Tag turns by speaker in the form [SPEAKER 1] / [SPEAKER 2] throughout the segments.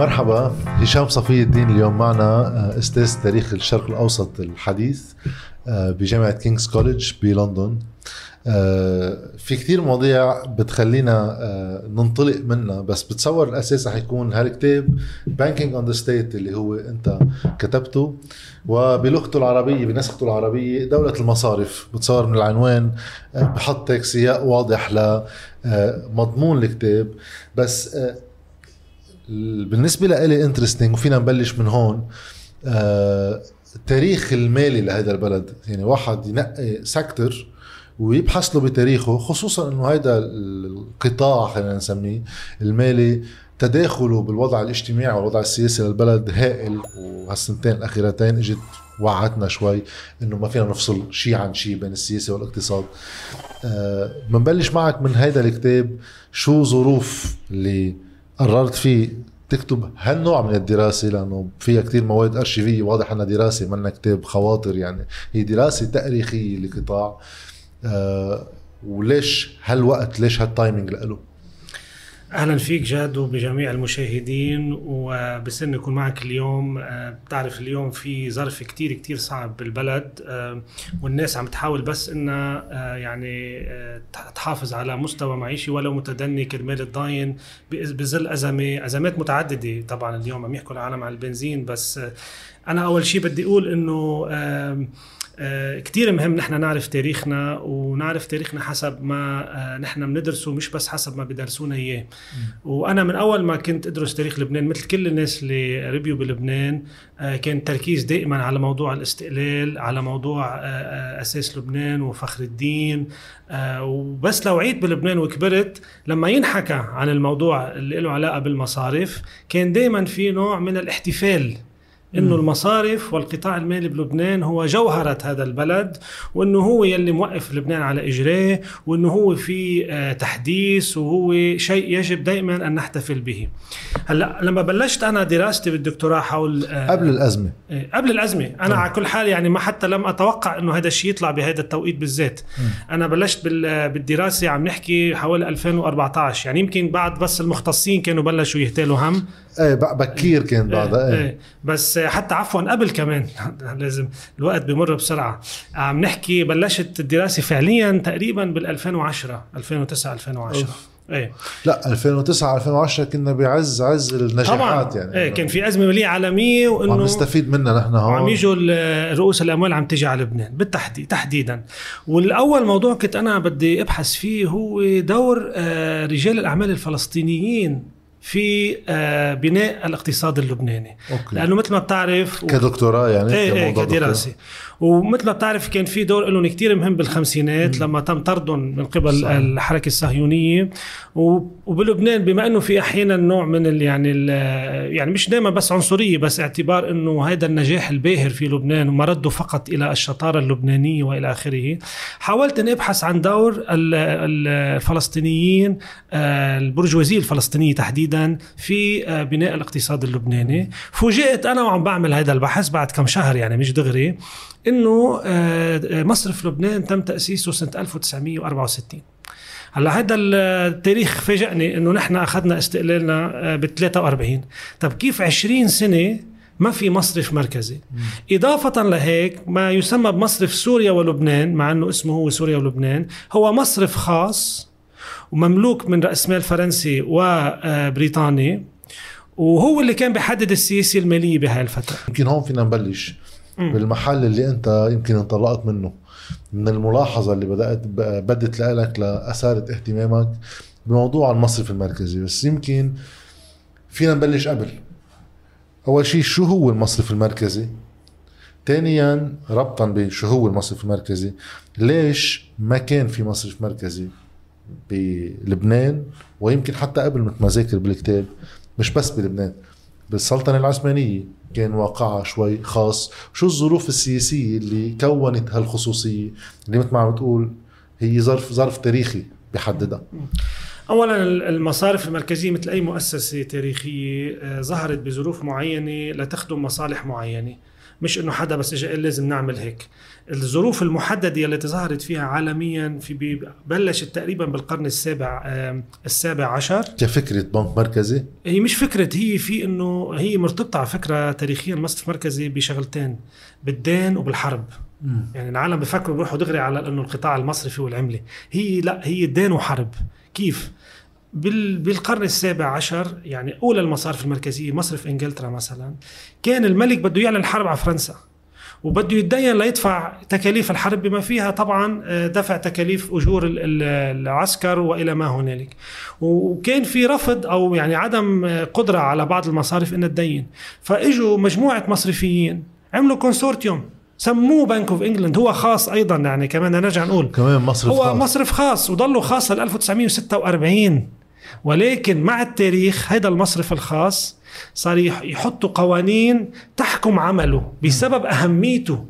[SPEAKER 1] مرحبا هشام صفي الدين اليوم معنا آه، أستاذ تاريخ الشرق الأوسط الحديث آه، بجامعة King's College بلندن آه، في كثير مواضيع بتخلينا ننطلق منها بس بتصور الأساس رح يكون هالكتاب Banking on the State اللي هو أنت كتبته. وبلغته العربية بنسخته العربية دولة المصارف. بتصور من العنوان بحط هيك سياق واضح لمضمون الكتاب. بس بالنسبة لإلي interesting وفينا نبلش من هون آه التاريخ المالي لهذا البلد. يعني واحد ينقي secteur ويبحث له بتاريخه خصوصا إنه هذا القطاع خلينا نسميه المالي تداخله بالوضع الاجتماعي والوضع السياسي للبلد هائل. وهالسنتين الأخيرتين إجت وعدنا شوي إنه ما فينا نفصل شيء عن شيء بين السياسة والاقتصاد. أه بنبلش معك من هيدا الكتاب شو ظروف اللي قررت فيه تكتب هالنوع من الدراسة لأنه فيها كتير مواد أرشيفية واضح إنها دراسة منا كتاب خواطر يعني. هي دراسة تأريخية لقطاع. آه وليش هالوقت ليش هالتايمينج له
[SPEAKER 2] أهلا فيك جاد وبجميع المشاهدين وبسن يكون معك اليوم آه، بتعرف اليوم في ظرف كتير كتير صعب بالبلد آه، والناس عم تحاول بس إنها آه، يعني تحافظ على مستوى معيشي ولو متدني كرمال تضاين بظل أزمة أزمات متعددة. طبعا اليوم عم يحكوا العالم عن البنزين بس أنا أول شيء بدي أقول إنه كتير مهم نحن نعرف تاريخنا ونعرف تاريخنا حسب ما آه، نحن بندرسه مش بس حسب ما بدرسونا إياه. وأنا من أول ما كنت أدرس تاريخ لبنان مثل كل الناس اللي ربيوا بلبنان آه، كان التركيز دائما على موضوع الاستقلال على موضوع أساس لبنان وفخر الدين. وبس لو عيت بلبنان وكبرت لما ينحكى عن الموضوع اللي له علاقة بالمصارف كان دائما في نوع من الاحتفال. إنه المصارف والقطاع المالي بلبنان هو جوهرة هذا البلد وإنه هو يلي موقف لبنان على إجريه وإنه هو في آه، تحديث وهو شيء يجب دائما أن نحتفل به. هلأ لما بلشت أنا دراستي بالدكتوراه حول
[SPEAKER 1] آه، قبل الأزمة.
[SPEAKER 2] إيه، قبل الأزمة. أنا طيب. على كل حال يعني ما حتى لم أتوقع إنه هذا الشيء يطلع بهذا التوقيت بالذات. م. أنا بلشت بالدراسة عم نحكي حوالي 2014 يعني يمكن بعد بس المختصين كانوا بلشوا يهتالوا هم.
[SPEAKER 1] إيه بكير كان بعدها
[SPEAKER 2] إيه, إيه. بس حتى عفوا قبل كمان لازم الوقت بمر بسرعة. عم نحكي بلشت الدراسة فعليا تقريبا بال 2010 2009 2010
[SPEAKER 1] إيه. لا 2009 2010 كنا بعز عز النجاحات طبعا. يعني.
[SPEAKER 2] إيه كان في أزمة ماليه عالمية وإنه
[SPEAKER 1] عم نستفيد منها نحن هون.
[SPEAKER 2] عم يجوا رؤوس الأموال عم تجي على لبنان بالتحديد تحديدا. والأول موضوع كنت أنا بدي أبحث فيه هو دور آه، رجال الأعمال الفلسطينيين في آه، بناء الاقتصاد اللبناني. أوكي. لأنه مثل ما بتعرف
[SPEAKER 1] كدكتوراه يعني
[SPEAKER 2] إيه إيه كدراسة. ومثل ما بتعرف كان في دور لهم كثير مهم بالخمسينات لما تم طردهم من قبل صحيح. الحركة الصهيونية. وبلبنان بما إنه في أحيانا نوع من ال يعني ال يعني مش دائما بس عنصرية بس اعتبار إنه هذا النجاح الباهر في لبنان ومرده فقط إلى الشطارة اللبنانية وإلى آخره. حاولت أن أبحث عن دور الفلسطينيين آه، البرجوازيه الفلسطينية تحديدا في آه، بناء الاقتصاد اللبناني. فوجئت أنا وعم بعمل هذا البحث بعد كم شهر يعني مش دغري إنه آه، مصرف لبنان تم تأسيسه سنة 1964 هلأ هذا التاريخ فاجئني إنه نحن أخذنا استقلالنا ب 43 طب كيف 20 سنة ما في مصرف مركزي؟ إضافة لهيك ما يسمى بمصرف سوريا ولبنان مع أنه اسمه هو سوريا ولبنان هو مصرف خاص ومملوك من رأس مال فرنسي وبريطاني وهو اللي كان بيحدد السياسة المالية بهاي الفترة.
[SPEAKER 1] يمكن هون فينا نبلش. بالمحل اللي انت يمكن انطلقت منه. من الملاحظة اللي بدأت بدت لك لأثارت اهتمامك بموضوع المصرف المركزي. بس يمكن فينا نبلش قبل. أول شيء شو هو المصرف المركزي؟ ثانيا ربطا بشو هو المصرف المركزي؟ ليش ما كان في مصرف مركزي بلبنان؟ ويمكن حتى قبل مثل ما ذاكر بالكتاب مش بس بلبنان بالسلطنة العثمانية. كان واقعها شوي خاص. شو الظروف السياسية اللي كونت هالخصوصية اللي مثل ما عم تقول هي ظرف ظرف تاريخي بحددها.
[SPEAKER 2] اولا المصارف المركزية مثل أي مؤسسة تاريخية آه، ظهرت بظروف معينة لتخدم مصالح معينة. مش إنه حدا بس اجى قال لازم نعمل هيك. الظروف المحددة التي ظهرت فيها عالميا في بلشت تقريبا بالقرن السابع السابع عشر.
[SPEAKER 1] كفكرة بنك مركزي؟
[SPEAKER 2] هي مش فكرة هي في إنه هي مرتبطة على فكرة تاريخيا المصرف المركزي بشغلتين بالدين وبالحرب. مم. يعني العالم بفكروا بيروحوا دغري على إنه القطاع المصرفي والعمله هي لا هي دين وحرب. كيف؟ بالقرن السابع عشر يعني أولى المصارف المركزية مصرف إنجلترا مثلا كان الملك بده يعلن حرب على فرنسا. وبده يتدين ليدفع تكاليف الحرب بما فيها. طبعا آه، دفع تكاليف أجور العسكر وإلى ما هنالك. وكان في رفض أو يعني عدم آه، قدرة على بعض المصارف إنها تدين. فإجوا مجموعة مصرفيين عملوا consortium سموه Bank of England هو خاص أيضا يعني كمان نرجع نقول.
[SPEAKER 1] كمان مصرف
[SPEAKER 2] هو
[SPEAKER 1] خاص.
[SPEAKER 2] مصرف خاص وضله خاص ل 1946 ولكن مع التاريخ هذا المصرف الخاص صار يحطوا قوانين تحكم عمله بسبب أهميته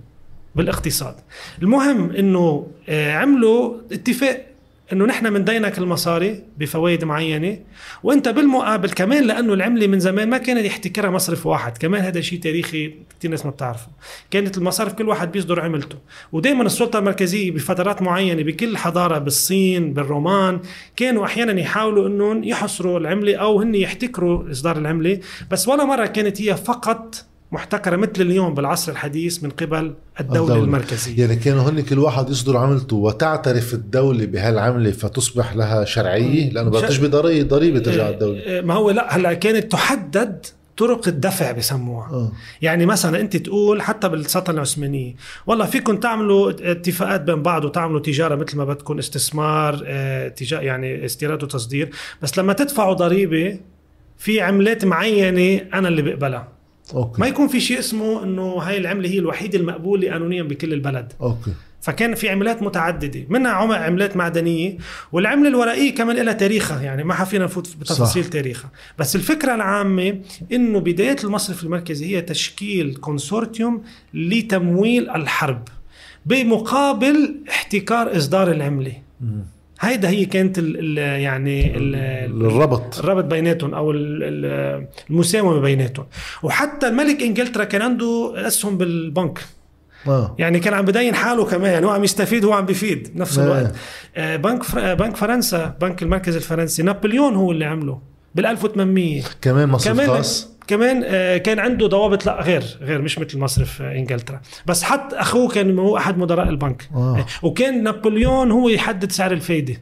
[SPEAKER 2] بالاقتصاد. المهم إنه آه، عملوا اتفاق إنه نحن بندينك المصاري بفوائد معينة وأنت بالمقابل كمان لأنه العملة من زمان ما كانت يحتكرها مصرف واحد كمان هذا شيء تاريخي كثير ناس ما بتعرفه. كانت المصارف كل واحد بيصدر عملته. ودائما السلطة المركزية بفترات معينة بكل حضارة بالصين بالرومان كانوا أحيانا يحاولوا إنهم يحصروا العملة أو هن يحتكروا إصدار العملة بس ولا مرة كانت هي فقط محتكرة مثل اليوم بالعصر الحديث من قبل الدولة, الدولة. المركزية.
[SPEAKER 1] يعني كانوا هن كل واحد يصدر عملته وتعترف الدولة بهالعملة فتصبح لها شرعية؟ لأنه بدها تشبه ضريبة ضريبة ترجع
[SPEAKER 2] إيه،
[SPEAKER 1] الدولة.
[SPEAKER 2] إيه، ما هو لا هلأ كانت تحدد طرق الدفع بسموها. أوه. يعني مثلا أنت تقول حتى بالسلطنة العثمانية والله فيكم تعملوا اتفاقات بين بعض وتعملوا تجارة مثل ما بدكم استثمار آه تجار يعني استيراد وتصدير. بس لما تدفعوا ضريبة في عملات معينة أنا اللي بقبلها. okay. ما يكون في شيء اسمه إنه هاي العملة هي الوحيدة المقبولة قانونيا بكل البلد.
[SPEAKER 1] okay.
[SPEAKER 2] فكان في عملات متعددة منها عملات معدنية والعملة الورقية كمان لها تاريخها يعني ما حفينا نفوت بتفاصيل تاريخها. بس الفكرة العامة إنه بداية المصرف المركزي هي تشكيل كونسورتيوم لتمويل الحرب بمقابل احتكار إصدار العملة. م. هيدا هي كانت ال ال يعني ال
[SPEAKER 1] الربط.
[SPEAKER 2] الربط بيناتهم أو المساومة بيناتهم. وحتى الملك إنجلترا كان عنده أسهم بالبنك. آه. يعني كان عم بدين حاله كمان. يعني هو عم يستفيد هو عم بيفيد بنفس آه. الوقت. آه بنك فر... بنك فرنسا بنك المركز الفرنسي. نابليون هو اللي عمله بال 1800
[SPEAKER 1] كمان مصرف كمان خاص.
[SPEAKER 2] كمان آه، كان عنده ضوابط لا غير غير مش مثل مصرف آه، إنجلترا. بس حتى أخوه كان هو أحد مدراء البنك. آه. وكان نابليون هو يحدد سعر الفايدة.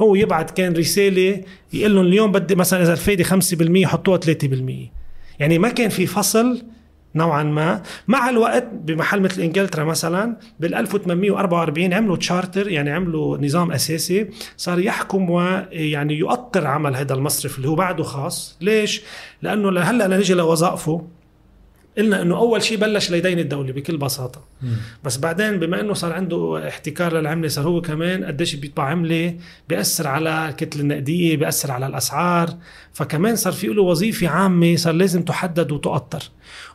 [SPEAKER 2] هو يبعث كان رسالة يقول لهم اليوم بدي مثلا إذا الفايدة 5% حطوها 3% يعني ما كان في فصل نوعا ما. مع الوقت بمحل مثل إنجلترا مثلا بال 1844 عملوا تشارتر يعني عملوا نظام أساسي صار يحكم ويعني يؤطر عمل هذا المصرف اللي هو بعده خاص. ليش؟ لأنه لهلأ نجي لوظائفه. قلنا إنه أول شيء بلش ليدين الدولة بكل بساطة. م. بس بعدين بما إنه صار عنده احتكار للعملة صار هو كمان قديش بيطبع عملة بيأثر على الكتله النقدية بيأثر على الأسعار. فكمان صار في له وظيفة عامة صار لازم تحدد وتؤطر.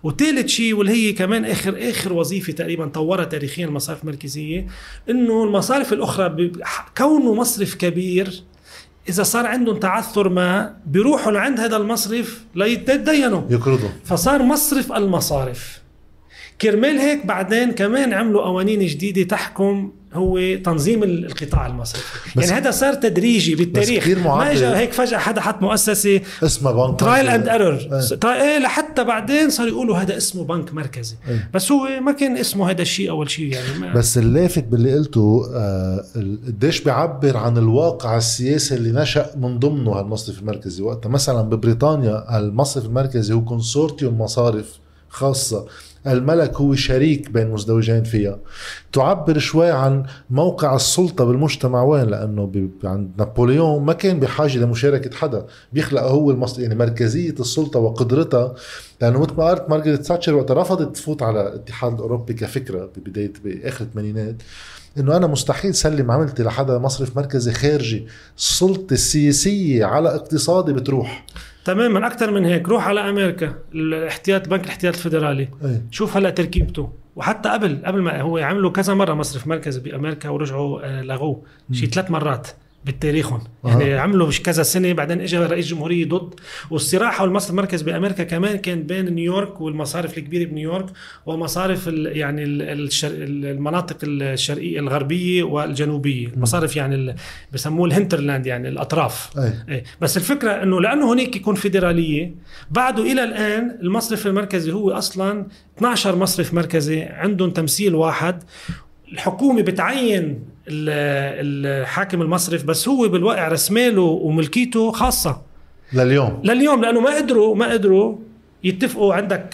[SPEAKER 2] وثالث شيء واللي هي كمان آخر آخر وظيفة تقريبا طورها تاريخيا المصارف المركزية إنه المصارف الأخرى كونه مصرف كبير إذا صار عندهم تعثر ما بيروحوا لعند هذا المصرف ليتدينوا.
[SPEAKER 1] يقرضوا.
[SPEAKER 2] فصار مصرف المصارف. كرمال هيك بعدين كمان عملوا قوانين جديدة تحكم هو تنظيم القطاع المصرفي. يعني هذا صار تدريجي بالتاريخ. ما اجى هيك فجأة حدا حط مؤسسة.
[SPEAKER 1] اسمها بنك
[SPEAKER 2] trial and error إيه. لحتى بعدين صار يقولوا هذا اسمه بنك مركزي. إيه. بس هو ما كان اسمه هذا الشيء أول شيء يعني. ما
[SPEAKER 1] بس اللافت باللي قلته آه، قديش آه بيعبر عن الواقع السياسي اللي نشأ من ضمنه هالمصرف المركزي. وقتها مثلا ببريطانيا المصرف المركزي هو consortium مصارف خاصة. الملك هو شريك بين مزدوجين فيها. تعبر شوي عن موقع السلطة بالمجتمع. وين؟ لأنه عند نابليون ما كان بحاجة لمشاركة حدا. بيخلق هو المص... يعني مركزية السلطة وقدرتها. لأنه مثل ما قالت مارغريت تاتشر وقت رفضت تفوت على الاتحاد الأوروبي كفكرة ببداية بآخر الثمانينات. إنه أنا مستحيل سلم عملتي لحدا مصرف مركزي خارجي. السلطة السياسية على اقتصادي بتروح.
[SPEAKER 2] تماما أكثر من هيك. روح على أمريكا الاحتياط بنك الاحتياط الفدرالي أي. شوف هلأ تركيبته. وحتى قبل قبل ما هو عملوا كذا مرة مصرف مركزي بأمريكا ورجعوا آه، لغوه. شي ثلاث مرات. بتاريخهم يعني عملوا مش كذا سنة بعدين اجى رئيس جمهورية ضد. والصراع حول المصرف المركزي بأمريكا كمان كان بين نيويورك والمصارف الكبيرة بنيويورك ومصارف ال يعني ال الشر المناطق الشرقية الغربية والجنوبية. المصارف يعني بسموه الهنترلاند يعني الأطراف.
[SPEAKER 1] أي.
[SPEAKER 2] إيه. بس الفكرة إنه لأنه هناك يكون فيدرالية بعده إلى الآن المصرف المركزي هو أصلا 12 مصرف مركزي عندهم تمثيل واحد. الحكومة بتعين الحاكم المصرف بس هو بالواقع رسماله وملكيته خاصة.
[SPEAKER 1] لليوم.
[SPEAKER 2] لليوم لأنه ما قدروا ما قدروا يتفقوا عندك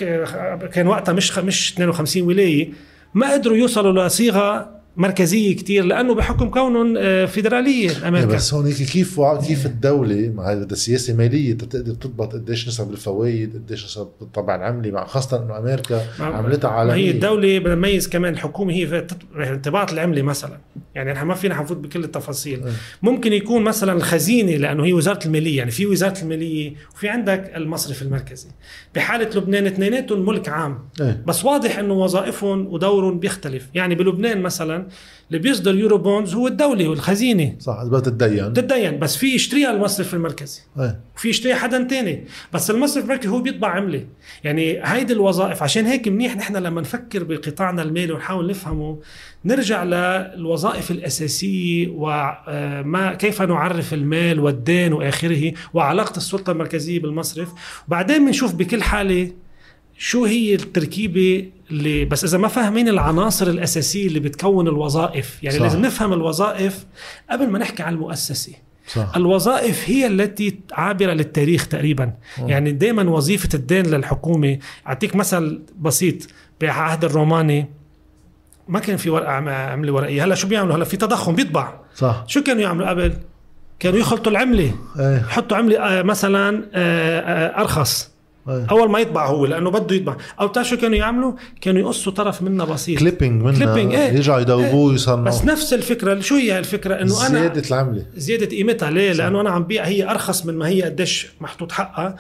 [SPEAKER 2] كان وقتها مش مش 52 ولاية ما قدروا يوصلوا لصيغة مركزية كتير لأنه بحكم كونهم آه، فيدرالية
[SPEAKER 1] إيه
[SPEAKER 2] أمريكا
[SPEAKER 1] بس هون هيك كيف وع- كيف الدولة مع بدها سياسة مالية تقدر تضبط قديش نسب الفوائد قديش نسب الطبع العملي مع خاصة إنه أمريكا عملتها
[SPEAKER 2] ما
[SPEAKER 1] عالمية
[SPEAKER 2] هي الدولة بدنا نميز كمان الحكومة هي انضباط العملة مثلا. يعني نحن ما فينا حنفوت بكل التفاصيل.
[SPEAKER 1] إيه.
[SPEAKER 2] ممكن يكون مثلا الخزينة لأنه هي وزارة المالية. يعني في وزارة المالية وفي عندك المصرف المركزي. بحالة لبنان اثنيناتهم ملك عام.
[SPEAKER 1] إيه.
[SPEAKER 2] بس واضح إنه وظائفهم ودورهم بيختلف. يعني بلبنان مثلا اللي بيصدر يورو بونز هو الدولة والخزينة.
[SPEAKER 1] صح بدها تتدين
[SPEAKER 2] تتدين بس في يشتريها المصرف المركزي.
[SPEAKER 1] إيه.
[SPEAKER 2] وفي يشتري حدا تاني. بس المصرف المركزي هو بيطبع عملة. يعني هيدي الوظائف عشان هيك منيح نحن لما نفكر بقطاعنا المالي ونحاول نفهمه نرجع للوظائف الأساسية وما كيف نعرف المال والدين وآخره وعلاقة السلطة المركزية بالمصرف. وبعدين بنشوف بكل حالة شو هي التركيبة اللي بس إذا ما فاهمين العناصر الأساسية اللي بتكون الوظائف يعني
[SPEAKER 1] صح.
[SPEAKER 2] لازم نفهم الوظائف قبل ما نحكي عن المؤسسة.
[SPEAKER 1] صح.
[SPEAKER 2] الوظائف هي التي عابرة للتاريخ تقريبا. يعني دائما وظيفة الدين للحكومة أعطيك مثل بسيط بعهد الروماني. ما كان في ورقة عم- عملة ورقية. هلأ شو بيعملوا؟ هلأ في تضخم بيطبع.
[SPEAKER 1] صح.
[SPEAKER 2] شو كانوا يعملوا قبل؟ كانوا يخلطوا العملة.
[SPEAKER 1] إيه.
[SPEAKER 2] يحطوا عملة آه، مثلا آه، آه، أرخص.
[SPEAKER 1] إيه
[SPEAKER 2] أول ما يطبع هو لأنه بده يطبع. أو بتعرف شو كانوا يعملوا؟ كانوا يقصوا طرف منها بسيط.
[SPEAKER 1] clipping منها
[SPEAKER 2] clipping، إيه.
[SPEAKER 1] يرجعوا يدوبوه يصنعوا
[SPEAKER 2] بس نفس الفكرة. شو هي الفكرة؟ إنه أنا
[SPEAKER 1] زيادة العملة.
[SPEAKER 2] زيادة قيمتها. ليه؟ لأنه أنا عم بيع. هي أرخص من ما هي قديش محطوط حقها.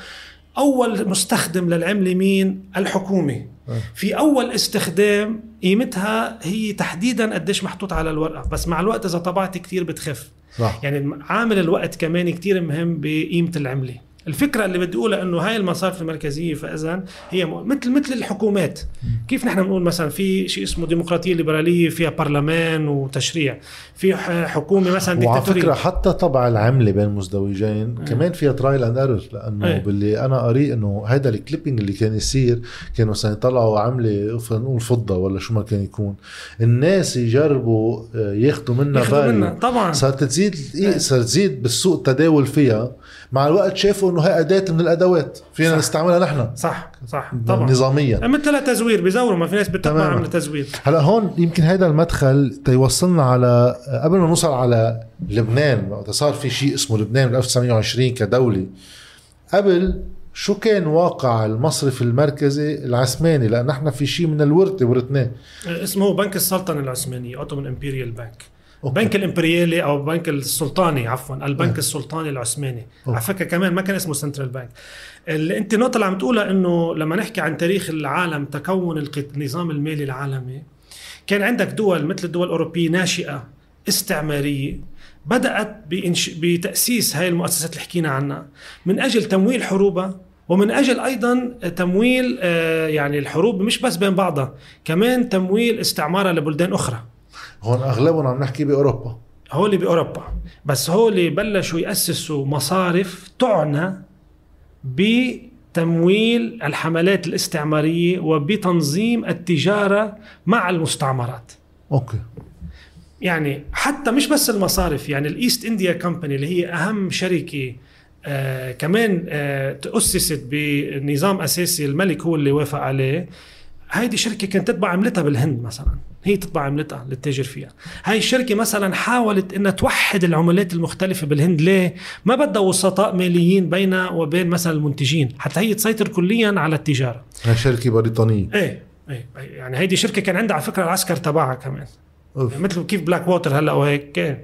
[SPEAKER 2] أول مستخدم للعملة مين؟ الحكومة. في أول استخدام قيمتها هي تحديدا قديش محطوط على الورقة. بس مع الوقت إذا طبعت كتير بتخف.
[SPEAKER 1] صح.
[SPEAKER 2] يعني عامل الوقت كمان كتير مهم بقيمة العملة. الفكرة اللي بدي أقولها إنه هاي المصارف المركزية فاذا هي مثل مثل الحكومات. كيف نحن بنقول مثلا في شيء اسمه ديمقراطية ليبرالية فيها برلمان وتشريع. في حكومة مثلا
[SPEAKER 1] وعلى
[SPEAKER 2] ديكتاتورية.
[SPEAKER 1] فكرة حتى طبع العملة بين المزدوجين كمان فيها trial and error لأنه
[SPEAKER 2] إيه.
[SPEAKER 1] باللي أنا قريت إنه هذا ال clipping اللي كان يصير كانوا مثلا يطلعوا عملة خلينا نقول فضة ولا شو ما كان يكون. الناس يجربوا آه، ياخذوا منها
[SPEAKER 2] ياخذوا منها طبعا.
[SPEAKER 1] صارت تزيد
[SPEAKER 2] إيه.
[SPEAKER 1] إيه. صارت تزيد بالسوق التداول فيها. مع الوقت شافوا إنه هي أداة من الأدوات فينا
[SPEAKER 2] صح.
[SPEAKER 1] نستعملها نحن.
[SPEAKER 2] صح صح طبعا.
[SPEAKER 1] نظاميا.
[SPEAKER 2] مثلها تزوير بزوروا ما في ناس
[SPEAKER 1] تماماً.
[SPEAKER 2] عمل تزوير.
[SPEAKER 1] هلأ هون يمكن هذا المدخل تيوصلنا على قبل ما نوصل على لبنان وقت صار في شيء اسمه لبنان بال 1920 كدولة قبل شو كان واقع المصرف المركزي العثماني؟ لأن إحنا في شيء من الورثه ورثناه
[SPEAKER 2] اسمه بنك السلطنة العثمانية Ottoman Imperial Bank
[SPEAKER 1] okay.
[SPEAKER 2] بنك الإمبريالي أو بنك السلطاني عفوا البنك السلطاني العثماني. على فكرة كمان ما كان اسمه central bank اللي أنت النقطة اللي عم تقولها إنه لما نحكي عن تاريخ العالم تكون النظام المالي العالمي كان عندك دول مثل الدول الأوروبية ناشئة استعمارية بدأت بإنش... بتأسيس هاي المؤسسات اللي حكينا عنها. من أجل تمويل حروبها ومن أجل أيضا تمويل آه، يعني الحروب مش بس بين بعضها كمان تمويل استعمارها لبلدان أخرى.
[SPEAKER 1] هون أغلبهم عم نحكي بأوروبا.
[SPEAKER 2] هول بأوروبا. بس هول بلشوا يأسسوا مصارف تعنى بتمويل الحملات الاستعمارية وبتنظيم التجارة مع المستعمرات.
[SPEAKER 1] okay.
[SPEAKER 2] يعني حتى مش بس المصارف يعني ال East India Company اللي هي أهم شركة آه كمان آه تأسست بنظام أساسي الملك هو اللي وافق عليه. هيدي شركة كانت تطبع عملتها بالهند مثلا. هي تطبع عملتها للتاجر فيها. هاي الشركة مثلا حاولت إنها توحد العملات المختلفة بالهند. ليه؟ ما بدها وسطاء ماليين بينها وبين مثلا المنتجين. حتى هي تسيطر كليا على التجارة.
[SPEAKER 1] هي شركة بريطانية.
[SPEAKER 2] إيه إيه يعني هيدي شركة كان عندها على فكرة العسكر تبعها كمان.
[SPEAKER 1] أوف.
[SPEAKER 2] مثل كيف بلاك ووتر هلأ وهيك. كان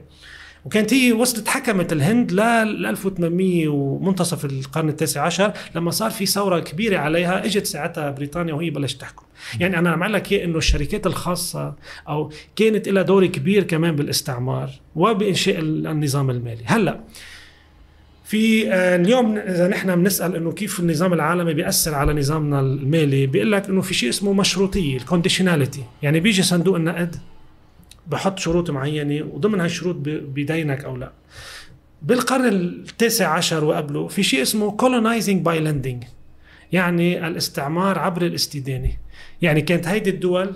[SPEAKER 2] وكانت هي وصلت حكمت الهند لل 1800 ومنتصف القرن التاسع عشر لما صار في ثورة كبيرة عليها إجت ساعتها بريطانيا وهي بلشت تحكم. يعني أنا عم لك إياه إنه الشركات الخاصة أو كانت لها دور كبير كمان بالاستعمار وبإنشاء النظام المالي. هلأ في آه، اليوم إذا نحن بنسال إنه كيف النظام العالمي بيأثر على نظامنا المالي بيقول لك إنه في شيء اسمه مشروطية الكونديشناليتي يعني بيجي صندوق النقد بحط شروط معينة وضمن هالشروط بيدينك أو لا. بالقرن التاسع عشر وقبله في شيء اسمه colonizing by lending. يعني الاستعمار عبر الاستدانة. يعني كانت هيدي الدول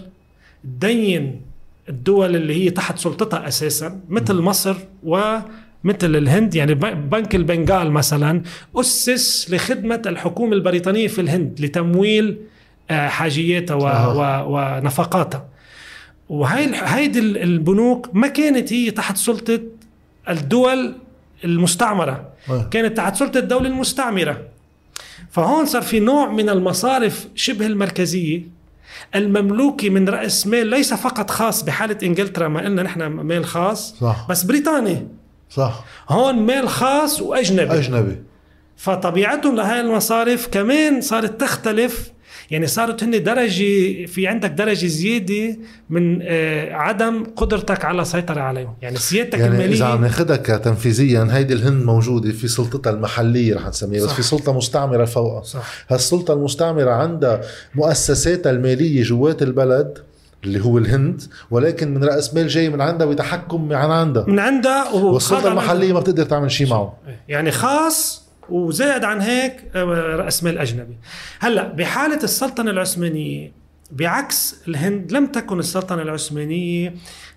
[SPEAKER 2] تدين الدول اللي هي تحت سلطتها أساسا مثل مصر ومثل الهند. يعني بنك البنغال مثلا أسس لخدمة الحكومة البريطانية في الهند لتمويل آه، حاجياتها ونفقاتها. وهي هيدي البنوك ما كانت هي تحت سلطة الدول المستعمرة. آه. كانت تحت سلطة الدولة المستعمرة. فهون صار في نوع من المصارف شبه المركزية. المملوكي من رأس مال ليس فقط خاص بحالة إنجلترا ما قلنا نحن مال خاص
[SPEAKER 1] صح.
[SPEAKER 2] بس بريطاني
[SPEAKER 1] صح.
[SPEAKER 2] هون مال خاص وأجنبي.
[SPEAKER 1] أجنبي.
[SPEAKER 2] فطبيعتهم لهي المصارف كمان صارت تختلف يعني صارت هن درجة في عندك درجة زيادة من آه، عدم قدرتك على السيطرة عليهم. يعني سيادتك
[SPEAKER 1] يعني
[SPEAKER 2] المالية
[SPEAKER 1] إذا عم ناخذها كتنفيذيا هيدي الهند موجودة في سلطتها المحلية رح نسميها بس في سلطة مستعمرة فوقها.
[SPEAKER 2] صح.
[SPEAKER 1] هالسلطة المستعمرة عندها مؤسساتها المالية جوات البلد اللي هو الهند ولكن من رأس مال جاي من عندها بتحكم من عندها.
[SPEAKER 2] من عندها
[SPEAKER 1] والسلطة المحلية ما بتقدر تعمل شيء معه.
[SPEAKER 2] يعني خاص وزائد عن هيك آه، رأس مال أجنبي. هلأ بحالة السلطنة العثمانية بعكس الهند لم تكن السلطنة العثمانية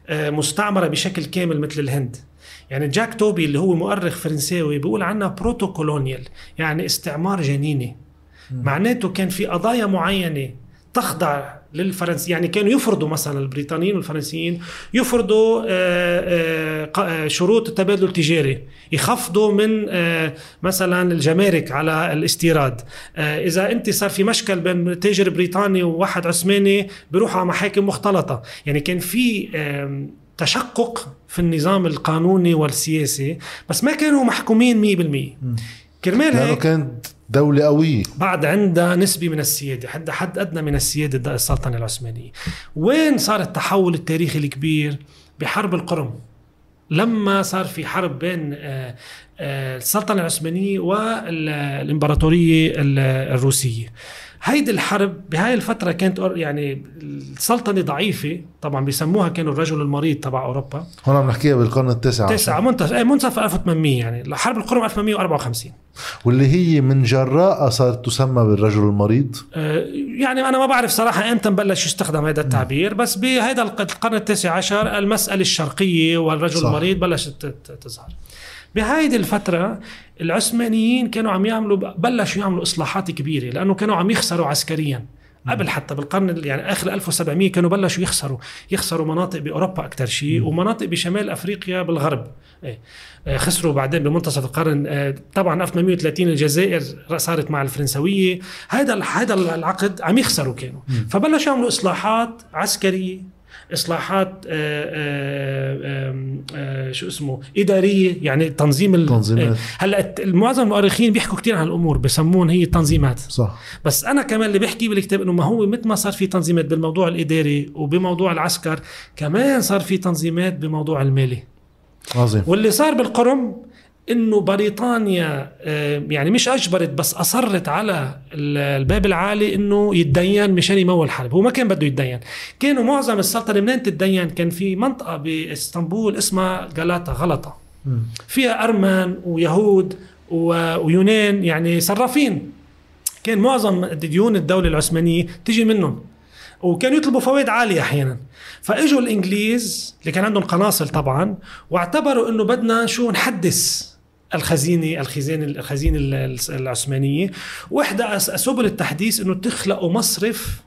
[SPEAKER 2] آه، مستعمرة بشكل كامل مثل الهند. يعني جاك توبي اللي هو مؤرخ فرنساوي بيقول عنها بروتوكولونيال يعني استعمار جنيني معناته كان في قضايا معينة تخضع للفرنسي يعني كانوا يفرضوا مثلا البريطانيين والفرنسيين يفرضوا آه، آه، آه، شروط التبادل التجاري يخفضوا من مثلا الجمارك على الاستيراد. إذا أنت صار في مشكل بين تاجر بريطاني وواحد عثماني بيروحوا على محاكم مختلطة. يعني كان في تشقق في النظام القانوني والسياسي بس ما كانوا محكومين 100%
[SPEAKER 1] كرمال هيك. كانت دولة قوية.
[SPEAKER 2] بعد عندها نسبة من السيادة حد حد أدنى من السيادة السلطنة العثمانية. وين صار التحول التاريخي الكبير؟ بحرب القرم. لما صار في حرب بين آه، آه، السلطنة العثمانية والإمبراطورية الروسية. هيدي الحرب بهاي الفترة كانت يعني السلطنة ضعيفة. طبعا بيسموها كانوا الرجل المريض تبع أوروبا.
[SPEAKER 1] هون عم نحكيها بالقرن التاسع
[SPEAKER 2] تسعة منتصف إيه منتصف 1800 يعني. حرب القرم 1854
[SPEAKER 1] واللي هي من جراء صارت تسمى بالرجل المريض؟
[SPEAKER 2] آه يعني أنا ما بعرف صراحة إمتى بلش يستخدم هذا التعبير بس بهذا القرن التاسع عشر المسألة الشرقية والرجل صح. المريض بلشت تظهر. بهيدي الفترة العثمانيين كانوا عم يعملوا بلشوا يعملوا إصلاحات كبيرة لأنه كانوا عم يخسروا عسكريا. قبل حتى بالقرن يعني آخر 1700 كانوا بلشوا يخسروا يخسروا مناطق بأوروبا أكثر شيء ومناطق بشمال أفريقيا بالغرب. إيه. آه، خسروا بعدين بمنتصف القرن. آه، طبعا 1830 الجزائر صارت مع الفرنسوية. هذا هذا العقد عم يخسروا كانوا. فبلشوا يعملوا إصلاحات عسكرية. إصلاحات آه، آه، شو اسمه إدارية يعني تنظيم
[SPEAKER 1] التنظيمات
[SPEAKER 2] هلأ معظم المؤرخين بيحكوا كثير عن الأمور بسمون هي تنظيمات.
[SPEAKER 1] صح.
[SPEAKER 2] بس أنا كمان اللي بحكي بالكتاب إنه ما هو مثل ما صار في تنظيمات بالموضوع الإداري وبموضوع العسكر كمان صار في تنظيمات بموضوع المالي.
[SPEAKER 1] عظيم.
[SPEAKER 2] واللي صار بالقرم إنه بريطانيا آه، يعني مش أجبرت بس أصرت على الباب العالي إنه يتدين مشان يمول الحرب هو ما كان بده يتدين. كانوا معظم السلطنه منين تتدين. كان في منطقة بإسطنبول اسمها غلاطه غلطة. فيها ارمن ويهود ويونان يعني صرافين. كان معظم ديون الدولة العثمانية تجي منهم. وكانوا يطلبوا فوائد عالية أحيانا. فإجوا الإنجليز اللي كان عندهم قناصل طبعا واعتبروا إنه بدنا شو نحدث. الخزينة الخزينة الخزينة العثمانية. واحدى سبل التحديث إنه تخلقوا مصرف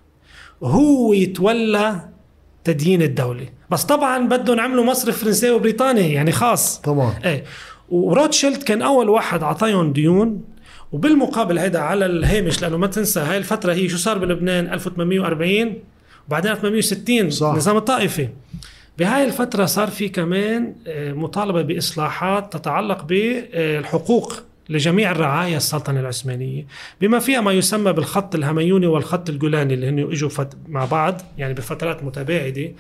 [SPEAKER 2] هو يتولى تدين الدولة. بس طبعا بدهم يعملوا مصرف فرنساوي وبريطاني يعني خاص.
[SPEAKER 1] طبعا.
[SPEAKER 2] إيه. وروتشيلد كان أول واحد اعطاهم ديون. وبالمقابل هيدا على الهامش لأنه ما تنسى هاي الفترة هي شو صار بلبنان؟ 1840 وبعدين 1860 صح. نظام الطائفي. بهاي الفترة صار في كمان آه، مطالبة بإصلاحات تتعلق بالحقوق لجميع الرعايا السلطنة العثمانية. بما فيها ما يسمى بالخط الهميوني والخط الجولاني اللي هن إجوا فت... مع بعض يعني بفترات متباعدة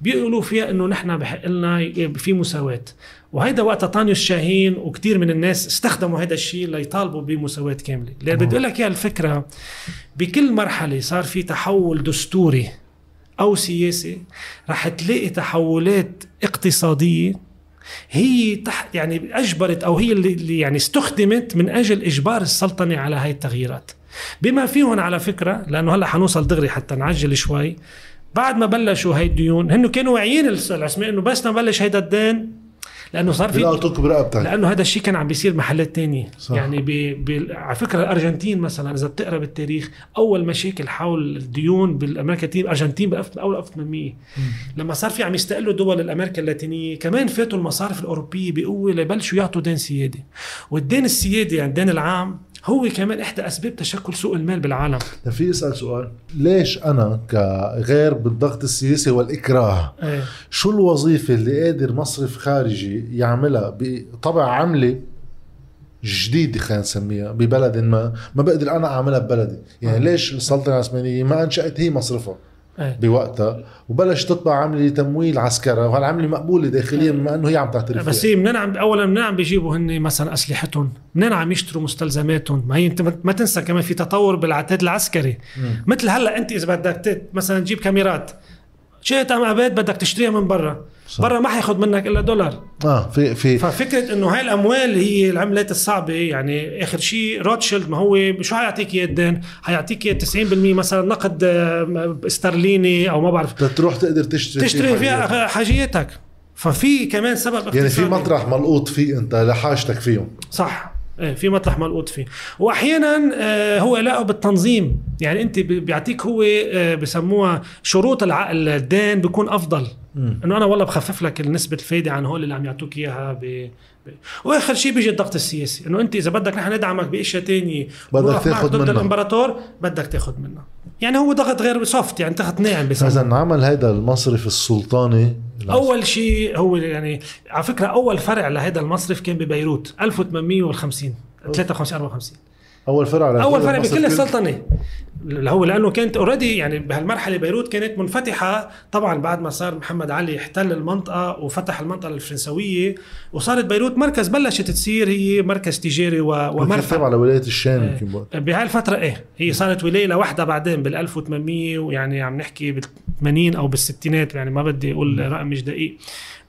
[SPEAKER 2] بيقولوا فيها إنه نحن بحق لنا في مساواة. وهيدا وقت طانيوس شاهين وكثير من الناس استخدموا هذا الشيء ليطالبوا بمساواة كاملة. اللي بدي أقول لك الفكرة بكل مرحلة صار في تحول دستوري أو سياسي رح تلاقي تحولات اقتصادية هي تحت يعني أجبرت أو هي اللي يعني استخدمت من أجل إجبار السلطنة على هاي التغييرات. بما فيهم على فكرة لأنه هلأ حنوصل دغري حتى نعجل شوي بعد ما بلشوا هاي الديون هن كانوا واعيين العثمانيين إنه بس نبلش هيدا الدين لأنه صار في
[SPEAKER 1] بيلقطوك برقبتك.
[SPEAKER 2] لأنه هذا الشيء كان عم بيصير بمحلات تانية. صح. يعني ب... ب... على فكرة الأرجنتين مثلا إذا بتقرأ بالتاريخ أول مشاكل حول الديون بالأمريكا اللاتينيه الأرجنتين باول 1800 لما صار في عم يستقلوا دول الأمريكا اللاتينية كمان فاتوا المصارف الأوروبية بقوة ليبلشوا يعطوا دين سيادي والدين السيادي يعني الدين العام هو كمان إحدى أسباب تشكل سوق المال بالعالم.
[SPEAKER 1] في أسأل سؤال. ليش أنا كغير بالضغط السياسي والإكراه
[SPEAKER 2] إيه.
[SPEAKER 1] شو الوظيفة اللي قادر مصرف خارجي يعملها بطبع عملة جديدة خلينا نسميها ببلد ما؟ ما بقدر أنا أعملها ببلدي. يعني ليش السلطنة العثمانية ما أنشأت هي مصرفها؟
[SPEAKER 2] إيه.
[SPEAKER 1] بوقتها وبلش تطبع عمله تمويل عسكرة وهالعملة مقبولة داخليا بما إنه هي عم تعترف
[SPEAKER 2] بس هي منين عم اولا منين عم بيجيبوا هن مثلا أسلحتهم منين عم يشتروا مستلزماتهم ما هي أنت ما تنسى كمان في تطور بالعتاد العسكري
[SPEAKER 1] مم.
[SPEAKER 2] مثل هلأ أنت إذا بدك مثلا تجيب كاميرات شئت أم أبيت بدك تشتريها من برا. برا ما حياخذ منك إلا دولار
[SPEAKER 1] آه في في
[SPEAKER 2] ففكرة إنه هاي الأموال هي العملات الصعبة يعني آخر شيء روتشيلد ما هو شو حيعطيك إياه الدين؟ حيعطيك إياه 90% مثلا نقد آه، استرليني أو ما بعرف
[SPEAKER 1] تروح تقدر تشتري
[SPEAKER 2] تشتري. فيها حاجياتك ففي كمان سبب
[SPEAKER 1] يعني في
[SPEAKER 2] اقتصادي.
[SPEAKER 1] مطرح ملقوط فيه أنت لحاجتك فيهم
[SPEAKER 2] صح إيه في مطرح ملقوط فيه واحيانا آه، هو له بالتنظيم يعني أنت بي- بيعطيك هو آه، بسموها شروط الع- الدين بيكون
[SPEAKER 1] أفضل.
[SPEAKER 2] إنه أنا والله بخفف لك نسبه الفايدة عن هول اللي عم يعطوك إياها ب... ب... وآخر شيء بيجي الضغط السياسي. إنه أنت إذا بدك نحن ندعمك باشياء تانية
[SPEAKER 1] بدك تاخد
[SPEAKER 2] ضد
[SPEAKER 1] منها.
[SPEAKER 2] الإمبراطور بدك تاخذ منه. يعني هو ضغط غير سوفت يعني ضغط ناعم بسموه
[SPEAKER 1] اذا عمل هيدا المصرف السلطاني.
[SPEAKER 2] أول شيء هو يعني على فكرة أول فرع لهذا المصرف كان ببيروت 1850 53 54
[SPEAKER 1] أول فرع على أول
[SPEAKER 2] فرع بكل. السلطنة. اللي هو لأنه كانت already يعني بهالمرحلة بيروت كانت منفتحة. طبعا بعد ما صار محمد علي احتل المنطقة وفتح المنطقة الفرنساوية وصارت بيروت مركز بلشت تصير هي مركز تجاري و-
[SPEAKER 1] كان
[SPEAKER 2] ومرفأ
[SPEAKER 1] تابع لولايه الشام
[SPEAKER 2] إيه.
[SPEAKER 1] يمكن
[SPEAKER 2] الفترة إيه. هي صارت ولاية لوحدها بعدين بال 1800 ويعني عم نحكي بال 80 أو بالستينات. يعني ما بدي أقول رقم مش دقيق.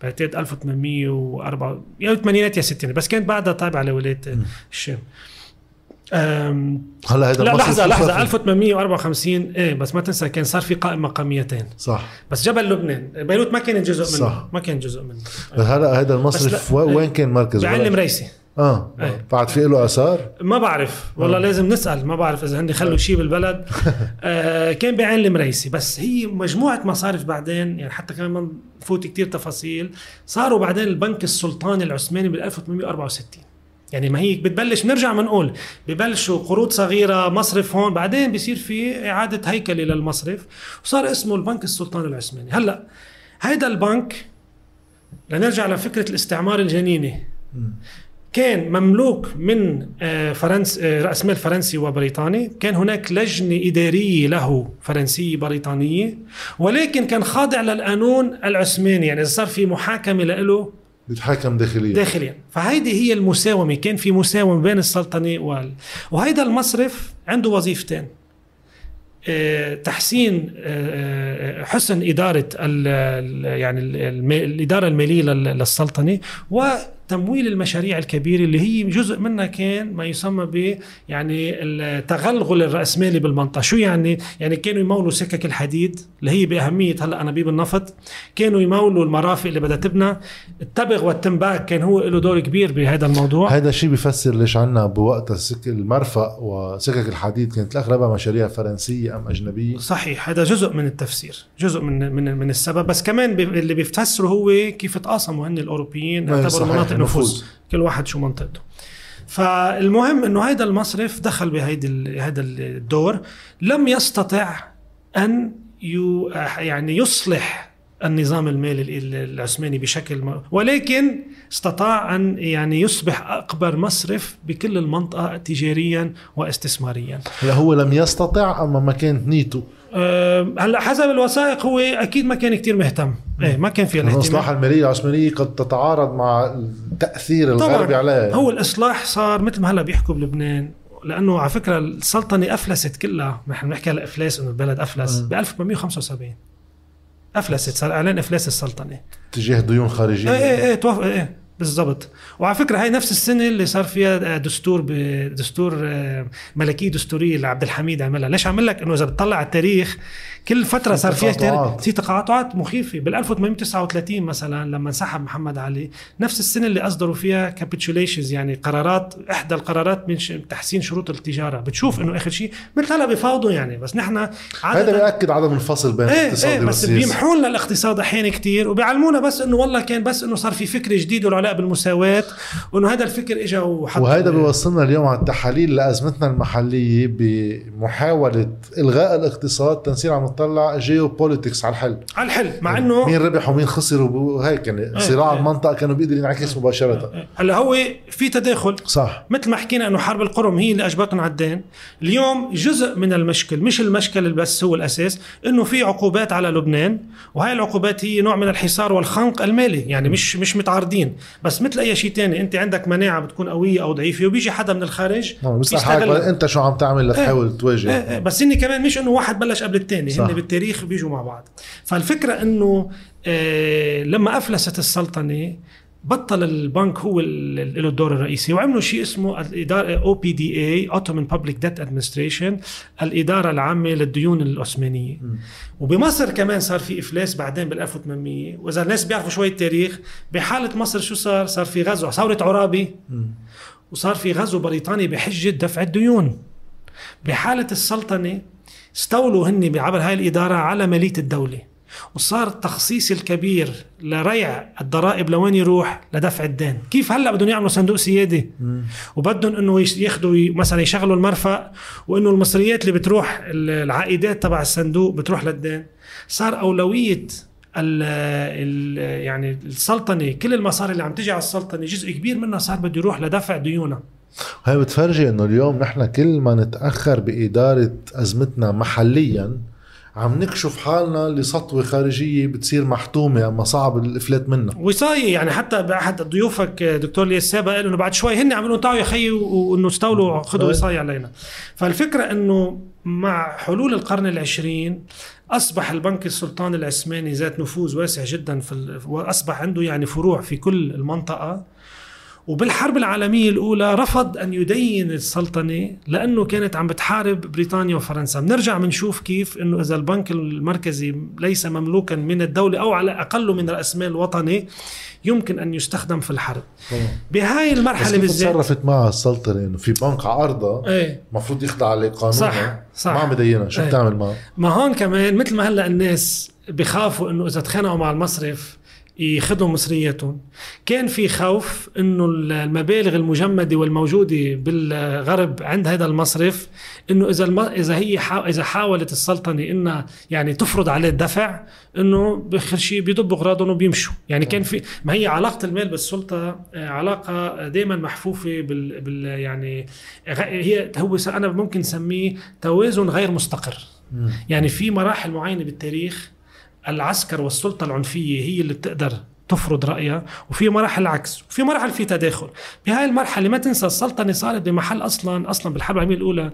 [SPEAKER 2] بعتقد 1804 يا الثمانينات يا الستينات بس كانت بعدها تابعة لولاية الشام.
[SPEAKER 1] هلا
[SPEAKER 2] لحظة
[SPEAKER 1] صار فيه؟
[SPEAKER 2] 1854 إيه بس ما تنسى كان صار في قائمة مقاميتين
[SPEAKER 1] صح.
[SPEAKER 2] بس جبل لبنان. بيروت ما كانت جزء منه.
[SPEAKER 1] صح.
[SPEAKER 2] ما كان جزء منه.
[SPEAKER 1] هلا هيدا المصرف وين كان مركزه؟
[SPEAKER 2] بعلم ريسي
[SPEAKER 1] آه.
[SPEAKER 2] إيه.
[SPEAKER 1] بعد في له آثار؟
[SPEAKER 2] ما بعرف. والله
[SPEAKER 1] آه.
[SPEAKER 2] لازم نسأل. ما بعرف إذا هن خلوا شيء بالبلد. آه كان بعين المريسي بس هي مجموعة مصارف بعدين يعني حتى كمان ما نفوت كتير تفاصيل. صاروا بعدين البنك السلطاني العثماني بال 1864 يعني ما هي بتبلش بنرجع بنقول ببلشوا قروض صغيرة مصرف هون بعدين بيصير في إعادة هيكله للمصرف وصار اسمه البنك السلطاني العثماني. هلأ هيدا البنك لنرجع لفكرة الاستعمار الجنيني كان مملوك من آه، فرنس آه، رأس مال فرنسي وبريطاني كان هناك لجنة إدارية له فرنسية بريطانية ولكن كان خاضع للقانون العثماني. يعني إذا صار في محاكمة له
[SPEAKER 1] بيتحاكم داخليا.
[SPEAKER 2] داخليا. فهيدي هي المساومة. كان في مساومة بين السلطنة وال وهيدا المصرف عنده وظيفتين آه، تحسين آه، آه، حسن إدارة يعني الإدارة المالية لل- للسلطنة وتمويل المشاريع الكبيرة اللي هي جزء منها كان ما يسمى ب يعني التغلغل الرأسمالي بالمنطقة. شو يعني؟ يعني كانوا يمولوا سكك الحديد اللي هي بأهمية هلأ انابيب النفط. كانوا يمولوا المرافق اللي بدها تبنى. التبغ والتنباك كان هو له دور كبير بهذا الموضوع.
[SPEAKER 1] هذا الشيء بيفسر ليش عنا بوقت السك... المرفأ وسكك الحديد كانت اغلبها مشاريع فرنسية أم أجنبية.
[SPEAKER 2] صحيح هذا جزء من التفسير جزء من من من السبب. بس كمان اللي بيفسره هو كيف تقاسموا هن الأوروبيين
[SPEAKER 1] أي
[SPEAKER 2] اعتبروا
[SPEAKER 1] صحيح،
[SPEAKER 2] مناطق نفوذ
[SPEAKER 1] نفوذ.
[SPEAKER 2] كل واحد شو منطقته. فالمهم إنه هذا المصرف دخل بهيدي هذا الدور. لم يستطع أن يعني يصلح النظام المالي العثماني بشكل ما ولكن استطاع أن يعني يصبح أكبر مصرف بكل المنطقة تجاريا واستثماريا.
[SPEAKER 1] هو لم يستطع اما ما كانت نيته؟
[SPEAKER 2] هلا حسب الوثائق هو أكيد ما كان كتير مهتم. إيه ما كان في
[SPEAKER 1] الإصلاح المالية العثمانية قد تتعارض مع التأثير الغربي عليها.
[SPEAKER 2] هو الإصلاح صار مثل ما هلا بيحكوا بلبنان لأنه على فكرة السلطنة أفلست كلها. نحن بنحكي على إفلاس إنه البلد أفلس. ب 1875 أفلست صار إعلان إفلاس السلطنة.
[SPEAKER 1] تجاه ديون خارجيه
[SPEAKER 2] إيه إيه إيه, توف... إيه. بالضبط. وعلى فكرة هاي نفس السنة اللي صار فيها دستور دستور آه، ملكية دستورية اللي عبد الحميد عملها. ليش عمل لك إنه إذا بتطلع على التاريخ كل فترة صار فيها في تقاطعات مخيفة. بال 1839 مثلا لما انسحب محمد علي. نفس السنة اللي أصدروا فيها capitulations يعني قرارات إحدى القرارات من تحسين شروط التجارة. بتشوف إنه آخر شيء مثل هلا بيفاوضوا يعني. بس نحن
[SPEAKER 1] هذا بياكد عدم الفصل بين
[SPEAKER 2] إيه الاقتصاد إيه بس بيمحوا لنا الاقتصاد أحيانا كثير وبيعلمونا بس إنه والله كان بس إنه صار في فكر جديد والعلاء بالمساواة وإنه هذا الفكر اجى
[SPEAKER 1] وحط وهذا بيوصلنا اليوم على التحاليل لأزمتنا المحلية بمحاولة إلغاء الاقتصاد تنسيق عم نطلع geopolitics على الحل.
[SPEAKER 2] على الحل مع إنه
[SPEAKER 1] مين ربح ومين خسر وهيك يعني إيه، صراع إيه. المنطقة كانوا بيقدر ينعكس مباشرة.
[SPEAKER 2] إيه هلأ هو في تداخل.
[SPEAKER 1] صح.
[SPEAKER 2] مثل ما حكينا إنه حرب القرم هي اللي اجبرتنا على الدين. اليوم جزء من المشكل مش المشكل بس هو الأساس إنه في عقوبات على لبنان وهي العقوبات هي نوع من الحصار والخنق المالي يعني مش مش متعارضين. بس مثل أي شيء تاني أنت عندك مناعة بتكون قوية أو ضعيفة وبيجي حدا من الخارج
[SPEAKER 1] نعم، بيستغل أنت شو عم تعمل لتحاول
[SPEAKER 2] إيه
[SPEAKER 1] تواجه؟
[SPEAKER 2] إيه إيه. بس هن كمان مش إنه واحد بلش قبل الثاني هن بالتاريخ بيجوا مع بعض. فالفكرة إنه آه لما أفلست السلطنة بطل البنك هو له الدور الرئيسي. وعملوا شيء اسمه الإدارة أو PDA Ottoman Public Debt Administration الإدارة العامة للديون العثمانية. وبمصر كمان صار في إفلاس بعدين بال 1800 وإذا الناس بيعرفوا شوية تاريخ بحالة مصر شو صار؟ صار في غزو. ثورة عرابي. وصار في غزو بريطاني بحجة دفع الديون. بحالة السلطنة استولوا هن عبر هاي الإدارة على ماليه الدولة. وصار التخصيص الكبير لريع الضرائب لوين يروح؟ لدفع الدين. كيف هلأ بدهم يعملوا صندوق سيادي وبدهم إنه ياخذوا مثلا يشغلوا المرفأ وإنه المصريات اللي بتروح العائدات تبع الصندوق بتروح للدين. صار أولوية ال ال يعني السلطنة كل المصاري اللي عم تجي على السلطنة جزء كبير منها صار بده يروح لدفع ديونها.
[SPEAKER 1] هاي بتفرجي انه اليوم نحن كل ما نتأخر بإدارة أزمتنا محليا عم نكشف حالنا لسطوة خارجية بتصير محتومة أما صعب الإفلات منها.
[SPEAKER 2] وصاي يعني حتى باحد ضيوفك دكتور لي السابق قال إنه بعد شوي هن عملوا تعالوا يا خيي وإنه استولوا خذوا وصاية علينا. فالفكرة إنه مع حلول القرن العشرين أصبح البنك السلطاني العثماني ذات نفوذ واسع جدا في وأصبح عنده يعني فروع في كل المنطقة. وبالحرب العالمية الأولى رفض أن يدين السلطنة لأنه كانت عم بتحارب بريطانيا وفرنسا بنرجع بنشوف كيف أنه إذا البنك المركزي ليس مملوكا من الدولة أو على أقل من رأس مال وطني يمكن أن يستخدم في الحرب طبعا. بهاي المرحلة
[SPEAKER 1] بالذات تصرفت معها السلطنة إنه في بنك على أرضها
[SPEAKER 2] إيه؟
[SPEAKER 1] المفروض يخضع لقانونها
[SPEAKER 2] صح صح
[SPEAKER 1] ما عم يدينها شو إيه؟ بتعمل معها؟
[SPEAKER 2] ما هون كمان مثل ما هلأ الناس بخافوا إنه إذا تخانقوا مع المصرف ياخذوا مصرياتهم. كان في خوف إنه المبالغ المجمدة والموجودة بالغرب عند هذا المصرف إنه إذا الم... إذا هي حا... إذا حاولت السلطنة إنها يعني تفرض عليه الدفع إنه بآخر شيء بيضبوا أغراضهم وبيمشوا. يعني كان في ما هي علاقة المال بالسلطة آه، علاقة دائما محفوفة بال, بال... يعني هي هو أنا ممكن نسميه توازن غير مستقر. يعني في مراحل معينة بالتاريخ العسكر والسلطة العنفية هي اللي بتقدر تفرض رأيها وفي مراحل العكس وفي مراحل في تداخل. بهاي المرحلة ما تنسى السلطنة صارت بمحل أصلا أصلا بالحرب العالمية الأولى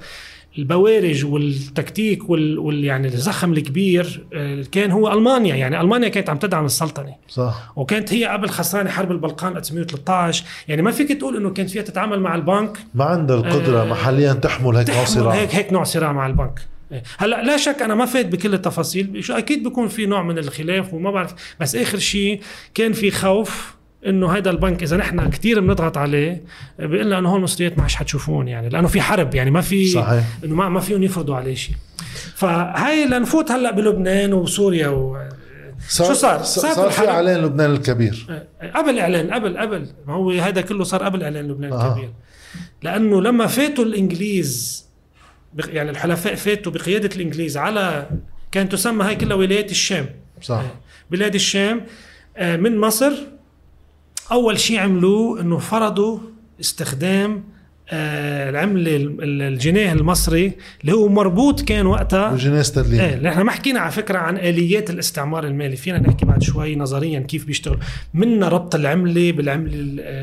[SPEAKER 2] البوارج والتكتيك وال, وال يعني الزخم الكبير آه، كان هو ألمانيا. يعني ألمانيا كانت عم تدعم السلطنه
[SPEAKER 1] صح.
[SPEAKER 2] وكانت هي قبل خسرانه حرب البلقان 1913 يعني ما فيك تقول إنه كانت فيها تتعامل مع البنك.
[SPEAKER 1] ما عندها القدرة آه محليا تحمل هيك نوع صراع.
[SPEAKER 2] هيك هيك نوع صراع مع البنك. هلا لا شك أنا ما فات بكل التفاصيل شو أكيد بيكون في نوع من الخلاف وما بعرف بس آخر شيء كان في خوف إنه هذا البنك إذا نحن كثير بنضغط عليه بيقول لنا انه هون المصريات ما حتشوفون يعني لأنه في حرب يعني ما في
[SPEAKER 1] صحيح.
[SPEAKER 2] إنه ما ما فيهم يفرضوا عليه شيء فهي لنفوت هلا بلبنان وسوريا و
[SPEAKER 1] صار شو صار؟ صار, صار في إعلان لبنان الكبير.
[SPEAKER 2] قبل إعلان قبل قبل ما هو هذا كله صار قبل إعلان لبنان آه. الكبير. لأنه لما فاتوا الإنجليز يعني الحلفاء فاتوا بقيادة الإنجليز على كانت تسمى هاي كلها ولايات الشام.
[SPEAKER 1] صح.
[SPEAKER 2] بلاد الشام آه، من مصر أول شيء عملوه إنه فرضوا استخدام آه، العملة الجنيه المصري اللي هو مربوط كان وقتها.
[SPEAKER 1] الجنيه استرليني.
[SPEAKER 2] إيه نحن ما حكينا على فكرة عن آليات الاستعمار المالي فينا نحكي بعد شوي نظريا كيف بيشتغل منا ربط العملة بالعملة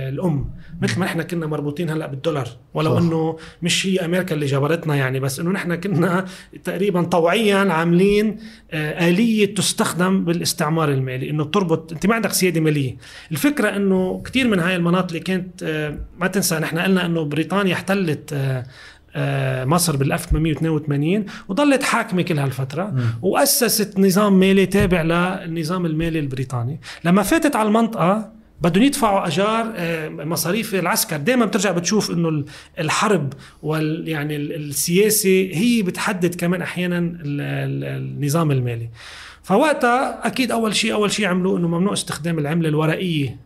[SPEAKER 2] الأم. مثل ما إحنا كنا مربوطين هلأ بالدولار ولو صح. إنه مش هي أمريكا اللي جبرتنا يعني بس إنه نحن كنا تقريبا طوعيا عاملين آه، آلية تستخدم بالاستعمار المالي إنه بتربط أنت ما عندك سيادة مالية الفكرة إنه كثير من هاي المناطق اللي كانت آه، ما تنسى نحن قلنا إنه بريطانيا احتلت آه، مصر بال 1882 وظلت حاكمة كل هالفترة م. وأسست نظام مالي تابع للنظام المالي البريطاني لما فاتت على المنطقة بدهم يدفعوا اجار آه، مصاريف العسكر. دائما بترجع بتشوف إنه الحرب وال يعني السياسة هي بتحدد كمان أحيانا النظام المالي. فوقتها أكيد أول شيء أول شيء عملوا إنه ممنوع استخدام العملة الورقية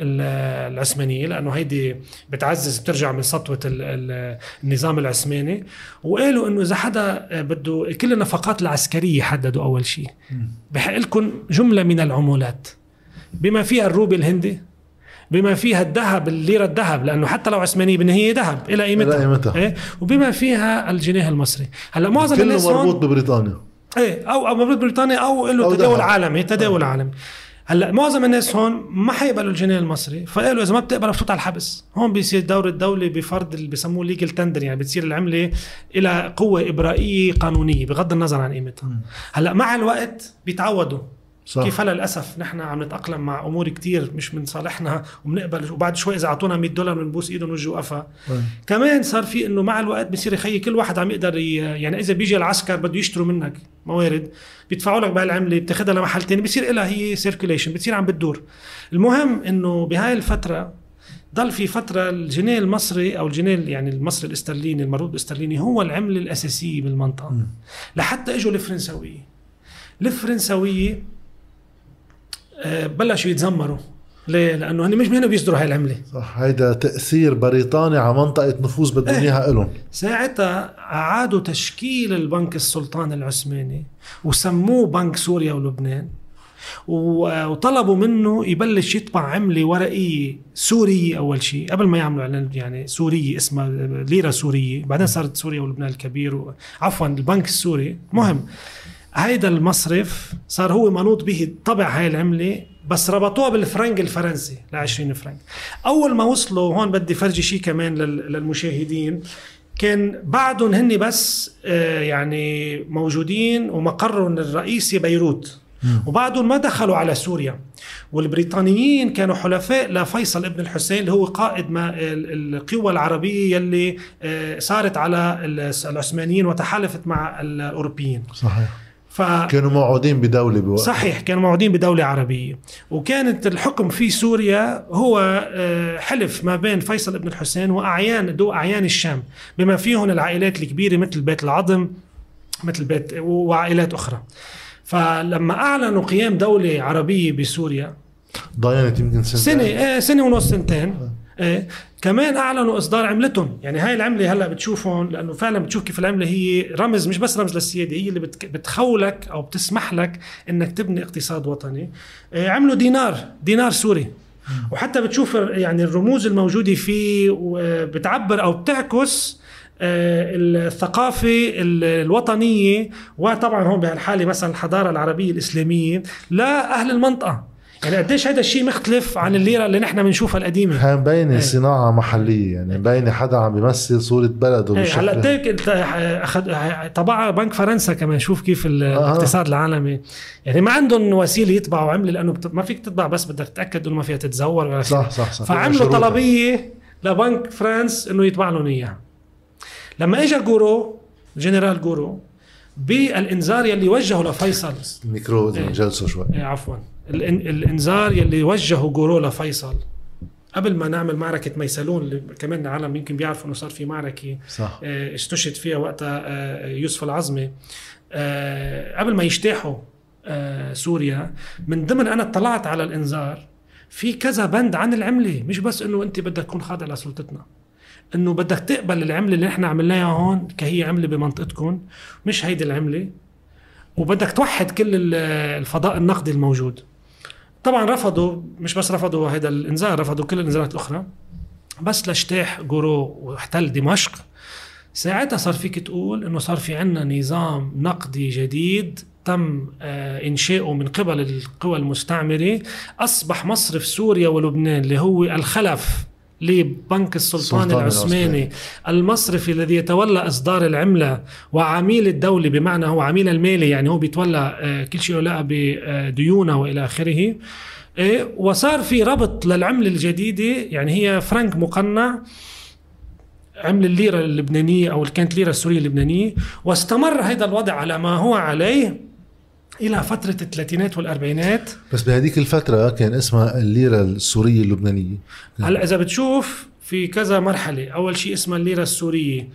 [SPEAKER 2] العثمانية لأنه هيدي بتعزز بترجع من سطوة النظام العثماني. وقالوا إنه إذا حدا بده كل النفقات العسكرية حددوا أول شيء. بحق لكم جملة من العمولات. بما فيها الروبي الهندي بما فيها الذهب الليرة الذهب لأنه حتى لو عثمانيه بالنهايه ذهب إلى قيمتها. قيمتها. إيه؟ وبما فيها الجنيه المصري. هلأ معظم الناس
[SPEAKER 1] كله مربوط ببريطانيا.
[SPEAKER 2] إيه أو أو مربوط ببريطانيا أو له تداول عالمي تداول عالمي. هلأ معظم الناس هون ما حيقبلوا الجنيه المصري. فقالوا إذا ما بتقبل بفوت على الحبس. هون بيصير دور الدولة بفرض اللي بيسموه ليجل تندر يعني بتصير العملة إلى قوة إبرائية قانونية بغض النظر عن قيمتها. هلأ مع الوقت بيتعودوا. صح. كيف هلا للأسف نحن عم نتأقلم مع أمور كتير مش من صالحنا وبنقبل وبعد شوي إذا أعطونا 100 دولار بنبوس إيدهم وجه وقفا كمان صار في إنه مع الوقت بصير يا خيي كل واحد عم يقدر يعني إذا بيجي العسكر بده يشتروا منك موارد بيدفعوا لك بهالعمله بتاخذها لمحل تاني بصير لها هي circulation بتصير عم بتدور. المهم إنه بهاي الفترة ضل في فترة الجنيه المصري أو الجنيه يعني المصري الاسترليني المربوط بالاسترليني هو العملة الأساسية بالمنطقة. م. لحتى إجوا الفرنساوية الفرنساوية آه، بلشوا يتذمروا ليه؟ لأنه هن مش مهنه بيصدروا هاي العملة.
[SPEAKER 1] صح هيدا تأثير بريطاني على منطقة نفوذ بدهم إيه. إياها لهم
[SPEAKER 2] ساعتها أعادوا تشكيل البنك السلطاني العثماني وسموه بنك سوريا ولبنان وطلبوا منه يبلش يطبع عملة ورقية سورية أول شيء. قبل ما يعملوا إعلان يعني سورية اسمها ليرة سورية. بعدين صارت سوريا ولبنان الكبير عفوا البنك السوري. مهم. هيدا المصرف صار هو منوط به طبع هاي العملة بس ربطوها بالفرنك الفرنسي ل 20 فرنك أول ما وصلوا هون بدي فرجي شيء كمان للمشاهدين. كان بعدهم هن بس آه، يعني موجودين ومقرهم الرئيسي بيروت. وبعدهم ما دخلوا على سوريا. والبريطانيين كانوا حلفاء لفيصل ابن الحسين اللي هو قائد ما القوى العربية يلي آه، صارت على العثمانيين وتحالفت مع الأوروبيين.
[SPEAKER 1] صحيح. ف... كانوا موعودين بدولة بوقت
[SPEAKER 2] صحيح كانوا موعودين بدولة عربية. وكانت الحكم في سوريا هو آه، حلف ما بين فيصل بن الحسين وأعيان دو أعيان الشام بما فيهم العائلات الكبيرة مثل بيت العظم مثل بيت وعائلات أخرى. فلما أعلنوا قيام دولة عربية بسوريا
[SPEAKER 1] ضاينت يمكن سنة
[SPEAKER 2] سنة إيه سنة ونص سنتين آه. إيه كمان اعلنوا إصدار عملتهم. يعني هاي العملة هلأ بتشوفهم لأنه فعلا بتشوف كيف العملة هي رمز مش بس رمز للسيادة هي اللي بتخولك أو بتسمح لك إنك تبني اقتصاد وطني. إيه عملوا دينار دينار سوري. وحتى بتشوف يعني الرموز الموجودة فيه بتعبر أو بتعكس آه، الثقافة الوطنية. وطبعا هون بهالحالة مثلا الحضارة العربية الإسلامية لأهل المنطقة. يعني قديش هذا الشيء مختلف عن الليرة اللي نحن بنشوفها القديمة؟
[SPEAKER 1] هي مبينة إيه. صناعة محلية يعني مبينة حدا عم بيمثل صورة بلده
[SPEAKER 2] إيه هلأ قد أخذ طبعها بنك فرنسا كمان شوف كيف الاقتصاد آه. العالمي. يعني ما عندهم وسيلة يطبعوا عملة لأنه ما فيك تطبع بس بدك تتأكد إنه ما فيها تتزور ولا
[SPEAKER 1] صح صح صح.
[SPEAKER 2] فعملوا طلبية لبنك فرانس إنه يطبع لهم إياها. لما اجى جورو جنرال جورو بالانذار يلي وجهه لفيصل.
[SPEAKER 1] الميكرو إيه. جلسه شوي.
[SPEAKER 2] إيه عفوا. الإنذار يلي وجهه جورو لفيصل قبل ما نعمل معركة ميسلون اللي كمان العالم يمكن بيعرفوا إنه صار في معركة
[SPEAKER 1] صح.
[SPEAKER 2] آه، استشهد فيها وقتها آه، يوسف العظمة. آه، قبل ما يجتاحوا سوريا من ضمن أنا اطلعت على الإنذار في كذا بند عن العملة. مش بس إنه أنت بدك تكون خاضع لسلطتنا إنه بدك تقبل العملة اللي إحنا عملناها هون كهي عملة بمنطقتكم. مش هيدي العملة. وبدك توحد كل ال- الفضاء النقدي الموجود. طبعا رفضوا مش بس رفضوا هذا الإنذار رفضوا كل الإنذارات الأخرى. بس لاجتاح جورو واحتل دمشق ساعتها صار فيك تقول إنه صار في عنا نظام نقدي جديد تم آه، إنشاؤه من قبل القوى المستعمرة. أصبح مصرف سوريا ولبنان اللي هو الخلف لبنك السلطان
[SPEAKER 1] السلطان
[SPEAKER 2] العثماني
[SPEAKER 1] العثماني.
[SPEAKER 2] المصرفي الذي يتولى إصدار العملة وعميل الدولة بمعنى هو عميل المالي يعني هو بيتولى آه، كل شيء له بديونه وإلى آخره إيه، وصار في ربط للعملة الجديدة يعني هي فرنك مقنع عمل الليرة اللبنانية أو كانت الليرة السورية اللبنانية واستمر هذا الوضع على ما هو عليه إلى فترة الثلاثينات والأربعينات.
[SPEAKER 1] بس بهذيك الفترة كان اسمها الليرة السورية اللبنانية.
[SPEAKER 2] هلا إذا بتشوف في كذا مرحلة أول شيء اسمها الليرة السورية.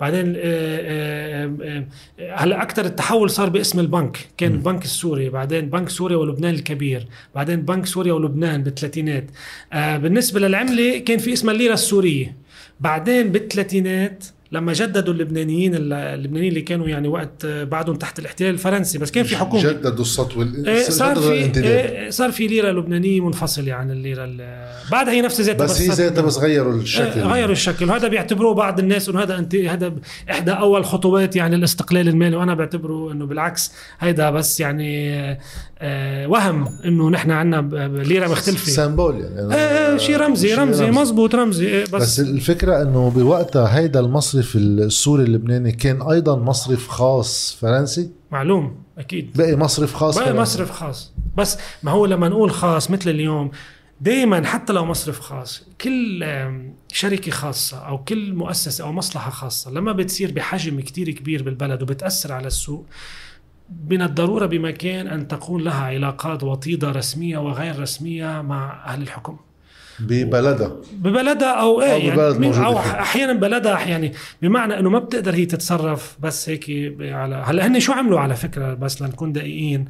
[SPEAKER 2] بعدين آه، آه، آه، هلا أكثر التحول صار باسم البنك. كان البنك السوري بعدين بنك سوريا ولبنان الكبير بعدين بنك سوريا ولبنان بالثلاثينات. بالنسبة للعملة كان في اسمها الليرة السورية. بعدين بالثلاثينات لما جددوا اللبنانيين اللبنانيين اللي كانوا يعني وقت بعدهم تحت الاحتلال الفرنسي بس كان في حكومة.
[SPEAKER 1] جددوا السطو
[SPEAKER 2] إيه، صار في
[SPEAKER 1] الانتداب.
[SPEAKER 2] إيه، صار في ليرة لبنانيه منفصله عن الليرة ال- بعدها هي نفس ذاتها
[SPEAKER 1] بس هي
[SPEAKER 2] صارت-
[SPEAKER 1] ذاتها بس غيروا الشكل.
[SPEAKER 2] غيروا الشكل. وهذا بيعتبروه بعض الناس إنه هذا انت هذا إحدى أول خطوات يعني الاستقلال المالي وأنا بعتبره إنه بالعكس هيدا بس يعني آه، وهم إنه نحن عندنا ليرة مختلفة.
[SPEAKER 1] سامبول يعني.
[SPEAKER 2] آه، شيء رمزي رمزي مزبوط رمزي إيه،
[SPEAKER 1] بس,
[SPEAKER 2] بس,
[SPEAKER 1] بس الفكرة إنه بوقتها هيدا المصرف السوري اللبناني كان أيضا مصرف خاص فرنسي؟
[SPEAKER 2] معلوم أكيد.
[SPEAKER 1] بقي مصرف خاص
[SPEAKER 2] بقى
[SPEAKER 1] فرنسي.
[SPEAKER 2] مصرف خاص. بس ما هو لما نقول خاص مثل اليوم دائما حتى لو مصرف خاص كل شركة خاصة أو كل مؤسسة أو مصلحة خاصة لما بتصير بحجم كتير كبير بالبلد وبتأثر على السوق من الضرورة بمكان أن تكون لها علاقات وطيدة رسمية وغير رسمية مع أهل الحكم.
[SPEAKER 1] ببلدها
[SPEAKER 2] ببلدها أو إيه
[SPEAKER 1] أو
[SPEAKER 2] يعني
[SPEAKER 1] ببلد موجودة أو.
[SPEAKER 2] أحيانا بلدها يعني بمعنى إنه ما بتقدر هي تتصرف بس هيك على هلا هن شو عملوا على فكرة بس لنكون دقيقين.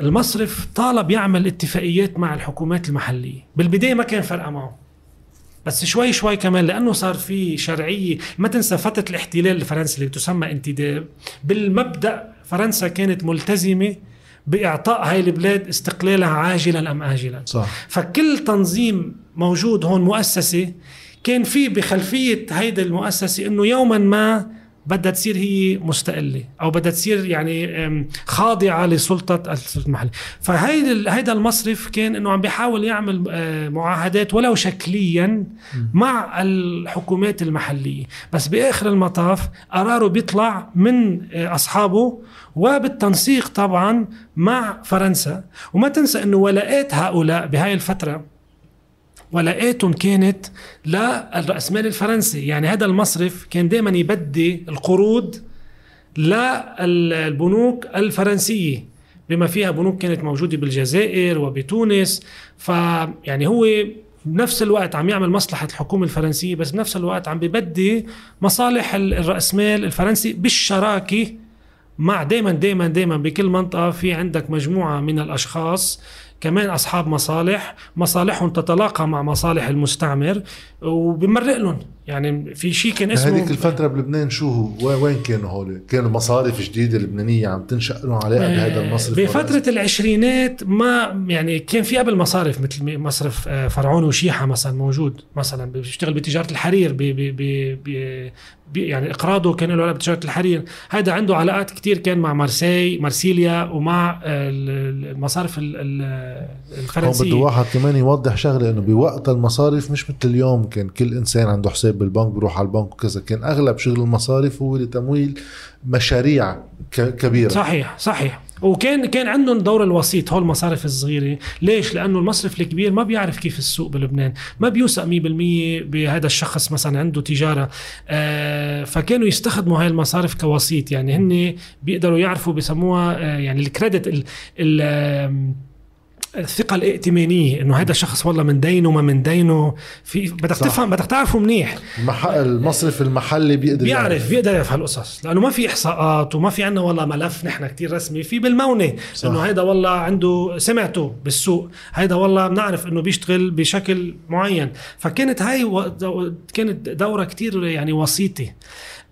[SPEAKER 2] المصرف طالب يعمل اتفاقيات مع الحكومات المحلية. بالبداية ما كان فارقه معه. بس شوي شوي كمان لأنه صار في شرعية. ما تنسى فترة الاحتلال الفرنسي اللي تسمى انتداب. بالمبدأ فرنسا كانت ملتزمة بإعطاء هاي البلاد استقلالها عاجلا أم اجلا.
[SPEAKER 1] صح.
[SPEAKER 2] فكل تنظيم موجود هون مؤسسة كان في بخلفية هيدا المؤسسة إنه يوما ما بدها تصير هي مستقلة أو بدها تصير يعني أم، خاضعة لسلطة السلطة المحلية. فهيدا هيدا المصرف كان إنه عم بيحاول يعمل آه، معاهدات ولو شكليا مع الحكومات المحلية. بس بآخر المطاف قراره بيطلع من آه، أصحابه وبالتنسيق طبعا مع فرنسا. وما تنسى إنه ولاءات هؤلاء بهاي الفترة ولاءاتهم كانت للرأسمال الفرنسي. يعني هذا المصرف كان دائما يبدي القروض للبنوك الفرنسية بما فيها بنوك كانت موجودة بالجزائر وبتونس. فيعني هو بنفس الوقت عم يعمل مصلحة الحكومة الفرنسية بس بنفس الوقت عم ببدي مصالح ال- الرأسمال الفرنسي بالشراكة مع دائما دائما دائما بكل منطقة. في عندك مجموعة من الأشخاص كمان أصحاب مصالح مصالحهم تتلاقى مع مصالح المستعمر وبمرق لهم. يعني في شيء كان اسمه
[SPEAKER 1] بهذيك الفترة بلبنان شو هو؟ وين- كانوا هول؟ كانوا مصارف جديدة لبنانية عم تنشأ لهم علاقة بهذا المصرف
[SPEAKER 2] بفترة العشرينات ما يعني كان في قبل مصارف مثل مصرف آه، فرعون وشيحة مثلا موجود مثلا بيشتغل بتجارة الحرير بي بي بي بي يعني إقراضه كان له علاقة بتجارة الحرير. هذا عنده علاقات كتير كان مع مارسي مارسيليا ومع آه، ال- المصارف ال- ال-
[SPEAKER 1] هون
[SPEAKER 2] الفرنسية.
[SPEAKER 1] بده واحد كمان يوضح شغلة إنه بوقت المصارف مش مثل اليوم كان كل إنسان عنده حساب بالبنك بيروح على البنك وكذا. كان أغلب شغل المصارف هو لتمويل مشاريع كبيرة.
[SPEAKER 2] صحيح صحيح. وكان كان عندهم دور الوسيط هول المصارف الصغيرة. ليش؟ لأنه المصرف الكبير ما بيعرف كيف السوق بلبنان. ما بيوثق 100% بهذا الشخص مثلا عنده تجارة. آه فكانوا يستخدموا هاي المصارف كوسيط. يعني هن بيقدروا يعرفوا بسموها آه يعني الكريدت ال ال الثقة الائتمانية إنه هذا الشخص والله من دينه ما من دينه في بدك. تفهم بدك تعرفه منيح
[SPEAKER 1] المح... المصرف المحلي بيقدر
[SPEAKER 2] بيعرف
[SPEAKER 1] يعرف.
[SPEAKER 2] بيقدر يعرف هالقصص لأنه ما في إحصاءات وما في عندنا والله ملف نحن كتير رسمي في
[SPEAKER 1] بالمونة.
[SPEAKER 2] إنه هيدا والله عنده سمعته بالسوق هيدا والله بنعرف إنه بيشتغل بشكل معين فكانت هاي و... كانت دورة كتير يعني وسيطة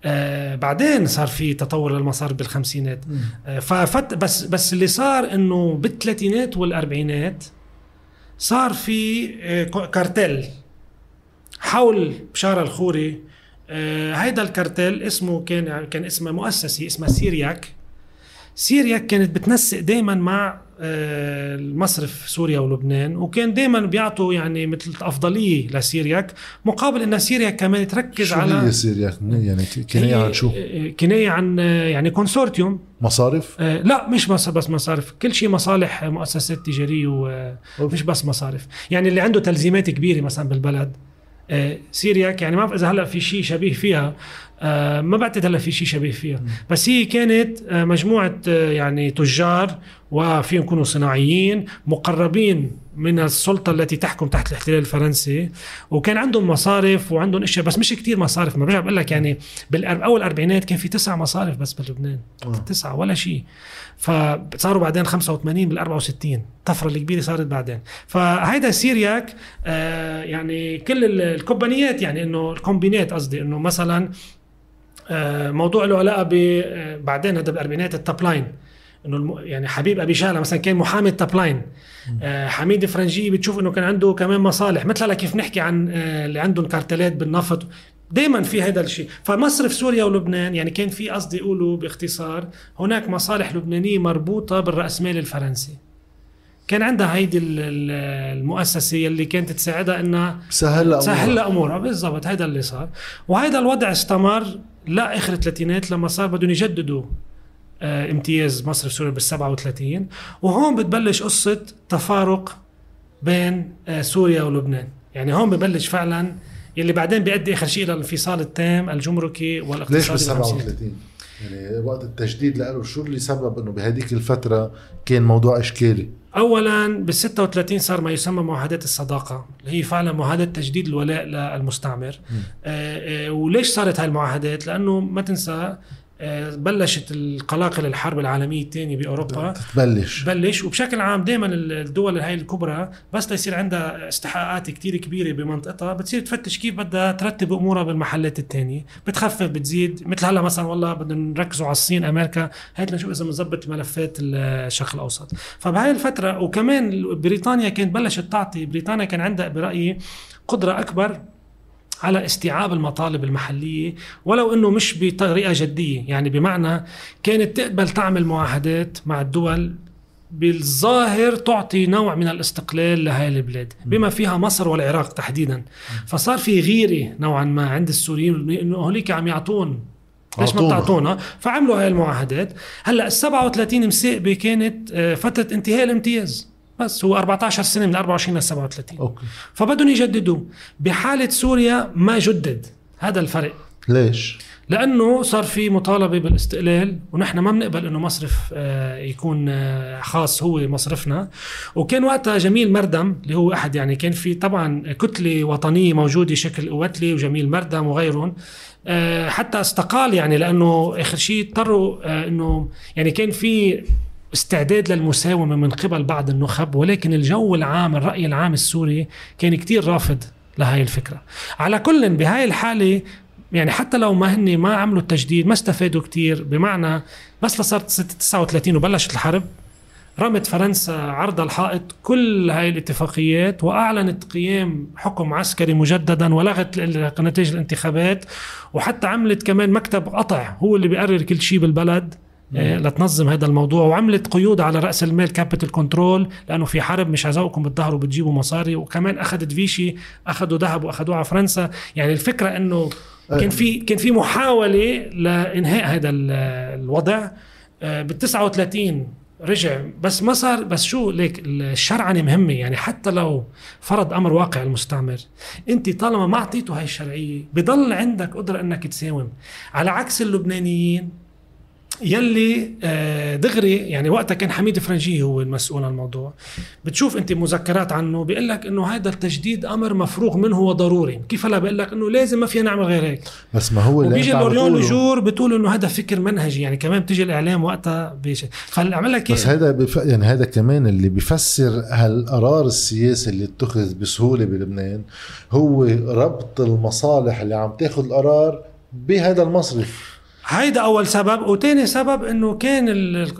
[SPEAKER 2] آه بعدين صار في تطور للمصارف بالخمسينات. آه ففت بس بس اللي صار إنه بالثلاثينات والأربعينات صار في آه، كارتيل حول بشارة الخوري. آه، هيدا الكارتيل اسمه كان كان اسمه مؤسسة اسمها Syriac. Syriac كانت بتنسق دائما مع آه، المصرف سوريا ولبنان وكان دائما بيعطوا يعني مثل أفضلية ل Syriac مقابل إن Syriac كمان تركز
[SPEAKER 1] شو
[SPEAKER 2] على
[SPEAKER 1] هي Syriac يعني كناية عن شو؟
[SPEAKER 2] آه، كناية عن آه، يعني consortium.
[SPEAKER 1] مصارف؟
[SPEAKER 2] آه، لا مش بس مصارف. كل شيء مصالح آه، مؤسسات تجارية ومش بس مصارف. يعني اللي عنده تلزيمات كبيرة مثلا بالبلد آه، Syriac يعني ما بعرف إذا هلأ في شيء شبيه فيها آه، ما بعتقد هلا في شيء شبيه فيها. بس هي كانت آه، مجموعة آه، يعني تجار وفيهم يكونوا صناعيين مقربين من السلطة التي تحكم تحت الاحتلال الفرنسي وكان عندهم مصارف وعندهم أشياء بس مش كتير مصارف. ما برجع بقول لك يعني بالاول الاربعينات كان في تسع مصارف بس بلبنان.
[SPEAKER 1] آه.
[SPEAKER 2] تسعة ولا شيء فصاروا بعدين 85 بال 64 الطفرة الكبيرة صارت بعدين. فهيدا سيرياك آه يعني كل ال- الكومبانيات يعني إنه الكومبينات قصدي إنه مثلا موضوع له علاقه ب آه، بعدين هذا بالاربعينات التاب لاين إنه. يعني حبيب أبي شالة مثلا كان محامي التاب لاين آه حميد فرنجي بتشوف إنه كان عنده كمان مصالح. مثل هلا كيف نحكي عن آه اللي عندهم كارتلات بالنفط. دائما في هذا الشيء. فمصرف سوريا ولبنان يعني كان في قصدي يقولوا باختصار هناك مصالح لبنانية مربوطة بالراسمال الفرنسي. كان عندها هيدي ال- ال- المؤسسة اللي كانت تساعدها إنها
[SPEAKER 1] سهل
[SPEAKER 2] سهل
[SPEAKER 1] أمورها.
[SPEAKER 2] لها امورها بالضبط هذا اللي صار. وهذا الوضع استمر. لاخر الثلاثينات لما صار بدهم يجددوا آه، امتياز مصرف سوريا بال 37 وهون بتبلش قصة تفارق بين آه، سوريا ولبنان. يعني هون ببلش فعلا يلي بعدين بيؤدي آخر شيء إلى الانفصال التام الجمركي
[SPEAKER 1] ليش
[SPEAKER 2] والاقتصادي
[SPEAKER 1] بال
[SPEAKER 2] بالخمسينات.
[SPEAKER 1] 37 يعني وقت التجديد له شو اللي سبب إنه بهديك الفترة كان موضوع إشكالي؟
[SPEAKER 2] اولا بال 36 صار ما يسمى معاهدات الصداقة اللي هي فعلا معاهدة تجديد الولاء للمستعمر. آه آه وليش صارت هاي المعاهدات؟ لأنه ما تنسى بلشت القلاقل الحرب العالمية الثانية بأوروبا.
[SPEAKER 1] تبلش
[SPEAKER 2] بلش وبشكل عام دائما الدول هاي الكبرى بس ليصير عندها استحقاقات كتير كبيرة بمنطقتها. بتصير تفتش كيف بدها ترتب أمورها بالمحلات الثانية. بتخفف بتزيد. مثل هلأ مثلا والله بدنا نركزوا على الصين أمريكا. هات نشوف إذا بنظبط ملفات الشرق الأوسط. فبهاي الفترة وكمان بريطانيا كانت بلشت تعطي بريطانيا كان عندها برأيي قدرة أكبر على استيعاب المطالب المحلية ولو أنه مش بطريقة جدية. يعني بمعنى كانت تقبل تعمل معاهدات مع الدول بالظاهر تعطي نوع من الاستقلال لهاي البلاد بما فيها مصر والعراق تحديدا. فصار في غيرة نوعا ما عند السوريين إنه هوليك عم يعطون. ليش ما. بتعطونا؟ فعملوا هاي المعاهدات. هلأ ال 37 مصاقبة كانت آه، فترة انتهاء الامتياز. بس هو 14 سنة من 24 ل 37
[SPEAKER 1] أوكي.
[SPEAKER 2] فبدهم يجددوه بحالة سوريا ما جدد هذا الفرق.
[SPEAKER 1] ليش؟
[SPEAKER 2] لأنه صار في مطالبة بالاستقلال ونحن ما بنقبل إنه مصرف آه، يكون آه، خاص هو مصرفنا. وكان وقتها جميل مردم اللي هو أحد يعني كان في طبعا كتلة وطنية موجودة شكل قوتلي وجميل مردم وغيرهم. آه، حتى استقال يعني لأنه آخر شيء اضطروا إنه يعني كان في استعداد للمساومة من قبل بعض النخب ولكن الجو العام الرأي العام السوري كان كتير رافض لهي الفكرة. على كل بهاي الحالة يعني حتى لو ما هن ما عملوا التجديد ما استفادوا كتير بمعنى بس لصارت 39 وبلشت الحرب رمت فرنسا عرض الحائط كل هاي الاتفاقيات وأعلنت قيام حكم عسكري مجددا ولغت نتائج الانتخابات وحتى عملت كمان مكتب قطع هو اللي بيقرر كل شيء بالبلد. لتنظم هذا الموضوع. وعملت قيود على رأس المال capital control لأنه في حرب مش عايزاكم بتظهروا بتجيبوا مصاري. وكمان أخذت فيشي أخذوا ذهب وأخذوه على فرنسا. يعني الفكرة إنه كان في كان في محاولة لإنهاء هذا ال- الوضع. بال 39 رجع. بس ما صار بس شو ليك الشرعنه مهمة. يعني حتى لو فرض أمر واقع المستعمر أنت طالما ما أعطيته هاي الشرعية بضل عندك قدرة إنك تساوم. على عكس اللبنانيين يلي آه، دغري يعني وقتها كان حميد فرنجي هو المسؤول عن الموضوع. بتشوف انت مذكرات عنه بيقول لك إنه هذا التجديد أمر مفروغ منه وضروري. كيف هلا بيقول لك إنه لازم ما فينا نعمل غير هيك؟
[SPEAKER 1] بس ما هو اللي
[SPEAKER 2] وبيجي لوريون
[SPEAKER 1] بتقوله.
[SPEAKER 2] لجور بتقول إنه هذا فكر منهجي يعني كمان بتيجي الإعلام وقتها بيش. فالعمل لك
[SPEAKER 1] بس
[SPEAKER 2] إيه؟
[SPEAKER 1] هذا بف... يعني هذا كمان اللي بيفسر هالقرار السياسي اللي اتخذ بسهولة بلبنان هو ربط المصالح اللي عم تاخذ القرار بهذا المصرف.
[SPEAKER 2] هيدا أول سبب وتاني سبب إنه كان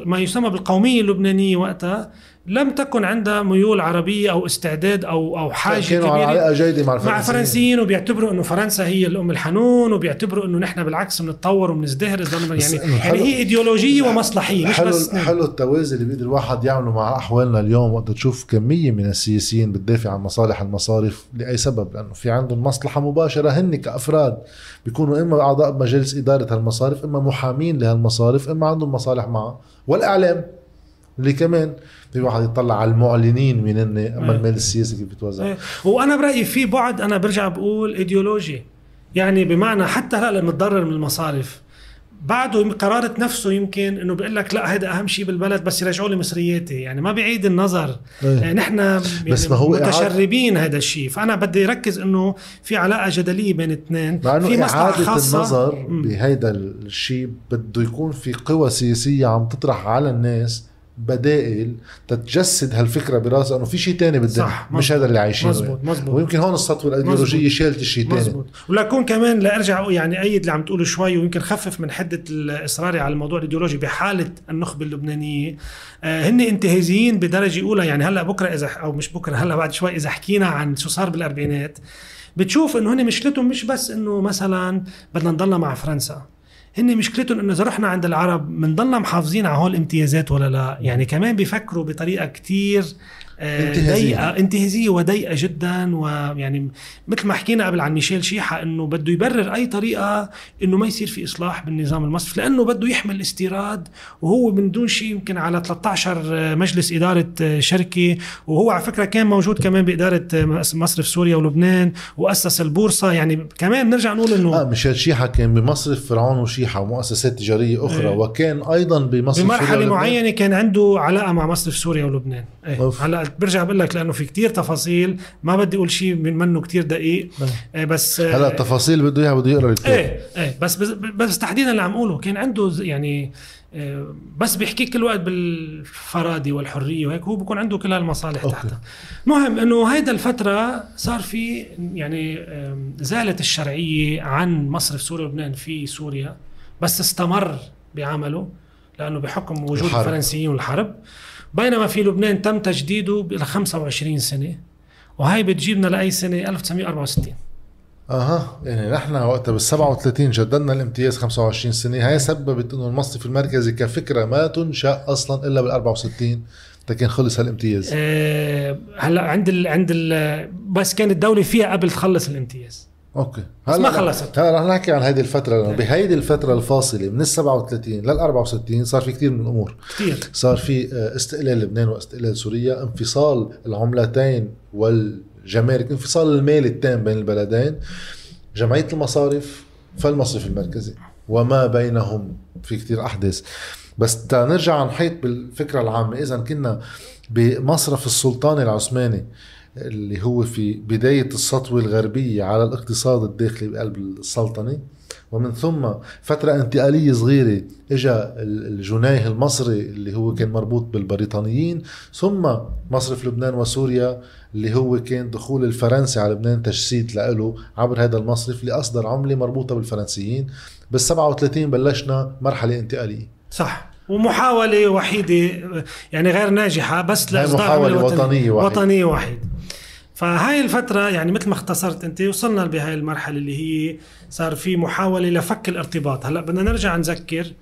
[SPEAKER 2] ما يسمى بالقومية اللبنانية وقتها لم تكن عندها ميول عربية أو استعداد أو أو حاجة
[SPEAKER 1] كانوا على
[SPEAKER 2] كبيرة.
[SPEAKER 1] علاقه جيدة مع
[SPEAKER 2] مع
[SPEAKER 1] الفرنسيين.
[SPEAKER 2] الفرنسيين وبيعتبروا إنه فرنسا هي الأم الحنون وبيعتبروا إنه نحن بالعكس بنتطور وبنزدهر. يعني
[SPEAKER 1] إنه
[SPEAKER 2] يعني هي إيديولوجية ومصلحية مش
[SPEAKER 1] حلو
[SPEAKER 2] بس
[SPEAKER 1] حلو التوازي اللي بيقدر الواحد يعمله مع أحوالنا اليوم وقت تشوف كمية من السياسيين بتدافع عن مصالح المصارف لأي سبب. لأنه في عندهم مصلحة مباشرة هن كأفراد بيكونوا إما أعضاء مجالس إدارة هالمصارف إما محامين لهالمصارف إما عندهم مصالح معها والإعلام. اللي كمان؟ في واحد يطلع على المعلنين من هن اما
[SPEAKER 2] إيه.
[SPEAKER 1] المال السياسي كيف بيتوزع
[SPEAKER 2] إيه. وأنا برأيي في بعد أنا برجع بقول إيديولوجي. يعني بمعنى حتى هلا متضرر من المصارف. بعده قرارة نفسه يمكن إنه بيقول لك لا هذا أهم شيء بالبلد بس يرجعوا لي مصرياتي يعني ما بعيد النظر.
[SPEAKER 1] إيه.
[SPEAKER 2] يعني نحن يعني
[SPEAKER 1] بس ما هو إعادة-
[SPEAKER 2] متشربين هذا الشيء فأنا بدي اركز إنه في علاقة جدلية بين اثنين.
[SPEAKER 1] مع
[SPEAKER 2] في
[SPEAKER 1] انه
[SPEAKER 2] مصلحة
[SPEAKER 1] إعادة
[SPEAKER 2] خاصة.
[SPEAKER 1] النظر. بهيدا الشيء بده يكون في قوى سياسية عم تطرح على الناس بدائل تتجسد هالفكرة براسها إنه في شيء تاني بالدنيا
[SPEAKER 2] صح،
[SPEAKER 1] مش. هذا اللي عايشينه
[SPEAKER 2] مزبوط مزبوط
[SPEAKER 1] ويمكن هون السطوه
[SPEAKER 2] الإيديولوجية.
[SPEAKER 1] شالت الشيء تاني
[SPEAKER 2] مزبوط ولكون كمان لارجع يعني أيد اللي عم تقوله شوي ويمكن خفف من حدة الإصرار على الموضوع الإيديولوجي بحالة النخبة اللبنانية آه هن انتهازيين بدرجة أولى يعني هلأ بكرة إذا أو مش بكرة هلأ بعد شوي إذا حكينا عن شو صار بالأربعينات بتشوف إنه هن مشكلتهم مش بس إنه مثلا بدنا نضلنا مع فرنسا هن مشكلتهم إنه إذا رحنا عند العرب بنضلنا محافظين على هول الامتيازات ولا لا يعني كمان بيفكروا بطريقة كتير. ضيقة
[SPEAKER 1] انتهازية
[SPEAKER 2] وضيقة جدا ويعني مثل ما حكينا قبل عن ميشيل شيحة إنه بده يبرر أي طريقة إنه ما يصير في إصلاح بالنظام المصرفي لأنه بده يحمل الاستيراد وهو من دون شيء يمكن على 13 مجلس إدارة شركة وهو على فكرة كان موجود كمان بإدارة مصرف سوريا ولبنان وأسس البورصة يعني كمان بنرجع نقول إنه
[SPEAKER 1] آه مشيل شيحة كان بمصرف فرعون وشيحة ومؤسسات تجارية أخرى
[SPEAKER 2] إيه.
[SPEAKER 1] وكان أيضا بمصرف بمرحلة.
[SPEAKER 2] معينة كان عنده علاقة مع مصرف سوريا ولبنان
[SPEAKER 1] أوف.
[SPEAKER 2] هلأ برجع بقول لك لأنه في كتير تفاصيل ما بدي أقول شيء من منه كتير دقيق إيه بس آه،
[SPEAKER 1] هلأ التفاصيل بده إياها بده يقرأ الكتاب
[SPEAKER 2] إيه إيه بس بس, بس تحديدا اللي عم أقوله كان عنده يعني آه، بس بيحكي كل وقت بالفرادي والحرية وهيك هو بكون عنده كل هالمصالح
[SPEAKER 1] أوكي.
[SPEAKER 2] تحتها مهم إنه هيدا الفترة صار في يعني زالت الشرعية عن مصرف سوريا ولبنان في سوريا بس استمر بعمله لأنه بحكم وجود
[SPEAKER 1] الحرب.
[SPEAKER 2] الفرنسيين والحرب بينما في لبنان تم تجديده ل 25 سنة وهي بتجيبنا لأي سنة؟ 1964
[SPEAKER 1] أها يعني نحن وقتها بال 37 جددنا الامتياز 25 سنة. هاي سببت إنه المصرف المركزي كفكرة ما تنشأ أصلا إلا بال 64 كان خلص هالامتياز
[SPEAKER 2] آه، هلأ عند ال عند ال بس كانت الدولة فيها قبل تخلص الامتياز.
[SPEAKER 1] أوكي.
[SPEAKER 2] بس ما خلصت.
[SPEAKER 1] هلا رح نحكي عن هذه الفترة لأنه بهيدي الفترة الفاصلة من ال 37 لل 64 صار في كثير من الأمور.
[SPEAKER 2] كثير
[SPEAKER 1] صار في آه، استقلال لبنان واستقلال سوريا انفصال العملتين والجمارك انفصال المال التام بين البلدين جمعية المصارف فالمصرف المركزي وما بينهم في كتير أحداث. بس نرجع نحيط بالفكرة العامة إذا كنا بمصرف السلطان العثماني اللي هو في بداية السطوة الغربية على الاقتصاد الداخلي بقلب السلطنة. ومن ثم فترة انتقالية صغيرة اجى الجنيه المصري اللي هو كان مربوط بالبريطانيين ثم مصرف لبنان وسوريا اللي هو كان دخول الفرنسي على لبنان تجسيد له عبر هذا المصرف لأصدر عملة مربوطة بالفرنسيين. بال 37 بلشنا مرحلة انتقالية.
[SPEAKER 2] صح. ومحاولة وحيدة يعني غير ناجحة بس لإصدار
[SPEAKER 1] محاولة وطنية وحيدة.
[SPEAKER 2] وطنية وحيدة. فهاي الفترة يعني مثل ما اختصرت أنت وصلنا بهاي المرحلة اللي هي صار في محاولة لفك الارتباط. هلأ بدنا نرجع نذكر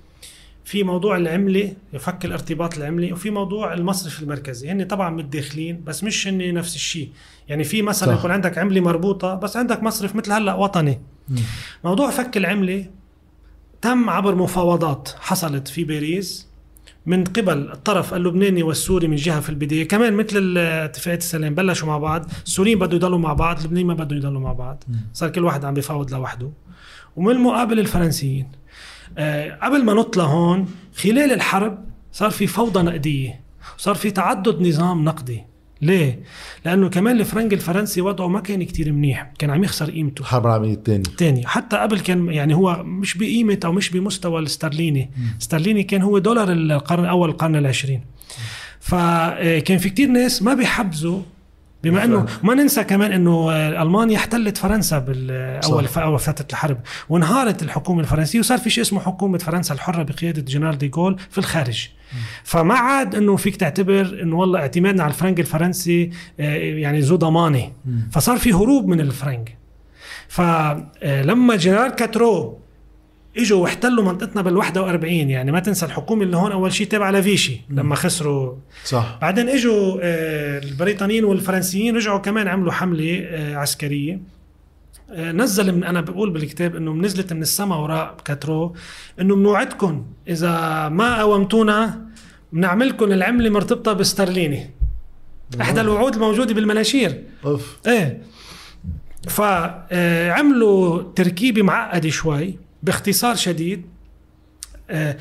[SPEAKER 2] في موضوع العملة فك الارتباط العملي وفي موضوع المصرف المركزي. هن طبعا متداخلين بس مش هن نفس الشيء. يعني في مثلا. يكون عندك عملة مربوطة بس عندك مصرف مثل هلأ وطني. موضوع فك العملة تم عبر مفاوضات حصلت في باريس. من قبل الطرف اللبناني والسوري من جهة في البداية. كمان مثل اتفاقية السلام بلشوا مع بعض. السوريين بدوا يضلوا مع بعض اللبنانيين ما بدهم يضلوا مع بعض. صار كل واحد عم بيفاوض لوحده. ومن المقابل الفرنسيين. آه قبل ما نطلع هون خلال الحرب صار في فوضى نقدية صار في تعدد نظام نقدي. ليه؟ لأنه كمان الفرنك الفرنسي وضعه ما كان كتير منيح، كان عم يخسر قيمته.
[SPEAKER 1] الحرب العالمية الثانية
[SPEAKER 2] الثاني. حتى قبل كان يعني هو مش بقيمة أو مش بمستوى الاسترليني استرليني كان هو دولار القرن الأول القرن العشرين. فكان في كتير ناس ما بيحبزوا بما إنه ما ننسى كمان إنه ألمانيا احتلت فرنسا بالاول في أول فترة الحرب وانهارت الحكومة الفرنسية وصار في شيء اسمه حكومة فرنسا الحرة بقيادة جنرال دي جول في الخارج. فما عاد إنه فيك تعتبر إنه والله اعتمادنا على الفرنك الفرنسي آه، يعني ذو ضمانة. فصار في هروب من الفرنك فلما جنرال كاترو اجوا واحتلوا منطقتنا بال 41 يعني ما تنسى الحكومة اللي هون أول شيء تابعة لفيشي لما خسروا.
[SPEAKER 1] صح.
[SPEAKER 2] بعدين اجوا آه، البريطانيين والفرنسيين رجعوا كمان عملوا حملة آه، عسكرية. آه، نزل من أنا بقول بالكتاب إنه نزلت من السماء وراء كاترو إنه بنوعدكم إذا ما قومتونا بنعملكم العملة مرتبطة باسترليني إحدى الوعود الموجودة بالمناشير.
[SPEAKER 1] أوف.
[SPEAKER 2] إيه. فعملوا تركيبة معقدة شوي. باختصار شديد آه،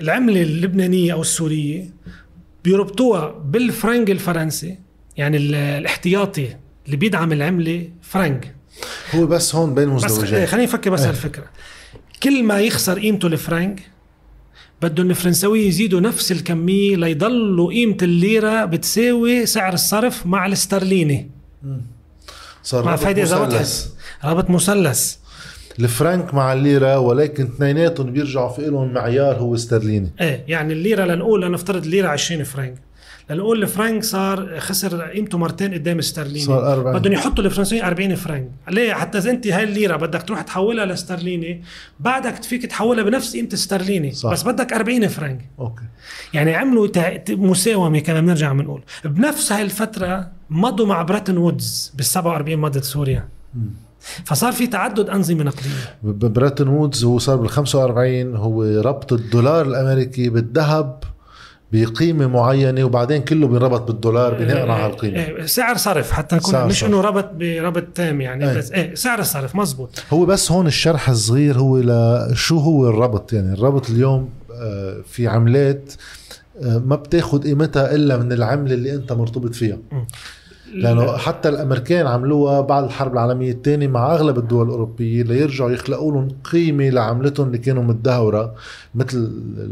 [SPEAKER 2] العملة اللبنانية أو السورية بيربطوها بالفرنك الفرنسي يعني ال- الاحتياطي اللي بيدعم العملة فرنك
[SPEAKER 1] هو بس هون بين
[SPEAKER 2] بس
[SPEAKER 1] مزدوجين
[SPEAKER 2] إيه، خليني نفكر بس
[SPEAKER 1] إيه.
[SPEAKER 2] هالفكرة. كل ما يخسر قيمته الفرنك بدهم الفرنساوية يزيدوا نفس الكمية ليضلوا قيمة الليرة بتساوي سعر الصرف مع الاسترليني
[SPEAKER 1] صار
[SPEAKER 2] مع إذا
[SPEAKER 1] مثلث.
[SPEAKER 2] رابط مثلث.
[SPEAKER 1] الفرنك مع الليرة ولكن اثنيناتهم بيرجعوا في لهم معيار هو استرليني
[SPEAKER 2] إيه يعني الليرة لنقول لنفترض الليرة 20 فرنك. لنقول الفرنك صار خسر قيمته مرتين قدام استرليني
[SPEAKER 1] صار 40.
[SPEAKER 2] بدهم يحطوا الفرنسيين 40 فرنك. ليه؟ حتى إذا أنت هاي الليرة بدك تروح تحولها لاسترليني بعدك فيك تحولها بنفس قيمة استرليني
[SPEAKER 1] صح.
[SPEAKER 2] بس بدك 40 فرنك.
[SPEAKER 1] okay.
[SPEAKER 2] يعني عملوا مساومة كمان بنرجع بنقول. بنفس هاي الفترة مضوا مع بريتن وودز بال 47 مضت سوريا. فصار في تعدد أنظمة نقدية.
[SPEAKER 1] ب- بريتن وودز هو صار بال 45 هو ربط الدولار الأمريكي بالذهب بقيمة معينة وبعدين كله بينربط بالدولار بناء على هالقيمة.
[SPEAKER 2] إيه، سعر صرف حتى نكون مش. إنه ربط بربط تام يعني
[SPEAKER 1] إيه.
[SPEAKER 2] بس إيه سعر الصرف مزبوط.
[SPEAKER 1] هو بس هون الشرح الصغير هو لشو هو الربط؟ يعني الربط اليوم آه، في عملات آه، ما بتاخد قيمتها إلا من العملة اللي أنت مرتبط فيها. لأنه حتى الأمريكان عملوها بعد الحرب العالمية الثانية مع أغلب الدول الأوروبية ليرجعوا يخلقوا لهم قيمة لعملتهم اللي كانوا متدهوره مثل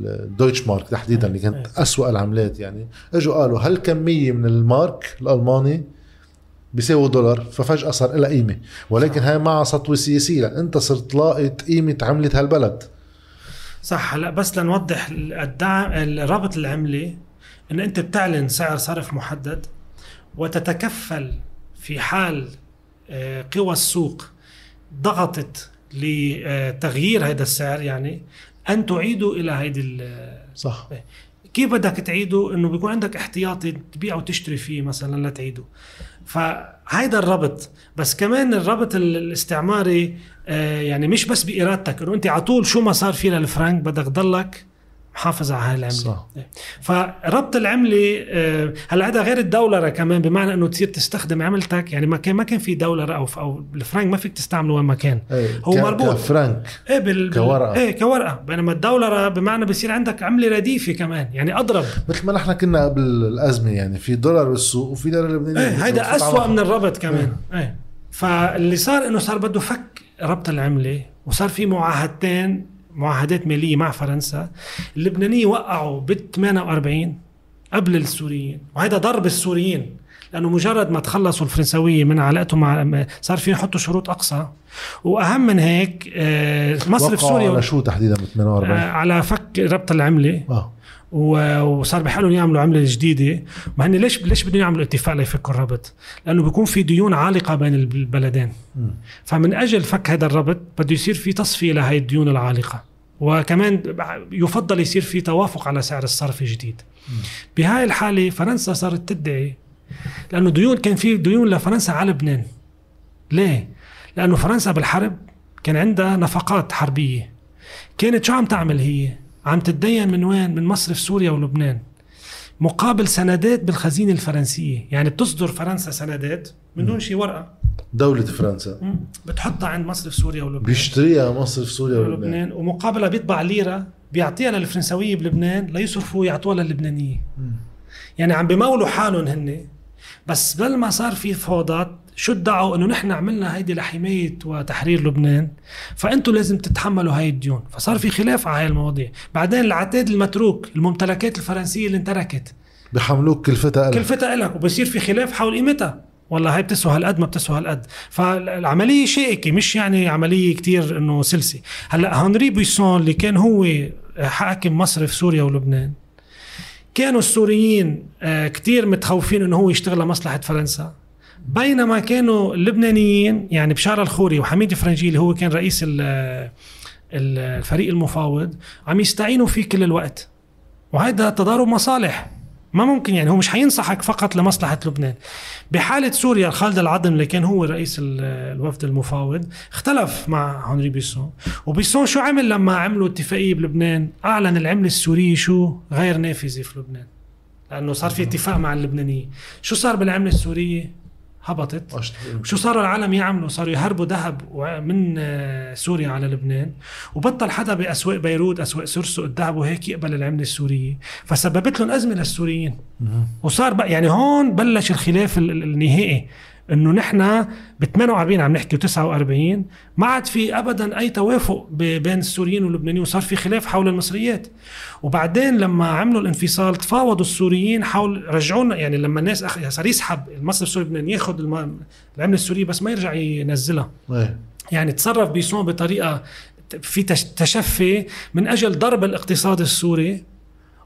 [SPEAKER 1] الدويتش مارك تحديدا اللي كانت أسوأ العملات يعني. إجوا قالوا هالكميه من المارك الألماني بيساوي دولار؟ ففجأة صار لها قيمة. ولكن هاي معها سطوة سياسية. لأن أنت صرت لاقط قيمة عملة هالبلد.
[SPEAKER 2] صح. هلا بس لنوضح الدعم الرابط العملي إن أنت بتعلن سعر صرف محدد. وتتكفل في حال آه، قوى السوق ضغطت لتغيير هذا السعر يعني أن تعيدوا إلى هيدي ال-
[SPEAKER 1] صح.
[SPEAKER 2] كيف بدك تعيده إنه بيكون عندك احتياطي تبيع وتشتري فيه مثلا لتعيده فهيدا الربط. بس كمان الربط ال- الاستعماري آه، يعني مش بس بإرادتك إنه أنت على طول شو ما صار فيه للفرنك بدك تضلك محافظ على هاي العملة.
[SPEAKER 1] صح.
[SPEAKER 2] إيه. فربط العملة آه، هلا هذا غير الدولره كمان بمعنى إنه تصير تستخدم عملتك يعني ما كان ما كان في دولره أو أو الفرنك ما فيك تستعمله وين ما كان.
[SPEAKER 1] إيه
[SPEAKER 2] هو
[SPEAKER 1] ك-
[SPEAKER 2] مربوط.
[SPEAKER 1] كفرنك.
[SPEAKER 2] إيه بال...
[SPEAKER 1] كورقة.
[SPEAKER 2] إيه كورقة. بينما الدولره بمعنى بصير عندك عملة رديفة كمان يعني أضرب.
[SPEAKER 1] مثل ما نحن كنا قبل الأزمة يعني في دولار بالسوق وفي دولار لبناني
[SPEAKER 2] إيه هيدا أسوأ من الربط كمان. إيه. فاللي صار إنه صار بده فك ربط العملة وصار في معاهدتين معاهدات مالية مع فرنسا. اللبنانية وقعوا بال 48 قبل السوريين وهذا ضرب السوريين لأنه مجرد ما تخلصوا الفرنساويه من علاقتهم مع صار فيهم يحطوا شروط أقصى. وأهم من هيك آه، مصرف سوريا
[SPEAKER 1] على شو تحديدا ب
[SPEAKER 2] آه،
[SPEAKER 1] 48
[SPEAKER 2] على فك ربط
[SPEAKER 1] العملة.
[SPEAKER 2] و- وصار بحالهم يعملوا عملة جديدة ما هن ليش ليش بدهم يعملوا اتفاق ليفكوا الربط؟ لأنه بيكون في ديون عالقة بين البلدين. فمن أجل فك هذا الربط بده يصير في تصفية لهي الديون العالقة وكمان يفضل يصير في توافق على سعر الصرف جديد بهاي الحالة فرنسا صارت تدعي لأنه ديون كان في ديون لفرنسا على لبنان ليه؟ لأنه فرنسا بالحرب كان عندها نفقات حربية كانت شو عم تعمل هي؟ عم تتدين من وين؟ من مصرف سوريا ولبنان. مقابل سندات بالخزينة الفرنسية، يعني بتصدر فرنسا سندات من دون شي ورقة.
[SPEAKER 1] دولة فرنسا.
[SPEAKER 2] مم. بتحطها عند مصرف سوريا ولبنان.
[SPEAKER 1] بيشتريها مصر في سوريا ولبنان.
[SPEAKER 2] ولبنان ومقابله بيطبع ليرة بيعطيها للفرنسوية بلبنان ليصرفوا يعطوها للبنانية. يعني عم بمولوا حالهم هن بس بل ما صار في فوضات شو ادعوا إنه نحن عملنا هيدي لحماية وتحرير لبنان؟ فانتم لازم تتحملوا هاي الديون. فصار في خلاف على هاي المواضيع. بعدين العتاد المتروك الممتلكات الفرنسية اللي انتركت.
[SPEAKER 1] بحملوك كلفتها لك.
[SPEAKER 2] كلفتها لك. وبصير في خلاف حول قيمتها. والله هاي بتسوى هالقد ما بتسوى هالقد. فالعملية شائكه مش يعني عملية كتير إنه سلسة. هلأ هنري بويسون اللي كان هو حاكم مصرف سوريا ولبنان كانوا السوريين آه، كتير متخوفين إنه هو يشتغل لمصلحة فرنسا. بينما كانوا اللبنانيين يعني بشار الخوري وحميد فرنجي اللي هو كان رئيس ال- ال- الفريق المفاوض عم يستعينوا فيه كل الوقت. وهذا تضارب مصالح. ما ممكن يعني هو مش حينصحك فقط لمصلحة لبنان. بحالة سوريا خالد العظم اللي كان هو رئيس ال- الوفد المفاوض اختلف مع هنري بيسون. وبيسون شو عمل لما عملوا اتفاقية بلبنان؟ أعلن العملة السورية شو غير نافذة في لبنان. لأنه صار في اتفاق مع اللبنانيين. شو صار بالعملة السورية هبطت. شو صاروا العالم يعملوا؟ صاروا يهربوا ذهب من آه، سوريا على لبنان. وبطل حدا بأسواق بيروت أسواق سرسو الذهب وهيك يقبل العملة السورية. فسببت لهم أزمة للسوريين. وصار بقى يعني هون بلش الخلاف ال- ال- النهائي. إنه نحن ب 48 عم نحكي و49 ما عاد في ابدا أي توافق بين السوريين واللبنانيين وصار في خلاف حول المصريات. وبعدين لما عملوا الانفصال تفاوضوا السوريين حول رجعونا يعني لما الناس أخ... صار يسحب المصرف السوري اللبناني ياخذ الم... العملة السورية بس ما يرجع ينزلها.
[SPEAKER 1] إيه.
[SPEAKER 2] يعني تصرف بيسون بطريقة في تش- تشفي من أجل ضرب الاقتصاد السوري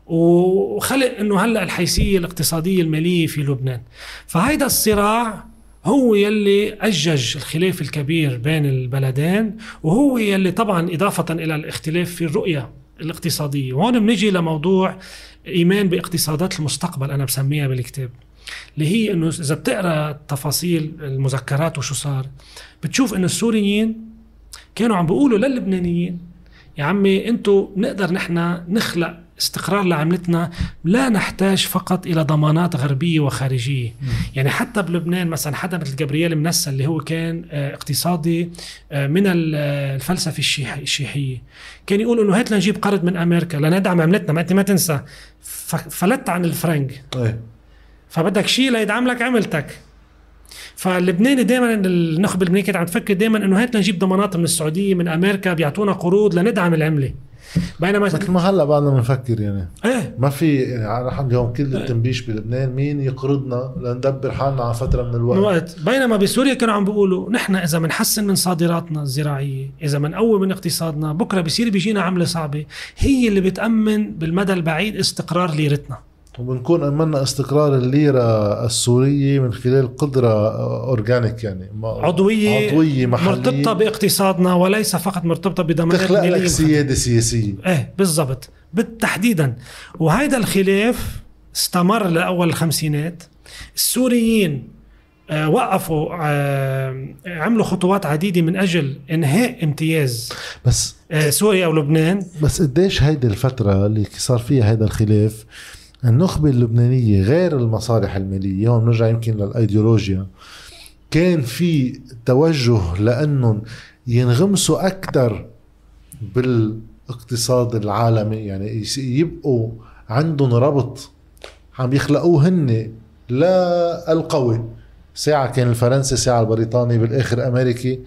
[SPEAKER 2] وخلق إنه هلأ الحيثية الاقتصادية المالية في لبنان. فهيدا الصراع هو يلي أجج الخلاف الكبير بين البلدين وهو يلي طبعا إضافة إلى الاختلاف في الرؤية الاقتصادية. وهون بنجي لموضوع إيمان باقتصادات المستقبل أنا بسميها بالكتاب اللي هي إنه إذا بتقرأ تفاصيل المذكرات وشو صار بتشوف إنه السوريين كانوا عم بيقولوا للبنانيين يا عمي أنتم نقدر نحن نخلق استقرار لعملتنا لا نحتاج فقط إلى ضمانات غربية وخارجية. يعني حتى بلبنان مثلا حدا مثل جبريل منسى اللي هو كان آه، اقتصادي آه، من آه، الفلسفة الشيح- الشيحية. كان يقول إنه هات لنجيب قرض من أمريكا لندعم عملتنا ما أنت ما تنسى. فلت عن الفرنك
[SPEAKER 1] إيه.
[SPEAKER 2] فبدك شيء ليدعم لك عملتك. فاللبناني دائما النخبه اللبنانيه كانت عم تفكر دائما إنه هات لنجيب ضمانات من السعودية من أمريكا بيعطونا قروض لندعم العملة. بينما
[SPEAKER 1] مثل ما هلا بعدنا بنفكر يعني.
[SPEAKER 2] إيه.
[SPEAKER 1] ما في يعني نحن اليوم كل التنبيش بلبنان مين يقرضنا لندبر حالنا على فترة من
[SPEAKER 2] من
[SPEAKER 1] الوقت.
[SPEAKER 2] وقت بينما بسوريا كانوا عم بيقولوا نحن إذا بنحسن من صادراتنا الزراعية إذا بنقوي من اقتصادنا بكرة بصير بيجينا عملة صعبة هي اللي بتأمن بالمدى البعيد استقرار ليرتنا.
[SPEAKER 1] وبنكون امنا استقرار الليرة السورية من خلال قدرة اورجانيك يعني.
[SPEAKER 2] عضوية
[SPEAKER 1] عضوية محلية.
[SPEAKER 2] مرتبطة باقتصادنا وليس فقط مرتبطة بضمانات
[SPEAKER 1] تخلق لك سيادة سياسية.
[SPEAKER 2] إيه بالضبط. بالتحديدا. وهيدا الخلاف استمر لأول الخمسينات. السوريين آه وقفوا آه عملوا خطوات عديدة من أجل إنهاء امتياز
[SPEAKER 1] بس
[SPEAKER 2] آه سوريا ولبنان.
[SPEAKER 1] بس قديش هيدي الفترة اللي صار فيها هيدا الخلاف النخبة اللبنانية غير المصالح المالية هون بنرجع يمكن للأيديولوجيا كان في توجه لأنهم ينغمسوا أكثر بالاقتصاد العالمي يعني يبقوا عندهم ربط عم يخلقوه هن لا القوي. ساعة كان الفرنسي ساعة البريطاني بالآخر أمريكي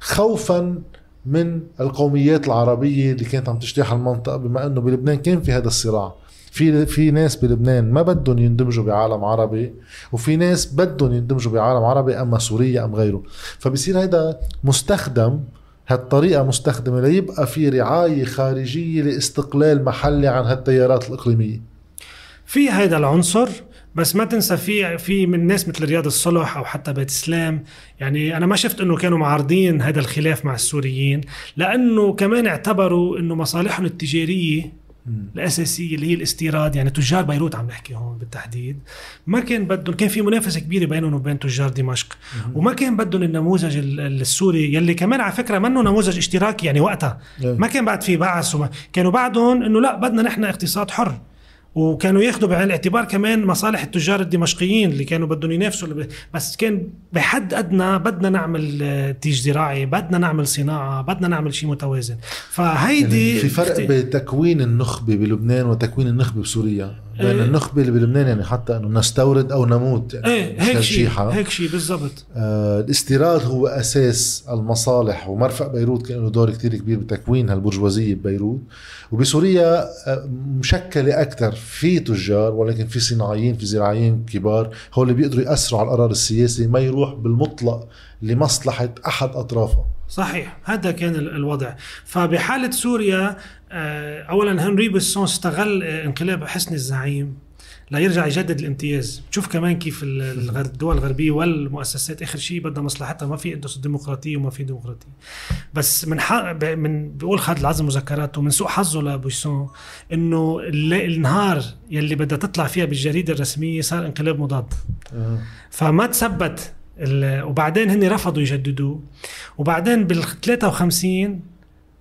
[SPEAKER 1] خوفا من القوميات العربية اللي كانت عم تجتاح المنطقة بما أنه بلبنان كان في هذا الصراع. في في ناس بلبنان ما بدهم يندمجوا بعالم عربي وفي ناس بدهم يندمجوا بعالم عربي أما سوريا أم غيره. فبصير هذا مستخدم هالطريقة مستخدمة ليبقى في رعاية خارجية لاستقلال محلي عن هالتيارات الإقليمية.
[SPEAKER 2] في هيدا العنصر بس ما تنسى في في من ناس مثل رياض الصلح أو حتى بيت اسلام يعني أنا ما شفت إنه كانوا معارضين هذا الخلاف مع السوريين لأنه كمان اعتبروا إنه مصالحهم التجارية الأساسية اللي هي الاستيراد يعني تجار بيروت عم نحكي هون بالتحديد. ما كان بدهم كان في منافسة كبيرة بينهم وبين تجار دمشق. وما كان بدهم النموذج ال- السوري يلي كمان على فكرة منه نموذج اشتراكي يعني وقتها.
[SPEAKER 1] إيه.
[SPEAKER 2] ما كان بعد في بعث وما كانوا بعدهم إنه لا بدنا نحن اقتصاد حر. وكانوا ياخذوا بعين الاعتبار كمان مصالح التجار الدمشقيين اللي كانوا بدهم ينافسوا. بس كان بحد أدنى بدنا نعمل آه، تيج زراعي بدنا نعمل صناعة بدنا نعمل شيء متوازن. فهيدي
[SPEAKER 1] يعني في فرق بين تكوين النخبة بلبنان وتكوين النخبة بسوريا؟ بين إيه. النخبة اللي بلبنان يعني حتى إنه نستورد أو نموت يعني
[SPEAKER 2] إيه هيك شيء هيك شيء بالضبط.
[SPEAKER 1] آه الاستيراد هو أساس المصالح ومرفق بيروت كان له دور كثير كبير بتكوين هالبرجوازية ببيروت. وبسوريا آه مشكلة أكثر في تجار ولكن في صناعيين في زراعيين كبار هو اللي بيقدروا ياثروا على القرار السياسي ما يروح بالمطلق لمصلحة أحد أطرافه.
[SPEAKER 2] صحيح. هذا كان الوضع. فبحالة سوريا آه، أولا هنري بسون استغل آه، انقلاب حسني الزعيم لا يرجع يجدد الامتياز. تشوف كمان كيف الدول الغربية والمؤسسات آخر شيء بدها مصلحتها. ما في ديمقراطية وما في ديمقراطية. بس من حق من بقول خالد العظم مذكراته من سوء حظه لبويسون إنه النهار يلي بدها تطلع فيها بالجريدة الرسمية صار انقلاب مضاد. فما تثبت وبعدين هن رفضوا يجددوه. وبعدين بال 53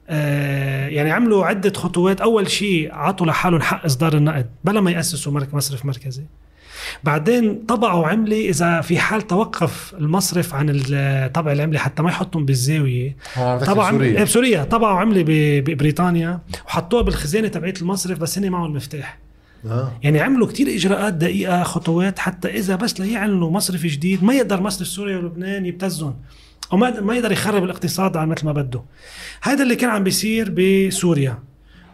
[SPEAKER 2] آه يعني عملوا عدة خطوات. أول شيء عطوا لحالهم حق إصدار النقد بلا ما يأسسوا مصرف مركزي. بعدين طبعوا عملة إذا في حال توقف المصرف عن طبع العملة حتى ما يحطهم بالزاوية. طبعا بسوريا. بسوريا. طبعوا عملة ببريطانيا وحطوها بالخزانة تبعت المصرف بس هن معهم المفتاح. آه. يعني عملوا كتير إجراءات دقيقة خطوات حتى إذا بس ليعلنوا مصرف جديد ما يقدر مصرف سوريا ولبنان يبتزهم أو ما يقدر يخرب الاقتصاد على مثل ما بده هذا اللي كان عم بيصير بسوريا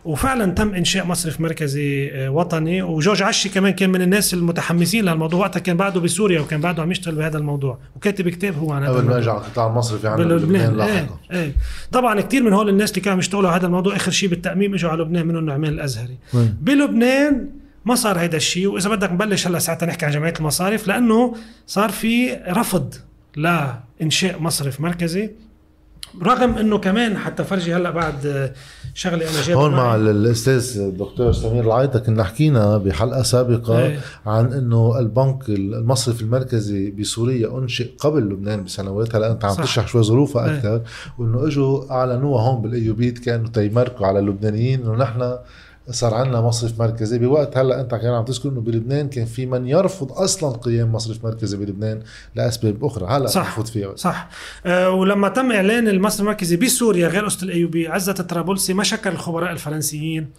[SPEAKER 2] وفعلا تم إنشاء مصرف مركزي آه، وطني. وجورج عشي كمان كان من الناس المتحمسين للموضوع. وقتها كان بعده بسوريا وكان بعده عم يشتغل بهذا الموضوع. وكاتب كتاب هو عن هذا
[SPEAKER 1] قبل ما يرجع القطاع المصرفي عن لبنان
[SPEAKER 2] إيه إيه. طبعا كثير من هول الناس اللي كانوا يشتغلوا على هذا الموضوع آخر شيء بالتأميم إجوا على لبنان منهم نعمان الأزهري. بلبنان ما صار هيدا الشيء وإذا بدك نبلش هلا ساعتها نحكي عن جمعية المصارف لأنه صار في رفض لإنشاء مصرف مركزي. رغم إنه كمان حتى فرجي هلأ بعد شغلة أنا
[SPEAKER 1] جايبها هون مع الأستاذ الدكتور سمير العايطه كنا حكينا بحلقة سابقة إيه. عن إنه البنك المصرف المركزي بسوريا أنشئ قبل لبنان بسنوات هلأ أنت عم تشرح شوي ظروفها أكثر إيه. وإنه إجوا أعلنوها هون بالأيوبيت كانوا تيمركوا على اللبنانيين إنه نحن صار عندنا مصرف مركزي. بوقت هلا انت كان عم تذكر إنه بلبنان كان في من يرفض أصلا قيام مصرف مركزي بلبنان لأسباب أخرى. هلا
[SPEAKER 2] صح. فيها. صح. أه ولما تم إعلان المصرف المركزي بسوريا غير قصه الايوبي عزت الطرابلسي ما شكر الخبراء الفرنسيين.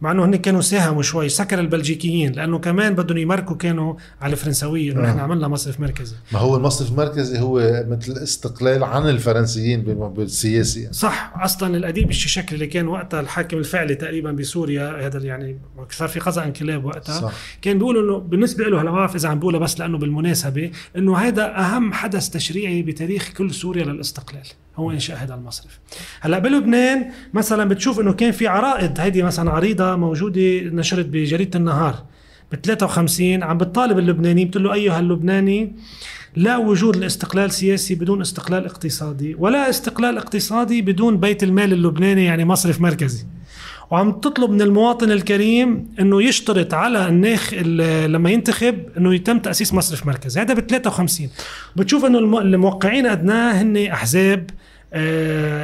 [SPEAKER 2] مع إنه هن كانوا ساهموا شوي. سكر البلجيكيين لأنه كمان بدهم يمركوا كانوا على الفرنسويه إنه نحن عملنا مصرف مركزي.
[SPEAKER 1] ما هو المصرف المركزي هو مثل استقلال عن الفرنسيين بالسياسي. يعني.
[SPEAKER 2] صح أصلا الاديب الشكل اللي كان وقتها الحاكم الفعلي تقريبا بسوريا هذا يعني صار في قضاء انقلاب وقتها. صح. كان بيقول إنه بالنسبة له هلا ما بعرف إذا عم بقولها بس لأنه بالمناسبة إنه هذا أهم حدث تشريعي بتاريخ كل سوريا للاستقلال. هو إنشاء هذا المصرف. هلأ بلبنان مثلا بتشوف إنه كان في عرائض هيدي مثلا عريضة موجودة نشرت بجريدة النهار ب 53 عم بتطالب اللبناني بتقول له أيها اللبناني لا وجود لاستقلال سياسي بدون استقلال اقتصادي ولا استقلال اقتصادي بدون بيت المال اللبناني يعني مصرف مركزي. وعم تطلب من المواطن الكريم إنه يشترط على الناخ لما ينتخب إنه يتم تأسيس مصرف مركزي. هذا ب 53 بتشوف إنه الموقعين أدناه هن أحزاب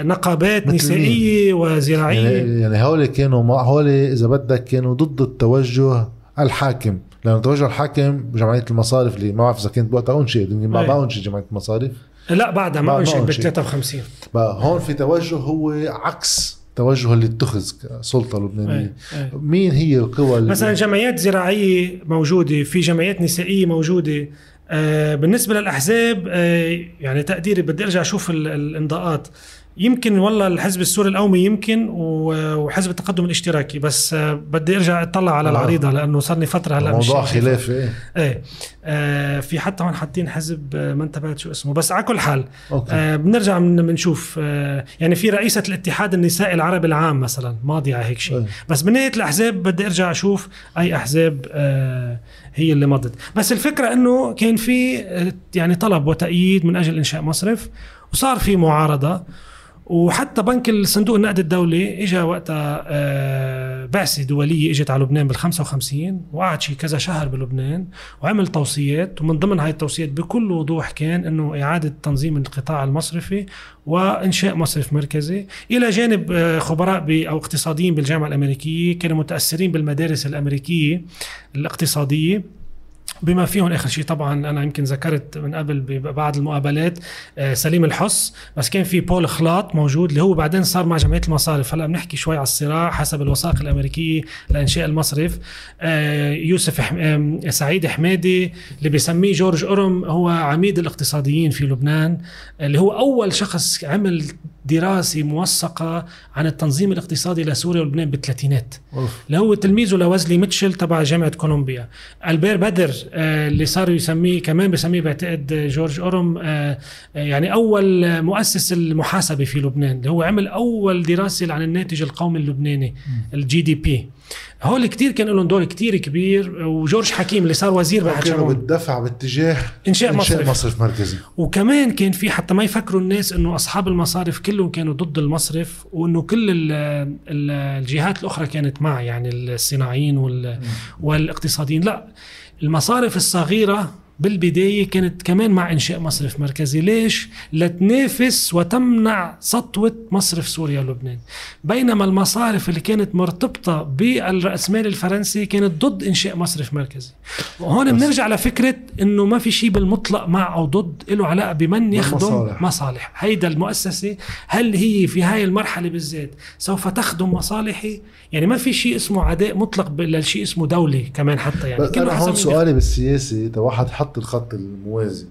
[SPEAKER 2] نقابات نسائية وزراعية.
[SPEAKER 1] يعني, يعني هول كانوا هول إذا بدك كانوا ضد التوجه الحاكم. لأنه توجه الحاكم بجمعية المصارف اللي ما بعرف إذا كانت بوقتها أنشئت ما إيه. أنشئت جمعية المصارف.
[SPEAKER 2] لا بعدها ما أنشئت ب 53
[SPEAKER 1] بقى هون في توجه هو عكس توجه اللي اتخذ سلطه لبنانية. أي. أي. مين هي القوى
[SPEAKER 2] مثلا جمعيات زراعية موجودة في جمعيات نسائية موجودة. آه بالنسبة للأحزاب آه يعني تقديري بدي أرجع أشوف الانضاءات. يمكن والله الحزب السوري القومي يمكن وحزب التقدم الاشتراكي بس آه، بدي أرجع أطلع على آه. العريضة لأنه صار لي فترة هلأ
[SPEAKER 1] موضوع خلافي إيه
[SPEAKER 2] إيه آه في حتى هون حاطين حزب آه، ما انتبهت شو اسمه بس على كل حال أوكي. آه بنرجع بنشوف آه يعني في رئيسة الاتحاد النسائي العربي العام مثلا ماضية على هيك شيء أيه. بس من ناحية الأحزاب بدي أرجع أشوف أي أحزاب آه هي اللي مضت بس الفكرة إنه كان في يعني طلب وتأييد من أجل إنشاء مصرف وصار في معارضة وحتى بنك الصندوق النقد الدولي اجى وقتها آه، بعثة دولية إجت على لبنان بال 55 وقعد شي كذا شهر بلبنان وعمل توصيات ومن ضمن هاي التوصيات بكل وضوح كان إنه إعادة تنظيم القطاع المصرفي وإنشاء مصرف مركزي. إلى جانب آه، خبراء أو اقتصاديين بالجامعة الأمريكية كانوا متأثرين بالمدارس الأمريكية الاقتصادية. بما فيهم اخر شيء طبعا أنا يمكن ذكرت من قبل ببعض المقابلات آه، سليم الحص بس كان في بول خلاط موجود اللي هو بعدين صار مع جمعية المصارف. هلأ بنحكي شوي على الصراع حسب الوثائق الأمريكية لإنشاء المصرف. آه، يوسف سعيد حمادي اللي بيسميه جورج أورم هو عميد الاقتصاديين في لبنان اللي هو أول شخص عمل دراسة موثقة عن التنظيم الاقتصادي لسوريا ولبنان بالثلاثينات. اللي هو تلميذه لوزلي ميتشل تبع جامعة كولومبيا. ألبير بدر آه، اللي صار يسميه كمان بسميه بعتقد جورج أورم آه، يعني أول مؤسس المحاسبة في لبنان. اللي هو عمل أول دراسة عن الناتج القومي اللبناني الجي دي بي هول كتير كان لهم دور كتير كبير وجورج حكيم اللي صار وزير
[SPEAKER 1] بعد كانوا بالدفع باتجاه
[SPEAKER 2] إنشاء, إنشاء مصرف.
[SPEAKER 1] مصرف مركزي.
[SPEAKER 2] وكمان كان في حتى ما يفكروا الناس إنه أصحاب المصارف كلهم كانوا ضد المصرف وإنه كل الجهات الأخرى كانت مع يعني الصناعيين والاقتصاديين. لا المصارف الصغيرة بالبداية كانت كمان مع إنشاء مصرف مركزي. ليش؟ لتنافس وتمنع سطوة مصرف سوريا ولبنان. بينما المصارف اللي كانت مرتبطة بالرأسمال الفرنسي كانت ضد إنشاء مصرف مركزي. وهون بنرجع لفكرة إنه ما في شيء بالمطلق مع أو ضد له علاقة بمن يخدم مصالح. مصالح هيدا المؤسسة هل هي في هاي المرحلة بالذات سوف تخدم مصالحي؟ يعني ما في شيء اسمه عداء مطلق للشيء اسمه دولة كمان حتى يعني.
[SPEAKER 1] أنا هون سؤالي بالسياسة واحد حط خط الخط الموازي.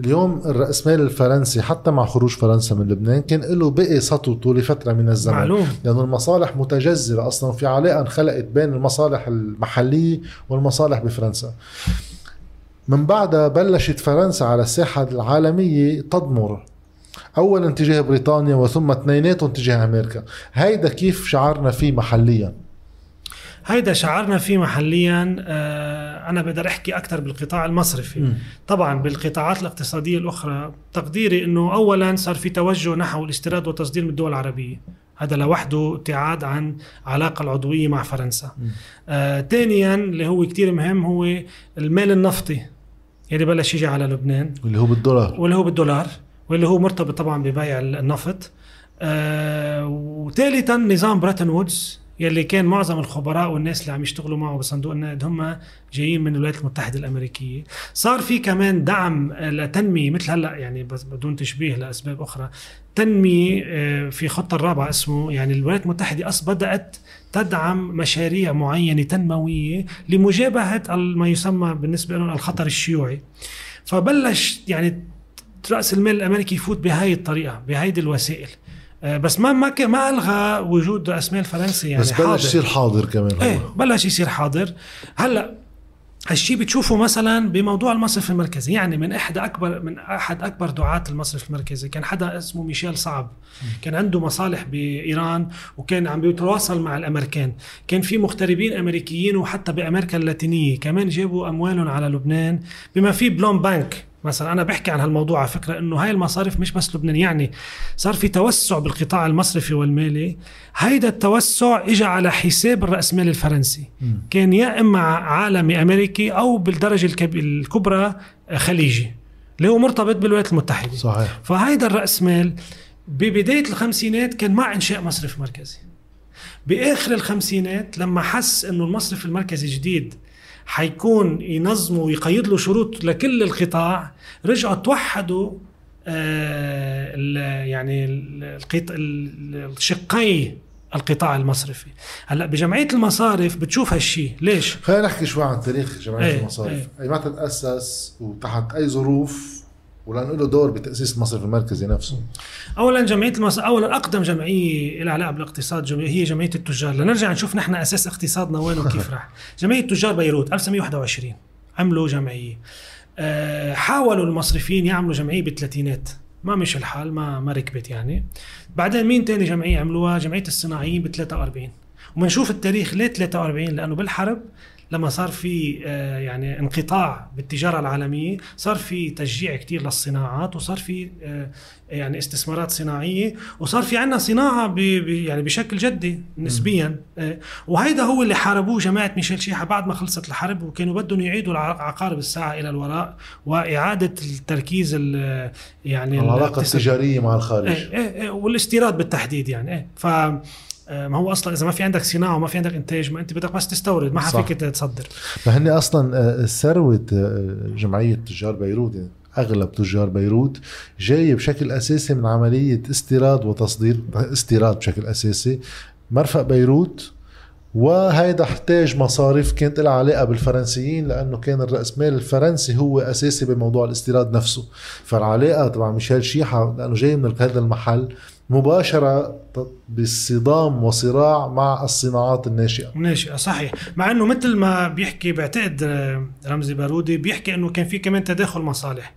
[SPEAKER 1] اليوم الرأسمال الفرنسي حتى مع خروج فرنسا من لبنان كان له بقي سطوته لفترة من الزمن.
[SPEAKER 2] معلوم.
[SPEAKER 1] لأنه المصالح متجذرة أصلا في علاقة انخلقت بين المصالح المحلية والمصالح بفرنسا. من بعدها بلشت فرنسا على الساحة العالمية تضمر أولا تجاه بريطانيا وثم اثنيناتهم تجاه أمريكا. هيدا كيف شعرنا فيه محليا؟
[SPEAKER 2] هيدا شعرنا فيه محليا آه، أنا بقدر أحكي أكثر بالقطاع المصرفي. م. طبعا بالقطاعات الاقتصادية الأخرى تقديري إنه اولا صار في توجه نحو الاستيراد والتصدير من الدول العربية. هذا لوحده ابتعاد عن علاقة العضوية مع فرنسا. آه، ثانيا اللي هو كتير مهم هو المال النفطي. اللي بلش يجي على لبنان.
[SPEAKER 1] واللي هو بالدولار.
[SPEAKER 2] واللي هو بالدولار واللي هو مرتبط طبعا ببيع النفط. آه وثالثا نظام بريتن وودز. يلي كان معظم الخبراء والناس اللي عم يشتغلوا معه بصندوق النقد هم جايين من الولايات المتحدة الأمريكية. صار في كمان دعم لتنمية مثل هلأ يعني بس بدون تشبيه لأسباب أخرى تنمية آه، في خطة الرابعة اسمه يعني الولايات المتحدة أص بدأت تدعم مشاريع معينة تنموية لمجابهة ما يسمى بالنسبة لهم الخطر الشيوعي. فبلش يعني رأس المال الأمريكي يفوت بهاي الطريقة بهيدي الوسائل. بس ما ما ما ألغى وجود راس مال فرنسي يعني
[SPEAKER 1] بس بلش يصير حاضر كمان.
[SPEAKER 2] إيه بلش يصير حاضر. هلأ هالشيء بتشوفه مثلا بموضوع المصرف المركزي. يعني من إحدى اكبر من أحد أكبر دعاة المصرف المركزي. كان حدا اسمه ميشيل صعب. كان عنده مصالح بإيران وكان عم بيتواصل مع الأمريكان. كان في مغتربين أمريكيين وحتى بأمريكا اللاتينية. كمان جابوا أموالهم على لبنان بما في بلون بانك مثلا أنا بحكي عن هالموضوع على فكرة إنه هاي المصارف مش بس لبنان يعني صار في توسع بالقطاع المصرفي والمالي. هيدا التوسع اجى على حساب الراسمال الفرنسي. م. كان يا إما عالمي أمريكي أو بالدرجة الكبرى خليجي اللي هو مرتبط بالولايات المتحدة.
[SPEAKER 1] صحيح.
[SPEAKER 2] فهيدا الراسمال ببداية الخمسينات كان مع إنشاء مصرف مركزي. بآخر الخمسينات لما حس إنه المصرف المركزي جديد حيكون ينظموا ويقيد له شروط لكل القطاع. رجعوا توحدوا آه يعني الشقي القطاع المصرفي. هلأ بجمعية المصارف بتشوف هالشيء ليش؟
[SPEAKER 1] خلينا نحكي شوي عن تاريخ جمعية إيه المصارف. إيه. اي متى تأسس وتحت أي ظروف ولأنه له دور بتأسيس المصرف المركزي نفسه.
[SPEAKER 2] اولا جمعية المصرف اولا أقدم جمعية لها علاقه بالاقتصاد هي جمعية التجار. لنرجع نشوف نحن أساس اقتصادنا وين وكيف راح. جمعية تجار بيروت 1921 عملوا جمعية. آه، حاولوا المصرفيين يعملوا جمعية بالثلاثينات ما مش الحال ما ما ركبت يعني. بعدين مين تاني جمعية عملوها؟ جمعية الصناعيين ب 43 وبنشوف التاريخ ليه 43 لأنه بالحرب لما صار في آه، يعني انقطاع بالتجارة العالمية صار في تشجيع كتير للصناعات وصار في آه، يعني استثمارات صناعية وصار في عندنا صناعة يعني بشكل جدي نسبيا. آه، وهيدا هو اللي حاربوه جماعة ميشيل شيحة بعد ما خلصت الحرب وكانوا بدهم يعيدوا عقارب الساعة إلى الوراء وإعادة التركيز ال- يعني العلاقة
[SPEAKER 1] التجارية مع الخارج.
[SPEAKER 2] إيه إيه إيه والاستيراد بالتحديد يعني إيه. ف ما هو أصلا إذا ما في عندك صناعة وما في عندك إنتاج ما أنت بدك بس تستورد ما. فيك تصدر
[SPEAKER 1] فهن أصلا آه، ثروة آه، جمعية تجار بيروت يعني أغلب تجار بيروت جاية بشكل أساسي من عملية استيراد وتصدير استيراد بشكل أساسي مرفق بيروت وهيدا احتاج مصارف كانت لها علاقة بالفرنسيين لأنه كان الراسمال الفرنسي هو أساسي بموضوع الاستيراد نفسه فالعلاقة تبع ميشيل شيحة لأنه جاي من هذا المحل مباشرة بصدام وصراع مع الصناعات الناشئة.
[SPEAKER 2] ناشئة صحيح. مع إنه مثل ما بيحكي بعتقد آه، رمزي بارودي بيحكي إنه كان في كمان تداخل مصالح.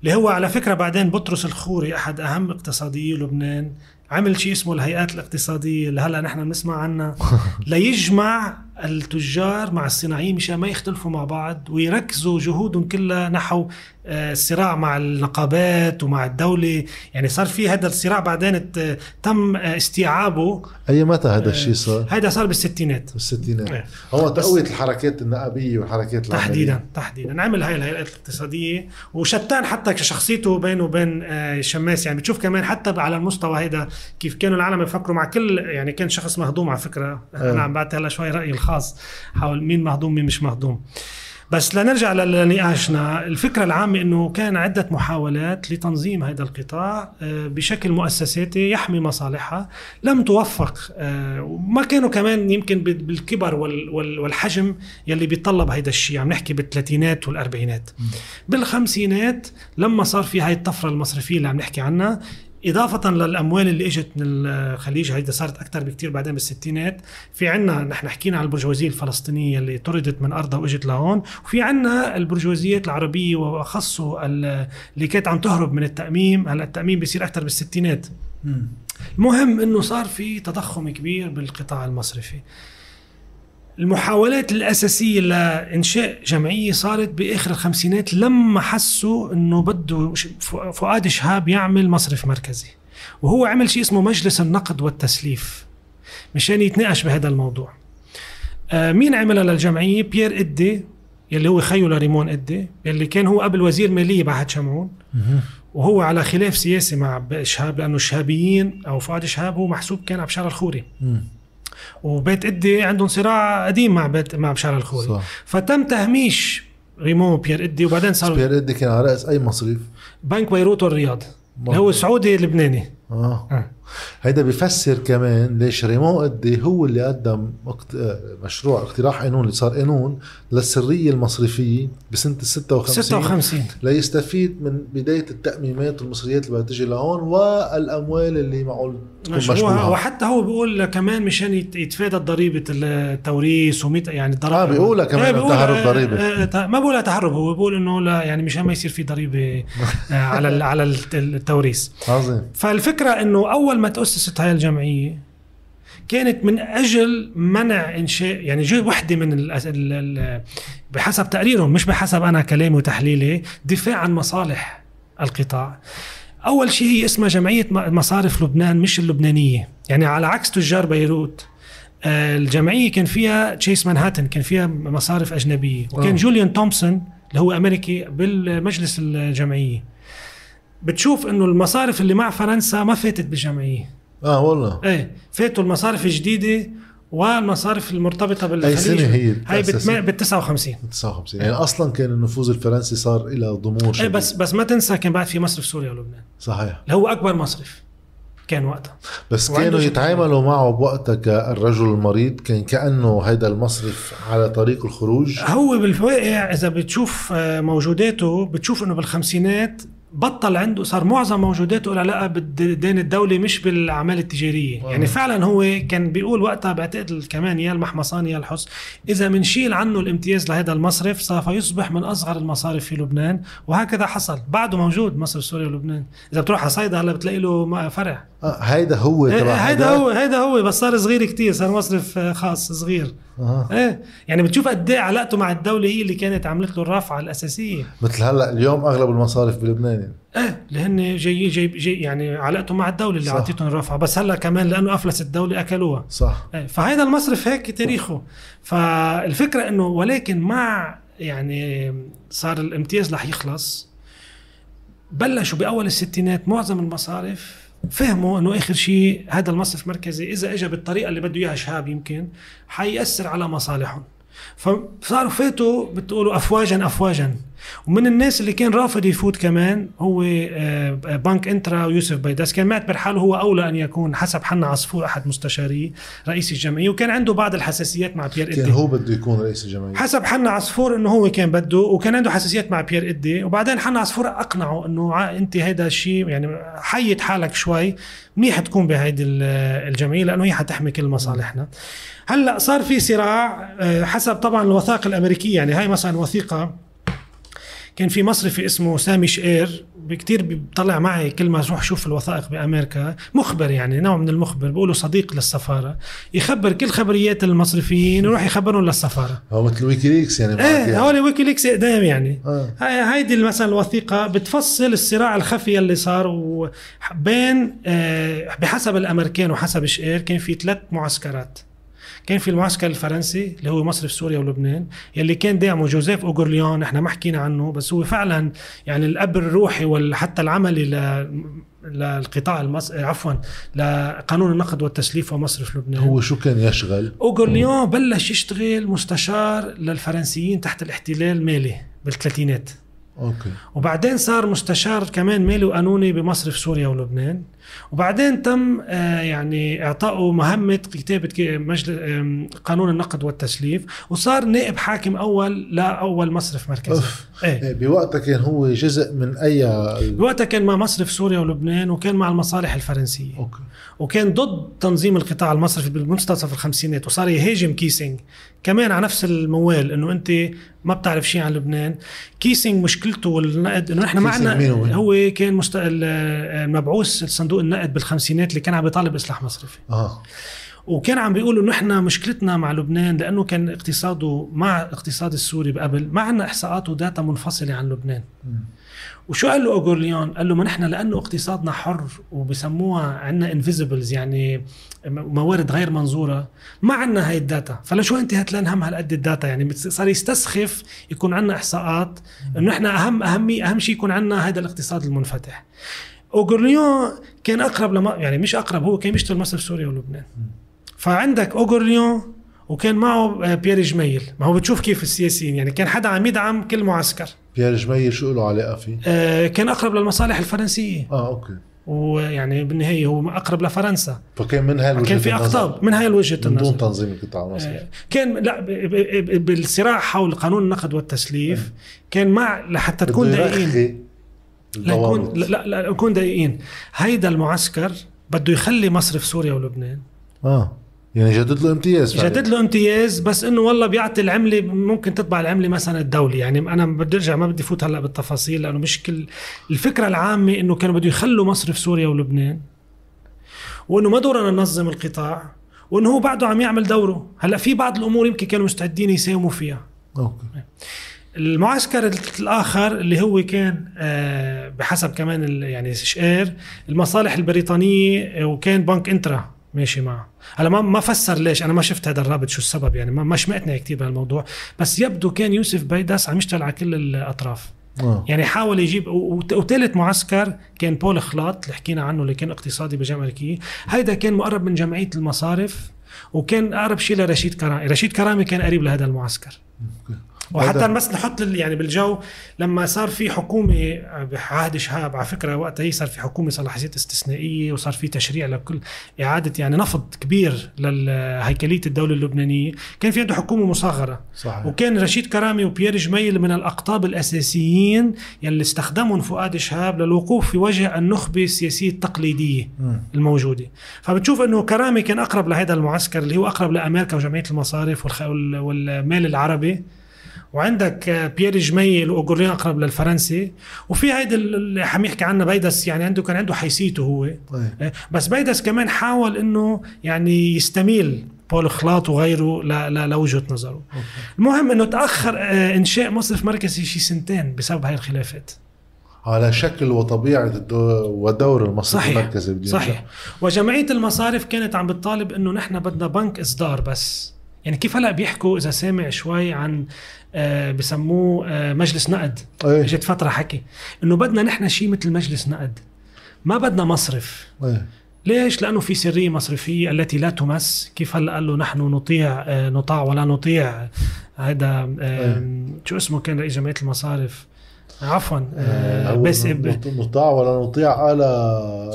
[SPEAKER 2] اللي هو على فكرة بعدين بطرس الخوري أحد أهم اقتصاديي لبنان عمل شيء اسمه الهيئات الاقتصادية اللي هلأ نحن بنسمع عنها. ليجمع التجار مع الصناعيين مشان ما يختلفوا مع بعض ويركزوا جهودهم كلها نحو آه، الصراع مع النقابات ومع الدولة. يعني صار في هذا الصراع بعدين ات- تم آه، استيعابه.
[SPEAKER 1] أي متى هذا الشيء صار؟
[SPEAKER 2] هذا صار بالستينات.
[SPEAKER 1] بالستينات.
[SPEAKER 2] إيه.
[SPEAKER 1] هو تقوية الحركات النقابية والحركات العملية.
[SPEAKER 2] تحديدا تحديدا. عمل هاي الهيئات الاقتصادية. وشتان حتى شخصيته بينه وبين آه، شماس. يعني بتشوف كمان حتى على المستوى هيدا كيف كانوا العالم يفكروا مع كل يعني كان شخص مهضوم على فكرة.
[SPEAKER 1] آه.
[SPEAKER 2] أنا عم بعطي هلا شوي رايي الخاص. حول مين مهضوم مين مش مهضوم. بس لنرجع لنقاشنا الفكرة العامة أنه كان عدة محاولات لتنظيم هذا القطاع آه، بشكل مؤسساتي يحمي مصالحها لم توفق آه، وما كانوا كمان يمكن بال- بالكبر وال- وال- والحجم يلي بيتطلب هيدا الشيء. عم نحكي بالثلاثينات والأربعينات. بالخمسينات لما صار في هاي الطفرة المصرفية اللي عم نحكي عنها إضافة للأموال اللي إجت من الخليج هيدا صارت أكثر بكتير بعدين بالستينات. في عنا نحن حكينا عن البرجوازية الفلسطينية اللي طردت من أرضها وإجت لهون. وفي عنا البرجوازيات العربية وأخصه ال- اللي كانت عم تهرب من التأميم. هلأ التأميم بيصير أكثر بالستينات. المهم إنه صار في تضخم كبير بالقطاع المصرفي. المحاولات الأساسية لإنشاء جمعية صارت بآخر الخمسينات لما حسوا أنه بده فؤاد شهاب يعمل مصرف مركزي. وهو عمل شيء اسمه مجلس النقد والتسليف. مشان يتناقش بهذا الموضوع. آه مين عملها للجمعية؟ بيير إدي يلي هو خيو لريمون إدي يلي كان هو قبل وزير مالية بعد شمعون. وهو على خلاف سياسي مع شهاب لأنه الشهابيين أو فؤاد شهاب هو محسوب كان على بشار الخوري. وبيت ادي عندهم صراع قديم مع بيت مع بشار الخوري
[SPEAKER 1] صح.
[SPEAKER 2] فتم تهميش ريمون وبيير ادي وبعدين صار
[SPEAKER 1] بيير إدي كان على رأس أي مصرف
[SPEAKER 2] بنك بيروت والرياض. هو سعودي لبناني.
[SPEAKER 1] آه.
[SPEAKER 2] آه.
[SPEAKER 1] هيدا بيفسر كمان ليش ريمون إدي هو اللي قدم آه، مشروع اقتراح قانون اللي صار قانون للسرية المصرفية بسنة ال 56
[SPEAKER 2] 56
[SPEAKER 1] ليستفيد من بداية التأميمات والمصريات اللي بدها تجي لهون والأموال اللي تكون
[SPEAKER 2] مشروع وحتى هو بيقول كمان مشان يت- يتفادى ضريبه التوريث وميت يعني الضرائب
[SPEAKER 1] آه، بيقولها كمان
[SPEAKER 2] إيه، بيقول-
[SPEAKER 1] تهرب
[SPEAKER 2] آه،
[SPEAKER 1] ضريبة.
[SPEAKER 2] آه، آه، ما بقولها تهرب هو بيقول إنه لا يعني مشان ما يصير في ضريبة على على الت- التوريث
[SPEAKER 1] عظيم
[SPEAKER 2] فالفكرة إنه أول ما تاسست هاي الجمعية كانت من أجل منع إنشاء يعني جو وحدة من ال ال ال بحسب تقريرهم مش بحسب أنا كلامي وتحليلي دفاع عن مصالح القطاع. أول شيء هي اسمها جمعية مصارف لبنان مش اللبنانية. يعني على عكس تجار بيروت آه، الجمعية كان فيها تشيس مانهاتن كان فيها مصارف أجنبية. وكان
[SPEAKER 1] آه.
[SPEAKER 2] جوليان تومسون اللي هو أمريكي بالمجلس الجمعية. بتشوف إنه المصارف اللي مع فرنسا ما فاتت بالجمعيه
[SPEAKER 1] آه والله.
[SPEAKER 2] إيه فاتوا المصارف الجديدة والمصارف المرتبطة بالخليج.
[SPEAKER 1] أي سنة هي
[SPEAKER 2] هاي؟ بال 59
[SPEAKER 1] 59 يعني أصلا كان النفوذ الفرنسي صار إلى ضمور إيه.
[SPEAKER 2] بس بس ما تنسى كان بعد في مصرف سوريا ولبنان.
[SPEAKER 1] صحيح.
[SPEAKER 2] اللي هو أكبر مصرف كان وقتها.
[SPEAKER 1] بس كانوا يتعاملوا معه بوقتها كالرجل المريض كان كأنه هيدا المصرف على طريق الخروج.
[SPEAKER 2] هو بالواقع إذا بتشوف آه، موجوداته بتشوف إنه بالخمسينات بطل عنده صار معظم موجوداته لها علاقه بالدين الدولي مش بالأعمال التجارية.
[SPEAKER 1] آه.
[SPEAKER 2] يعني فعلا هو كان بيقول وقتها بعتقد كمان يا المحمصاني يا الحس إذا بنشيل عنه الامتياز لهذا المصرف سوف يصبح من أصغر المصارف في لبنان. وهكذا حصل. بعده موجود مصرف سوريا ولبنان. إذا بتروح على صيدا هلا بتلاقي له فرع.
[SPEAKER 1] هيدا هو تبع
[SPEAKER 2] هيدا هو هيدا هو بس صار صغير كتير صار مصرف آه، خاص صغير
[SPEAKER 1] آه.
[SPEAKER 2] إيه يعني بتشوف قد إيه علاقته مع الدولة هي اللي كانت عملت له الرافعه الأساسية
[SPEAKER 1] مثل هلأ اليوم أغلب المصارف بلبنان.
[SPEAKER 2] إيه اللي هن جاي جاي جاي يعني علاقته مع الدولة اللي. أعطيتهم الرافعه بس هلأ كمان لأنه افلست الدولة أكلوها
[SPEAKER 1] صح
[SPEAKER 2] إيه، فهذا المصرف هيك تاريخه فالفكرة إنه ولكن مع يعني صار الامتياز رح يخلص بلشوا بأول الستينات معظم المصارف فهموا إنه آخر شيء هذا المصرف المركزي إذا اجى بالطريقة اللي بده إياها شهاب يمكن حيأثر على مصالحهم. فصاروا فاتوا بتقولوا افواجا افواجا. ومن الناس اللي كان رافض يفوت كمان هو آه، بنك انترا ويوسف بيداس كان معتبر حاله هو أولى أن يكون حسب حنا عصفور أحد مستشاري رئيس الجمعية وكان عنده بعض الحساسيات مع بيير
[SPEAKER 1] كان
[SPEAKER 2] إدي.
[SPEAKER 1] هو بده يكون رئيس الجمعية.
[SPEAKER 2] حسب حنا عصفور إنه هو كان بده وكان عنده حساسيات مع بيير إدي. وبعدين حنا عصفور أقنعه إنه أنت هيدا الشيء يعني حيد حالك شوي منيح تكون بهيدي ال- الجمعية لأنه هي حتحمي كل مصالحنا. هلأ صار في صراع آه، حسب طبعا الوثائق الأمريكية يعني هاي مثلا وثيقه كان في مصرفي اسمه سامي شقير كتير بيطلع معي كل ما أروح أشوف الوثائق بأمريكا. مخبر يعني نوع من المخبر بيقولوا صديق للسفارة. يخبر كل خبريات المصرفيين يروح يخبرهم للسفارة.
[SPEAKER 1] هو مثل ويكيليكس يعني
[SPEAKER 2] إيه
[SPEAKER 1] يعني.
[SPEAKER 2] هول ويكيليكس أقدم يعني.
[SPEAKER 1] آه.
[SPEAKER 2] هاي هيدي مثلا الوثيقة بتفصل الصراع الخفي اللي صار و- بين آه، بحسب الأمريكان وحسب شقير كان في ثلاث معسكرات. كان في المعسكر الفرنسي اللي هو مصرف سوريا ولبنان يلي كان داعمه جوزيف اوغورليون إحنا ما حكينا عنه بس هو فعلا يعني الأب الروحي وحتى العملي ل للقطاع المص... عفوا لقانون النقد والتسليف ومصرف لبنان.
[SPEAKER 1] هو شو كان يشغل؟
[SPEAKER 2] اوغورليون بلش يشتغل مستشار للفرنسيين تحت الاحتلال مالي بالثلاثينات.
[SPEAKER 1] okay.
[SPEAKER 2] وبعدين صار مستشار كمان مالي وقانوني بمصرف سوريا ولبنان. وبعدين تم آه، يعني إعطائه مهمة كتابة قانون النقد والتسليف. وصار نائب حاكم أول لأول مصرف مركزي.
[SPEAKER 1] أوف.
[SPEAKER 2] إيه.
[SPEAKER 1] إيه، بوقتها كان هو جزء من أي
[SPEAKER 2] بوقتها كان مع مصرف سوريا ولبنان وكان مع المصالح الفرنسية.
[SPEAKER 1] okay.
[SPEAKER 2] وكان ضد تنظيم القطاع المصرفي بالمنتصف الخمسينات وصار يهاجم كيسينج كمان على نفس الموال إنه أنت ما بتعرف شيء عن لبنان. كيسينج مشكلته والنقد إنه إحنا ما عندنا
[SPEAKER 1] هو؟
[SPEAKER 2] كان مست... ال- المبعوث صندوق النقد بالخمسينات اللي كان عم بيطالب اصلاح مصرفي.
[SPEAKER 1] آه.
[SPEAKER 2] وكان عم بيقولوا إنه إحنا مشكلتنا مع لبنان لأنه كان اقتصاده مع الاقتصاد السوري قبل ما عندنا إحصاءات و data منفصلة عن لبنان. وشو قال له أوغورليون؟ قال له ما نحن لأنه اقتصادنا حر وبسموها عندنا invisibles يعني موارد غير منظورة ما عندنا هاي ال data. فلشو انت عتلان هم هالقد ال data؟ يعني صار يستسخف يكون عندنا إحصاءات إنه إحنا أهم أهمي أهم شيء يكون عندنا هذا الاقتصاد المنفتح. أوغورليون كان أقرب لما يعني مش أقرب هو كان بيشتغل مصرف سوريا ولبنان. فعندك اوغورليون وكان معه آه، بيير جميل ما هو بتشوف كيف السياسيين يعني كان حدا عم يدعم كل معسكر.
[SPEAKER 1] بيير جميل شو له علاقة فيه؟
[SPEAKER 2] آه، كان أقرب للمصالح الفرنسيه
[SPEAKER 1] آه okay.
[SPEAKER 2] ويعني بالنهاية هو أقرب لفرنسا.
[SPEAKER 1] فكان من هاي
[SPEAKER 2] كان في أقطاب من هاي الوجهة
[SPEAKER 1] من دون
[SPEAKER 2] النظر.
[SPEAKER 1] تنظيم القطاع المصرفي
[SPEAKER 2] آه، كان لا بالصراع حول قانون النقد والتسليف كان مع لحتى تكون دقيقين
[SPEAKER 1] يرخي
[SPEAKER 2] لا. لا, لا, لا نكون دقيقين هيدا المعسكر بده يخلي مصرف سوريا ولبنان.
[SPEAKER 1] آه. يعني جدد له امتياز فعلاً.
[SPEAKER 2] جدد له امتياز بس إنه والله بيعطي العملة ممكن تطبع العملة مثلا الدولي. يعني أنا بدي أرجع ما بدي فوت هلأ بالتفاصيل لأنه مش كل الفكرة العامة إنه كانوا بده يخلوا مصرف سوريا ولبنان وإنه ما دورنا ننظم القطاع وإنه هو بعده عم يعمل دوره. هلأ في بعض الأمور يمكن كانوا مستعدين يساوموا فيها.
[SPEAKER 1] أوكي.
[SPEAKER 2] المعسكر الآخر اللي هو كان آه، بحسب كمان يعني شقير المصالح البريطانية وكان بنك إنترا. ماشي معه. هلا ما ما فسر ليش أنا ما شفت هذا الرابط شو السبب يعني ما مش مقتنع كثير بهالموضوع. بس يبدو كان يوسف بيداس عم يشتغل على كل الأطراف.
[SPEAKER 1] آه.
[SPEAKER 2] يعني حاول يجيب وثالث معسكر كان بول خلاط اللي حكينا عنه اللي كان اقتصادي بالجامعة الامريكيه هيدا كان مقرب من جمعية المصارف وكان أقرب شيء لرشيد كرامي رشيد كرامي كان قريب لهذا المعسكر.
[SPEAKER 1] okay.
[SPEAKER 2] وحتى بس نحط يعني بالجو لما صار في حكومة بعهد شهاب على فكرة وقتها هي صار في حكومة صلاحيات استثنائية وصار في تشريع لكل إعادة يعني نفض كبير لهيكلية الدولة اللبنانية. كان في عنده حكومة مصغرة.
[SPEAKER 1] صحيح.
[SPEAKER 2] وكان رشيد كرامي وبيير جميل من الأقطاب الأساسيين يلي استخدمهم فؤاد شهاب للوقوف في وجه النخبة السياسية التقليدية
[SPEAKER 1] مم.
[SPEAKER 2] الموجودة. فبتشوف إنه كرامي كان أقرب لهذا المعسكر اللي هو أقرب لأمريكا وجمعية المصارف والمال العربي. وعندك آه، بيير جمي الأوغوريان أقرب للفرنسي. وفي هيدي اللي عم يحكي عنها بيدس يعني عنده كان عنده حيثيته هو.
[SPEAKER 1] أي.
[SPEAKER 2] آه، بس بيدس كمان حاول إنه يعني يستميل بول خلاط وغيره لوجهة نظره. المهم إنه تأخر آه، إنشاء مصرف مركزي شي سنتين بسبب هاي الخلافات.
[SPEAKER 1] على شكل وطبيعة ودور المصرف
[SPEAKER 2] صحيح.
[SPEAKER 1] المركزي
[SPEAKER 2] صحيح. وجمعية المصارف كانت عم بتطالب إنه نحن بدنا بنك إصدار بس. يعني كيف هلا بيحكوا إذا سامع شوي عن آه بسموه آه مجلس نقد؟
[SPEAKER 1] إيه.
[SPEAKER 2] إجت فترة حكي إنه بدنا نحن شيء مثل مجلس نقد. ما بدنا مصرف.
[SPEAKER 1] إيه.
[SPEAKER 2] ليش؟ لأنه في سرية مصرفية التي لا تمس، كيف هلا قال له نحن نطيع آه، نطاع ولا نطيع؟ هذا آه، شو اسمه كان رئيس جمعية المصارف؟ عفوا آه،
[SPEAKER 1] هو
[SPEAKER 2] بس
[SPEAKER 1] نط- نطاع ولا نطيع على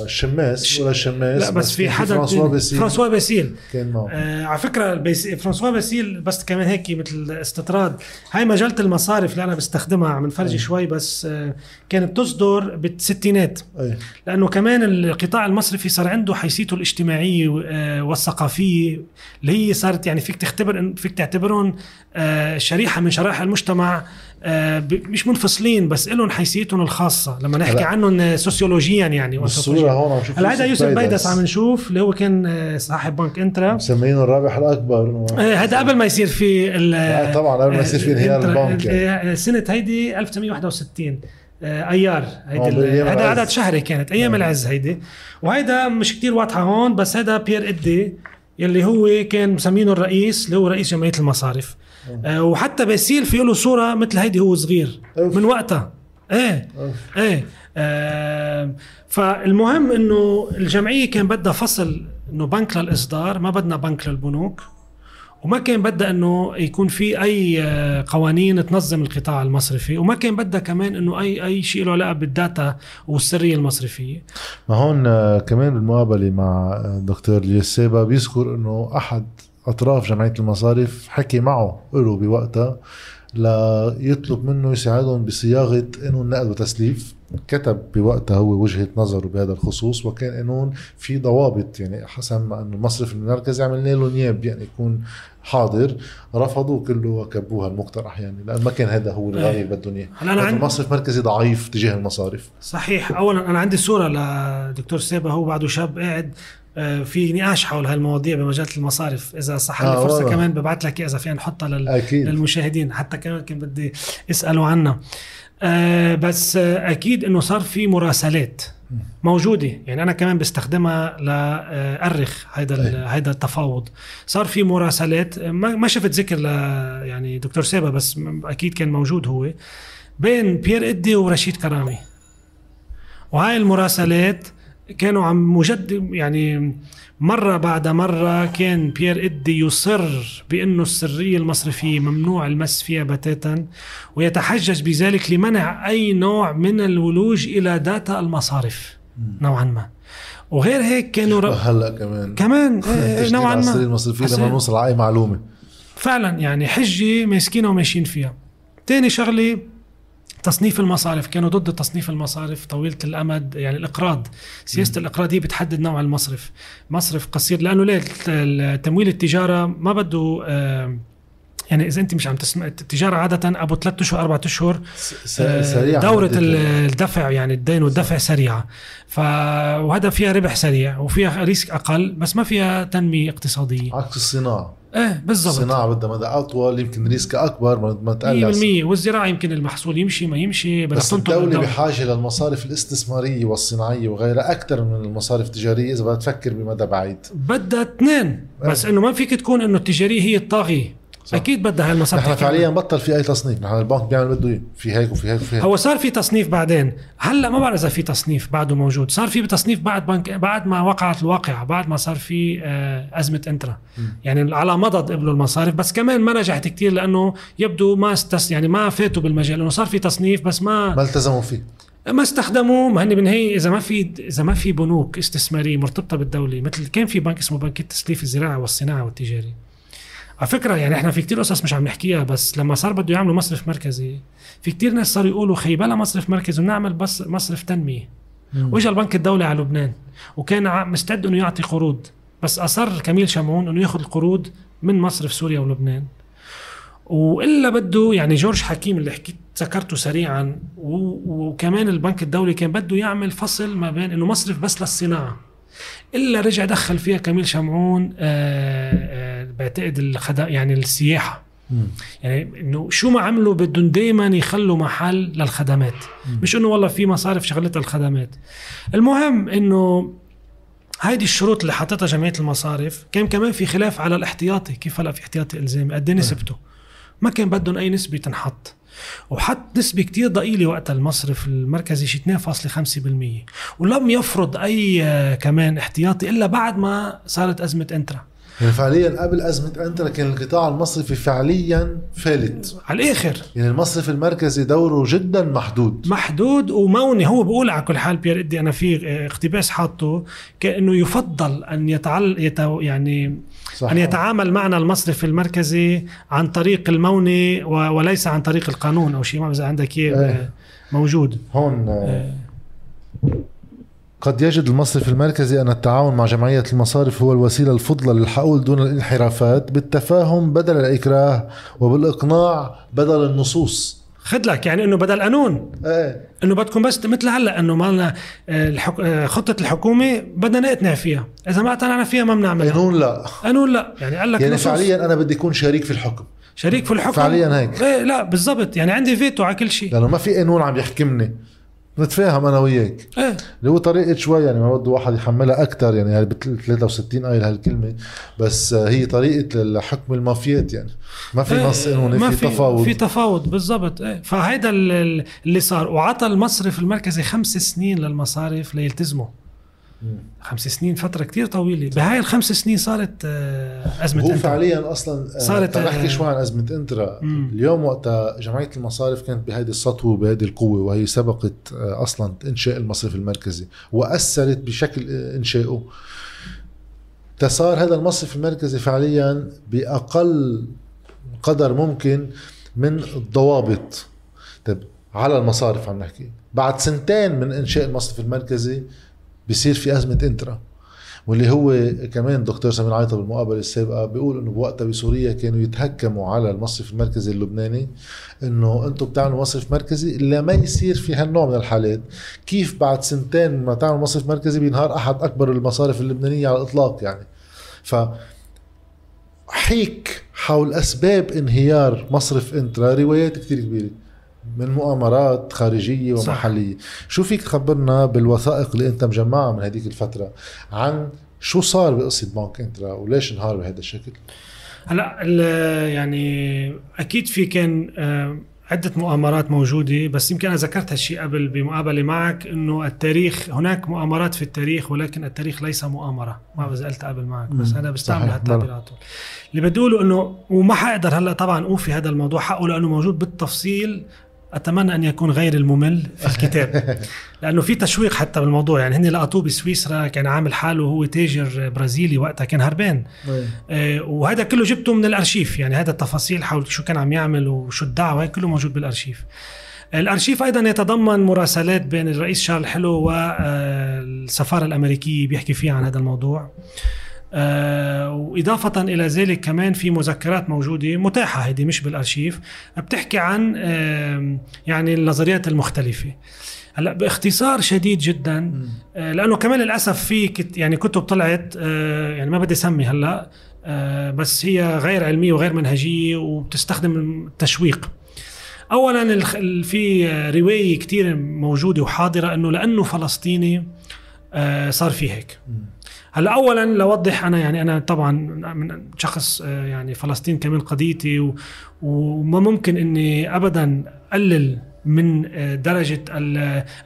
[SPEAKER 1] الشماس ولا الشماس
[SPEAKER 2] لا بس في حدا
[SPEAKER 1] فرانسوا باسيل.
[SPEAKER 2] فرانسوا باسيل.
[SPEAKER 1] كان معه.
[SPEAKER 2] آه على فكرة. فرانسوا باسيل بس كمان هيك مثل استطراد. هاي مجله المصارف اللي أنا بستخدمها عم نفرجي شوي بس آه كانت تصدر بالستينات. لأنه كمان القطاع المصرفي صار عنده حيثيته الاجتماعية آه، والثقافية اللي هي صارت يعني فيك تختبر فيك تعتبرهم آه، شريحة من شرائح المجتمع آه، مش منفصلين بس لهم حيثيتهم الخاصة. لما نحكي عنهم سوسيولوجيا يعني
[SPEAKER 1] بالصورة هون عم نشوف
[SPEAKER 2] هلا هيدا يوسف بيدس عم نشوف اللي هو كان آه، صاحب بنك انترا.
[SPEAKER 1] مسمينه الرابح الأكبر.
[SPEAKER 2] آه، هذا قبل ما يصير في
[SPEAKER 1] طبعا قبل ما يصير في انهيار البنك يعني.
[SPEAKER 2] آه، سنة هيدي 1961 آه، أيار. هيدي
[SPEAKER 1] آه،
[SPEAKER 2] هذا. عدد شهري كانت أيام
[SPEAKER 1] آه.
[SPEAKER 2] العز هيدي. وهيدا مش كتير واضحة هون بس هذا بيير إدي يلي هو كان مسمينه الرئيس اللي هو رئيس جمعية المصارف. آه، وحتى باسيل في له صورة مثل هيدي هو صغير
[SPEAKER 1] أوف.
[SPEAKER 2] من وقتها إيه
[SPEAKER 1] أوف.
[SPEAKER 2] إيه آه فالمهم إنه الجمعية كان بدها فصل إنه بنك للإصدار ما بدنا بنك للبنوك وما كان بدها إنه يكون في أي آه، قوانين تنظم القطاع المصرفي وما كان بدها كمان إنه أي أي شيء له علاقة بالداتا والسرية المصرفية
[SPEAKER 1] ما هون آه، كمان بالمقابلة مع دكتور ليسيبا بيذكر إنه أحد أطراف جمعية المصارف حكي معه له بوقتها ليطلب منه يساعدهم بصياغة قانون نقد وتسليف. كتب بوقتها هو وجهة نظره بهذا الخصوص وكان قانون في ضوابط يعني حسب ما أنه المصرف المركزي عملنا له نياب يعني يكون حاضر. رفضوا كله وكبوها المقترح يعني لأن ما كان هذا هو الغاية اللي بدهم اياه
[SPEAKER 2] هلا
[SPEAKER 1] أنا
[SPEAKER 2] عندي
[SPEAKER 1] المصرف المركزي ضعيف تجاه المصارف.
[SPEAKER 2] صحيح. اولا أنا عندي صورة لدكتور سيبا هو بعده شاب قاعد في نقاش حول هالمواضيع بمجله المصارف. إذا صح لي
[SPEAKER 1] آه،
[SPEAKER 2] فرصة
[SPEAKER 1] والله.
[SPEAKER 2] كمان ببعث لك إذا فينا نحطها لل...
[SPEAKER 1] أكيد.
[SPEAKER 2] للمشاهدين. حتى كمان كان بدي اسألوا عنها. آه بس آه أكيد إنه صار في مراسلات موجودة. يعني أنا كمان بستخدمها لأرخ هيدا هيدا التفاوض. صار في مراسلات. آه، ما شفت ذكر ل يعني دكتور سيبا بس أكيد كان موجود هو. بين بيير إدي ورشيد كرامي. وهاي المراسلات كانوا عم مجد يعني مرة بعد مرة كان بيير إدي يصر بأنه السرية المصرفية ممنوع المس فيها بتاتا ويتحجج بذلك لمنع أي نوع من الولوج إلى داتا المصارف نوعا ما. وغير هيك كانوا ر...
[SPEAKER 1] هلأ كمان.
[SPEAKER 2] كمان
[SPEAKER 1] تشديد
[SPEAKER 2] نوعا ما.
[SPEAKER 1] المصرفية لما. نوصل على أي معلومة.
[SPEAKER 2] فعلا يعني حجة ماسكينها وماشيين فيها. تاني شغلة تصنيف المصارف كانوا ضد تصنيف المصارف طويلة الأمد يعني الإقراض. سياسة الإقراض هي بتحدد نوع المصرف. مصرف قصير لأنه ليه؟ التمويل التجارة ما بده آه، يعني إذا أنت مش عم تسمع التجارة عادة أبو ثلاث أشهر أربعة أشهر
[SPEAKER 1] س-
[SPEAKER 2] آه،
[SPEAKER 1] سريع
[SPEAKER 2] ال- الدفع يعني الدين والدفع سريعة. ف وهذا فيها ربح سريع وفيها ريسك أقل بس ما فيها تنمية اقتصادية.
[SPEAKER 1] عكس الصناعة.
[SPEAKER 2] إيه بالضبط.
[SPEAKER 1] الصناعة بدها مدى أطول يمكن ريسكها أكبر ما- ما
[SPEAKER 2] 100%
[SPEAKER 1] تقلص
[SPEAKER 2] والزراعة يمكن المحصول يمشي ما يمشي
[SPEAKER 1] بس الدولة. بحاجة للمصارف الاستثمارية والصناعية وغيرها أكثر من المصارف التجارية إذا بدها تفكر بمدى بعيد.
[SPEAKER 2] بدها اثنين. بس إنه ما فيك تكون إنه التجارية هي الطاغية.
[SPEAKER 1] صح.
[SPEAKER 2] أكيد بدها المصارف
[SPEAKER 1] نحن فعليا بطل في أي تصنيف. نحن البنك بيعمل بده إياه في هيك وفي هيك وفي هيك.
[SPEAKER 2] هو صار في تصنيف بعدين. هلأ ما بعرف إذا في تصنيف بعده موجود. صار في تصنيف بعد بنك بعد ما وقعت الواقعة بعد ما صار في آه، أزمة إنترا. يعني على مضض قبلوا المصارف بس كمان ما نجحت كتير لأنه يبدو ما استس يعني ما فاتوا بالمجال. إنه صار في تصنيف بس ما
[SPEAKER 1] ما التزموا فيه.
[SPEAKER 2] ما استخدموه. ما هن بالنهايه إذا ما في إذا ما في بنوك استثمارية مرتبطة بالدولة مثل كان في بنك اسمه بنك التسليف الزراعي والصناعه والتجاري. على فكرة يعني إحنا في كتير قصص مش عم نحكيها بس لما صار بده يعملوا مصرف مركزي في كتير ناس صاروا يقولوا خي بلا مصرف مركزي ونعمل بس مصرف تنمية. وإجا البنك الدولي على لبنان وكان مستعد إنه يعطي قروض بس أصر كميل شمعون إنه ياخذ القروض من مصرف سوريا ولبنان. وإلا بده يعني جورج حكيم اللي حكيت ذكرته سريعا وكمان البنك الدولي كان بده يعمل فصل ما بين إنه مصرف بس للصناعة. إلا رجع دخل فيها كميل شمعون آه، آه، بعتقد الخدا يعني السياحة. يعني إنه شو ما عملوا بدهم دائما يخلوا محل للخدمات. مش إنه والله في مصارف شغلتها الخدمات. المهم إنه هيدي الشروط اللي حطتها جمعية المصارف كان كمان في خلاف على الاحتياطي. كيف هلا في احتياطي الزامي قد إيه نسبته؟ ما كان بدهم أي نسبة تنحط. وحط نسبة كتير ضئيلة وقتها المصرف المركزي شي 2.5% ولم يفرض أي كمان احتياطي إلا بعد ما صارت أزمة إنترا.
[SPEAKER 1] يعني فعليا قبل أزمة أنترا كان القطاع المصرفي فعليا فالت.
[SPEAKER 2] على الآخر.
[SPEAKER 1] يعني المصرف المركزي دوره جدا محدود.
[SPEAKER 2] محدود وموني. هو بقول على كل حال إدي أنا في اقتباس حاطه كأنه يفضل أن يتعل يتو يعني صح. أن يتعامل معنا المصرف المركزي عن طريق الموني وليس عن طريق القانون أو شيء ما اذا عندك إياه موجود.
[SPEAKER 1] هون آه. قد يجد المصرف المركزي أن التعاون مع جمعية المصارف هو الوسيلة الفضلى للحقول دون الانحرافات بالتفاهم بدل الإكراه وبالإقناع بدل النصوص.
[SPEAKER 2] خد لك يعني إنه بدل قانون.
[SPEAKER 1] إيه.
[SPEAKER 2] إنه بدكم بس مثل هلأ إنه مالنا آه، الحك... آه، خطة الحكومة بدنا نقتنع فيها. إذا ما اقتنعنا فيها ما بنعملها.
[SPEAKER 1] قانون لا.
[SPEAKER 2] قانون لا. يعني قال لك
[SPEAKER 1] يعني نصوص. فعليا أنا بدي أكون شريك في الحكم.
[SPEAKER 2] شريك في الحكم؟
[SPEAKER 1] فعليا هيك.
[SPEAKER 2] إيه لا بالضبط. يعني عندي فيتو على كل شيء.
[SPEAKER 1] لأنه ما في قانون عم يحكمني. نتفاهم أنا وياك.
[SPEAKER 2] إيه.
[SPEAKER 1] اللي هو طريقة شوي يعني ما بده واحد يحملها أكثر يعني ب 63 قايل هالكلمه بس هي طريقة حكم المافيات يعني. ما في نص
[SPEAKER 2] إيه،
[SPEAKER 1] قانوني في, في تفاوض.
[SPEAKER 2] في تفاوض بالضبط. إيه فهيدا اللي صار. وعطى المصرف المركزي خمس سنين للمصارف ليلتزموا. خمس سنين فترة كتير طويلة. بهاي الخمس سنين صارت آه، أزمة
[SPEAKER 1] هو إنترا. فعليا أصلا
[SPEAKER 2] آه، صارت
[SPEAKER 1] نحكي آه، شوي عن أزمة إنترا. مم. اليوم وقتها جمعية المصارف كانت بهيدي السطوة وبهيدي القوة وهي سبقت أصلا إنشاء المصرف المركزي وأثرت بشكل إنشائه تسار هذا المصرف المركزي فعليا بأقل قدر ممكن من الضوابط. طيب على المصارف عم نحكي. بعد سنتين من إنشاء المصرف المركزي بصير في أزمة إنترا واللي هو كمان دكتور سمير عيطة بالمقابلة السابقة بيقول إنه بوقتها بسوريا كانوا يتهكموا على المصرف المركزي اللبناني إنه أنتم بتعملوا مصرف مركزي إلا ما يصير في هالنوع من الحالات. كيف بعد سنتين ما تعمل مصرف مركزي بينهار أحد أكبر المصارف اللبنانية على الإطلاق يعني؟ ف حيك حول أسباب انهيار مصرف إنترا روايات كثير كبيرة. من مؤامرات خارجية ومحلية. صح. شو فيك تخبرنا بالوثائق اللي انت مجمعها من هذيك الفترة عن شو صار بقصة بنك انترا وليش انهار بهذا الشكل؟
[SPEAKER 2] هلا يعني أكيد في كان آه، عدة مؤامرات موجودة بس يمكن أنا ذكرت هالشيء قبل بمقابلة معك إنه التاريخ هناك مؤامرات في التاريخ ولكن التاريخ ليس مؤامرة. ما قلت قبل معك بس أنا بستعمل هالتعبيرات اللي بدي أقوله إنه وما حقدر هلأ طبعا أوفي هذا الموضوع حقه لأنه موجود بالتفصيل أتمنى أن يكون غير الممل في الكتاب. لأنه في تشويق حتى بالموضوع. يعني هن لقطوه بسويسرا كان عامل حاله هو تاجر برازيلي وقتها كان هربان. آه وهذا كله جبته من الأرشيف. يعني هذا التفاصيل حول شو كان عم يعمل وشو الدعوة كله موجود بالأرشيف. الأرشيف أيضا يتضمن مراسلات بين الرئيس شارل حلو والسفاره الأمريكية بيحكي فيها عن هذا الموضوع. آه وإضافة إلى ذلك كمان في مذكرات موجودة متاحة هذه مش بالأرشيف بتحكي عن آه يعني النظريات المختلفة. هلأ باختصار شديد جدا آه لأنه كمان للأسف في كت يعني كتب طلعت آه يعني ما بدي أسمي هلأ آه بس هي غير علمية وغير منهجية وبتستخدم التشويق. اولا في رواية كثير موجودة وحاضرة إنه لأنه فلسطيني آه صار في هيك. هلا اولا لوضح أنا يعني أنا طبعا من شخص آه، يعني فلسطين كمان قضيتي وما ممكن إني ابدا اقلل من آه، درجة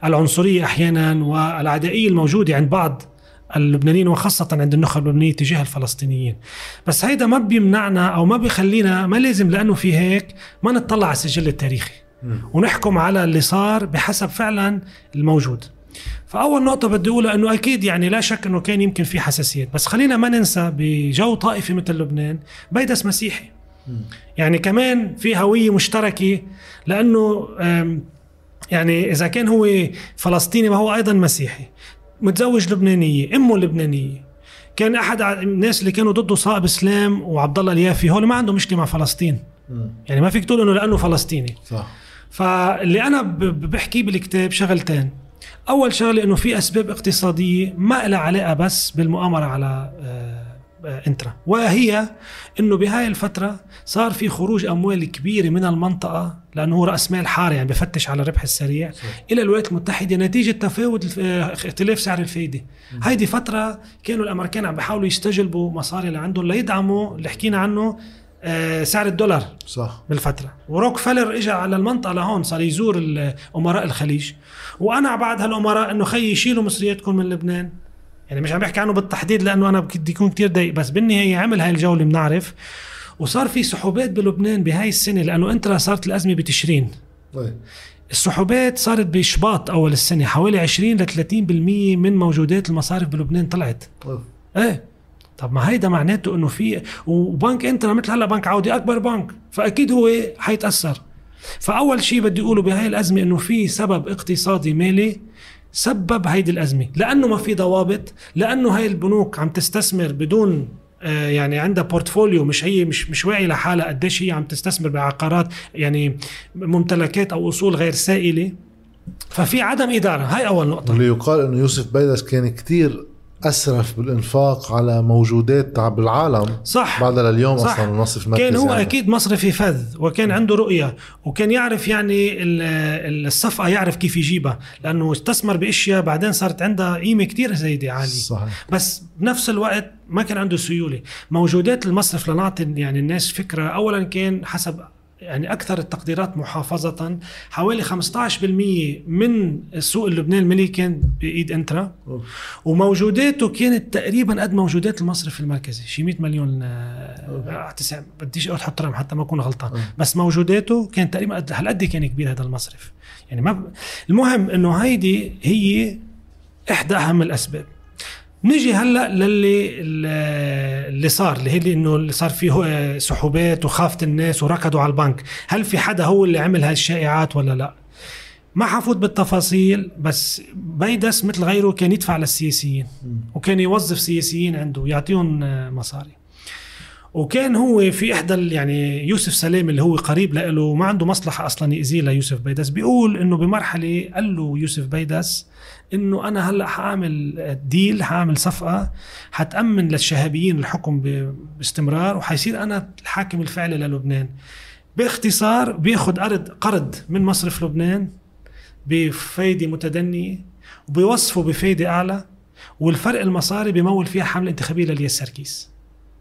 [SPEAKER 2] العنصرية أحيانا والعدائية الموجودة عند بعض اللبنانيين وخاصة عند النخب اللبنانية تجاه الفلسطينيين. بس هيدا ما بيمنعنا أو ما بيخلينا ما لازم لأنه في هيك ما نطلع على السجل التاريخي. ونحكم على اللي صار بحسب فعلا الموجود. فأول نقطة بدي أقولها إنه أكيد يعني لا شك إنه كان يمكن في حساسيات. بس خلينا ما ننسى بجو طائفي مثل لبنان بيدس مسيحي. يعني كمان في هوية مشتركة لأنه يعني إذا كان هو فلسطيني ما هو أيضا مسيحي. متزوج لبنانية أمه لبنانية. كان أحد الناس اللي كانوا ضده صائب إسلام وعبد الله اليافي هول ما عندهم مشكلة مع فلسطين. يعني ما فيك تقول إنه لأنه فلسطيني.
[SPEAKER 1] صح.
[SPEAKER 2] فاللي أنا بحكيه بالكتاب شغلتين. أول شغلة إنه في أسباب اقتصادية ما لها علاقة بس بالمؤامرة على آه، آه، إنترا. وهي إنه بهاي الفترة صار في خروج أموال كبيرة من المنطقة لأنه هو رأس مال حار يعني بفتش على الربح السريع.
[SPEAKER 1] صح.
[SPEAKER 2] إلى الولايات المتحده نتيجة تفاوت آه، اختلاف سعر الفايدة. هيدي فترة كانوا الأمريكان عم بيحاولوا يستجلبوا مصاري لعندهم ليدعموا اللي حكينا عنه سعر الدولار
[SPEAKER 1] صح.
[SPEAKER 2] بالفترة. وروك فيلر اجى على المنطقة لهون صار يزور أمراء الخليج. وأنا بعد هالأمراء إنه خيي شيلوا مصرياتكم من لبنان. يعني مش عم بحكي عنه بالتحديد لأنه أنا بدي يكون كتير ضيق بس بالنهاية عمل هاي الجولة بنعرف وصار في سحوبات بلبنان بهاي السنة لأنه أنت صارت الأزمة بتشرين.
[SPEAKER 1] طيب.
[SPEAKER 2] السحوبات صارت بشباط أول السنة حوالي 20 ل 30% من موجودات المصارف بلبنان طلعت.
[SPEAKER 1] أوف.
[SPEAKER 2] إيه. طب ما هيدا معناته إنه في وبنك انترا مثل هلا بنك عودي أكبر بنك. فأكيد هو حيتأثر. فأول شيء بدي أقوله بهاي الأزمة إنه في سبب اقتصادي مالي سبب هيدي الأزمة. لأنه ما في ضوابط لأنه هاي البنوك عم تستثمر بدون آه، يعني عندها بورتفوليو مش هي مش مش واعي لحالها قديش هي عم تستثمر بعقارات يعني ممتلكات أو أصول غير سائلة. ففي عدم إدارة. هاي أول نقطة.
[SPEAKER 1] واللي يقال إنه يوسف بيدس كان كتير أسرف بالإنفاق على موجودات بالعالم
[SPEAKER 2] صح.
[SPEAKER 1] بعدها لليوم
[SPEAKER 2] صح.
[SPEAKER 1] أصلا المصرف المركزي
[SPEAKER 2] كان هو
[SPEAKER 1] عنده.
[SPEAKER 2] أكيد مصرفي فذ وكان عنده رؤية وكان يعرف يعني ال- ال- الصفقة يعرف كيف يجيبها لأنه استثمر بأشياء بعدين صارت عندها قيمة كتير زايدة عالية.
[SPEAKER 1] صحيح.
[SPEAKER 2] بس بنفس الوقت ما كان عنده سيولة. موجودات المصرف لنعطي يعني الناس فكرة اولا كان حسب يعني أكثر التقديرات محافظة. حوالي 15% من السوق اللبناني المالي كان بإيد
[SPEAKER 1] إنترا.
[SPEAKER 2] وموجوداته كانت تقريبا قد موجودات المصرف المركزي. شي 100 مليون آه، تسع بديش أقول حط رقم حتى ما أكون غلطان.
[SPEAKER 1] أوه.
[SPEAKER 2] بس موجوداته كانت تقريبا قد هالقد كان كبير هذا المصرف. يعني ما ب... المهم إنه هيدي هي إحدى أهم الأسباب. نجي هلا للي اللي صار اللي هي اللي إنه اللي صار فيه آه، سحوبات وخافت الناس وركضوا على البنك. هل في حدا هو اللي عمل هاي الشائعات ولا لا؟ ما حفوت بالتفاصيل بس بيدس مثل غيره كان يدفع للسياسيين وكان يوظف سياسيين عنده ويعطيهم آه، مصاري. وكان هو في إحدى يعني يوسف سلام اللي هو قريب له ما عنده مصلحة أصلا يأذيه ليوسف بيدس بيقول إنه بمرحلة قال له يوسف بيدس إنه أنا هلأ حأعمل ديل حأعمل صفقة حتأمن للشهابيين الحكم باستمرار وحيصير أنا الحاكم الفعلي للبنان. باختصار بياخد قرض قرض من مصرف لبنان بفايدة متدنية وبيوصفه بفايدة أعلى والفرق المصاري بيمول فيها حملة انتخابية للياس سركيس.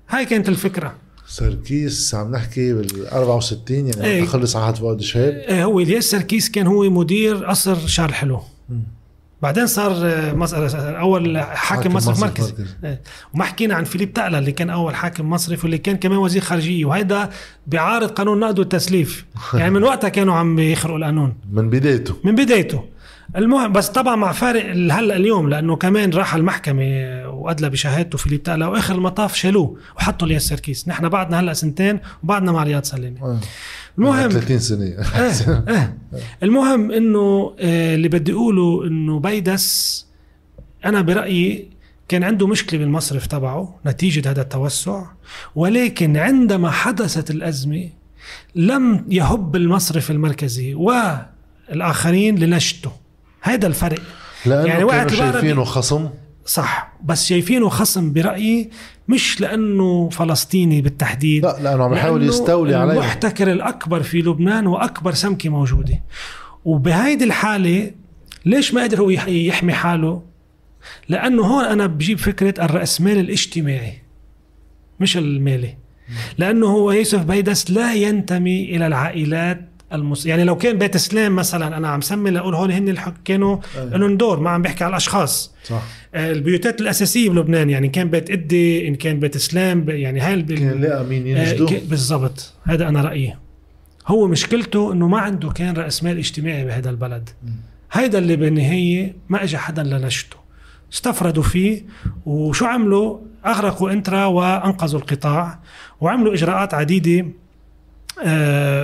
[SPEAKER 2] هاي كانت الفكرة.
[SPEAKER 1] سركيس عم نحكي بال 64 يعني. عم تخلص عهد فؤاد شهاب
[SPEAKER 2] إيه هو الياس سركيس كان هو مدير قصر شارل حلو. بعدين صار آه، مص- أول حاكم,
[SPEAKER 1] حاكم
[SPEAKER 2] مصرف مركزي. إيه. وما حكينا عن فيليب تقلا اللي كان أول حاكم مصرف واللي كان كمان وزير خارجية وهيدا بيعارض قانون النقد والتسليف يعني من وقتها كانوا عم يخرقوا القانون
[SPEAKER 1] من بدايته
[SPEAKER 2] من بدايته المهم بس طبعا مع فارق هلأ اليوم لأنه كمان راح المحكمة وأدلى بشهادته فيليب تقلا واخر المطاف شالوه وحطوا الياس سركيس نحن بعدنا هلأ سنتين وبعدنا مع رياض سلامه. المهم
[SPEAKER 1] 30 سنة.
[SPEAKER 2] إيه إيه. المهم إنه آه، اللي بدي أقوله إنه بيدس أنا برأيي كان عنده مشكلة بالمصرف تبعه نتيجة هذا التوسع ولكن عندما حدثت الأزمة لم يهب المصرف المركزي والآخرين لنشته هذا الفرق.
[SPEAKER 1] لأنه
[SPEAKER 2] يعني وقت
[SPEAKER 1] كانوا شايفينه خصم.
[SPEAKER 2] صح بس شايفينه خصم برأيي مش لأنه فلسطيني بالتحديد
[SPEAKER 1] لا لأنه عم يحاول يستولي عليه
[SPEAKER 2] المحتكر الأكبر في لبنان وأكبر سمكة موجودة. وبهيدي الحالة ليش ما قدر هو يح- يحمي حاله؟ لأنه هون أنا بجيب فكرة الرأسمال الاجتماعي مش المالي. لأنه هو يوسف بيدس لا ينتمي إلى العائلات المس... يعني لو كان بيت سلام مثلا أنا عم سمي لأقول هون هن الحك... كانوا
[SPEAKER 1] أيه.
[SPEAKER 2] لهم دور ما عم بحكي على الأشخاص.
[SPEAKER 1] صح.
[SPEAKER 2] آه، البيوتات الأساسية بلبنان يعني كان بيت إدي إن كان بيت إسلام ب- يعني هاي الب-
[SPEAKER 1] كان لاقى مين؟
[SPEAKER 2] آه،
[SPEAKER 1] ينجدوه
[SPEAKER 2] ك- بالضبط. هذا أنا رأيي. هو مشكلته إنه ما عنده كان رأس مال اجتماعي بهذا البلد. هيدا اللي بالنهاية ما اجى حدا لنشته استفردوا فيه وشو عملوا؟ أغرقوا إنترا وأنقذوا القطاع وعملوا إجراءات عديدة آه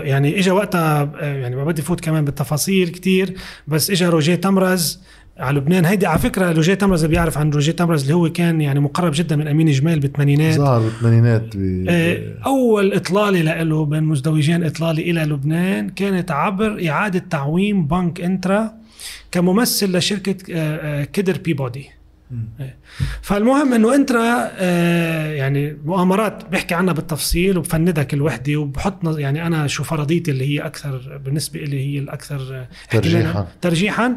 [SPEAKER 2] يعني اجى وقتها آه يعني ما بدي فوت كمان بالتفاصيل كتير بس اجى روجيه تمرز على لبنان هيدي على فكرة روجيه تمرز بيعرف عن روجيه تمرز اللي هو كان يعني مقرب جدا من أمين جمال بالثمانينات
[SPEAKER 1] ظهر بالثمانينات.
[SPEAKER 2] آه، أول إطلالة له بين مزدوجين إطلالة إلى لبنان كانت عبر إعادة تعويم بنك إنترا كممثل لشركة آه، آه، كدر بيبودي. فالمهم إنه انترا آه، يعني مؤامرات بحكي عنها بالتفصيل وبفندك الوحدة وبحط يعني أنا شو فرضيتي اللي هي أكثر بالنسبة لي هي الأكثر
[SPEAKER 1] ترجيحا.
[SPEAKER 2] ترجيحا.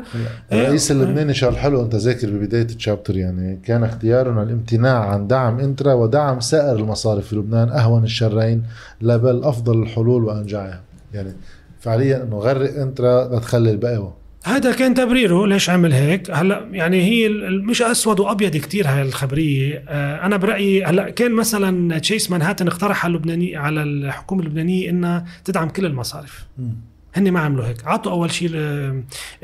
[SPEAKER 1] الرئيس إيه. اللبناني شغل حلو أنت ذاكر ببداية الشابتر يعني كان اختيارنا الامتناع عن دعم إنترا ودعم سائر المصارف في لبنان أهون الشرين لا بل أفضل الحلول وأنجعها. يعني فعليا إنه غرق إنترا لتخلي الباقي
[SPEAKER 2] هذا كان تبريره ليش عمل هيك؟ هلا يعني هي مش أسود وأبيض كتير هاي الخبرية. آه، أنا برأيي هلا كان مثلا تشيس مانهاتن اقترح على اللبناني على الحكومة اللبنانية إنها تدعم كل المصارف. هن ما عملوا هيك. عطوا أول شيء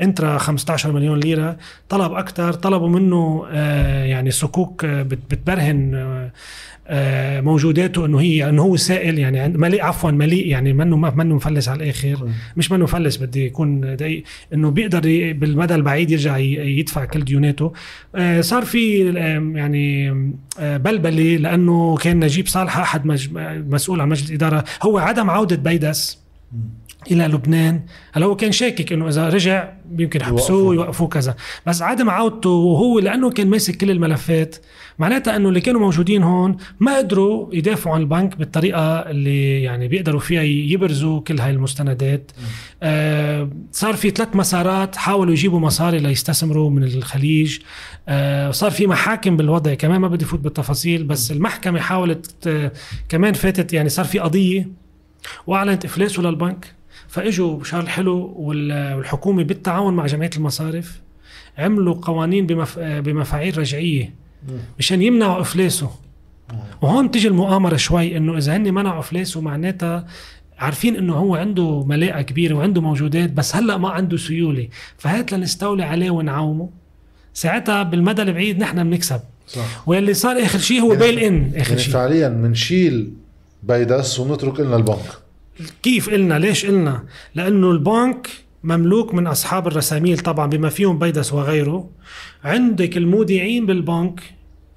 [SPEAKER 2] انترا 15 مليون ليرة. طلب أكثر طلبوا منه آه، يعني صكوك بتبرهن آه، موجوداته إنه هي إنه هو سائل يعني مليء عفوا مليء يعني منه منه مفلس على الآخر. مش منه مفلس بدي يكون دقيق. إنه بيقدر بالمدى البعيد يرجع يدفع كل ديوناته. آه، صار في يعني آه، بلبلة لأنه كان نجيب صالح أحد مسؤول عن مجلس الاداره هو عدم عودة بيدس. إلى لبنان. هلا هو كان شاكك إنه إذا رجع يمكن يحبسوه ويوقفوه كذا. بس عدم عودته وهو لأنه كان ماسك كل الملفات معناتها إنه اللي كانوا موجودين هون ما قدروا يدافعوا عن البنك بالطريقة اللي يعني بيقدروا فيها يبرزوا كل هاي المستندات. آه صار في ثلاث مسارات حاولوا يجيبوا مصاري ليستثمروا من الخليج. آه صار في محاكم بالوضع كمان ما بدي فوت بالتفاصيل بس المحكمة حاولت آه كمان فاتت يعني صار في قضية وأعلنت افلاسه للبنك فاجوا شهر الحلو والحكومة بالتعاون مع جمعية المصارف عملوا قوانين بمف... بمفاعيل رجعية مشان يمنعوا أفلاسه. وهون بتيجي المؤامرة شوي إنه إذا هن منعوا أفلاسه معناتها عارفين إنه هو عنده ملاءة كبيرة وعنده موجودات بس هلأ ما عنده سيولة. فهات لنستولي عليه ونعاومه. ساعتها بالمدى البعيد نحن بنكسب. صح. واللي صار آخر شيء هو يعني bail-in آخر يعني شيء.
[SPEAKER 1] فعليا بنشيل بيدس ونترك لنا البنك.
[SPEAKER 2] كيف قلنا؟ ليش قلنا؟ لأنه البنك مملوك من أصحاب الرساميل طبعا بما فيهم بيدس وغيره. عندك المودعين بالبنك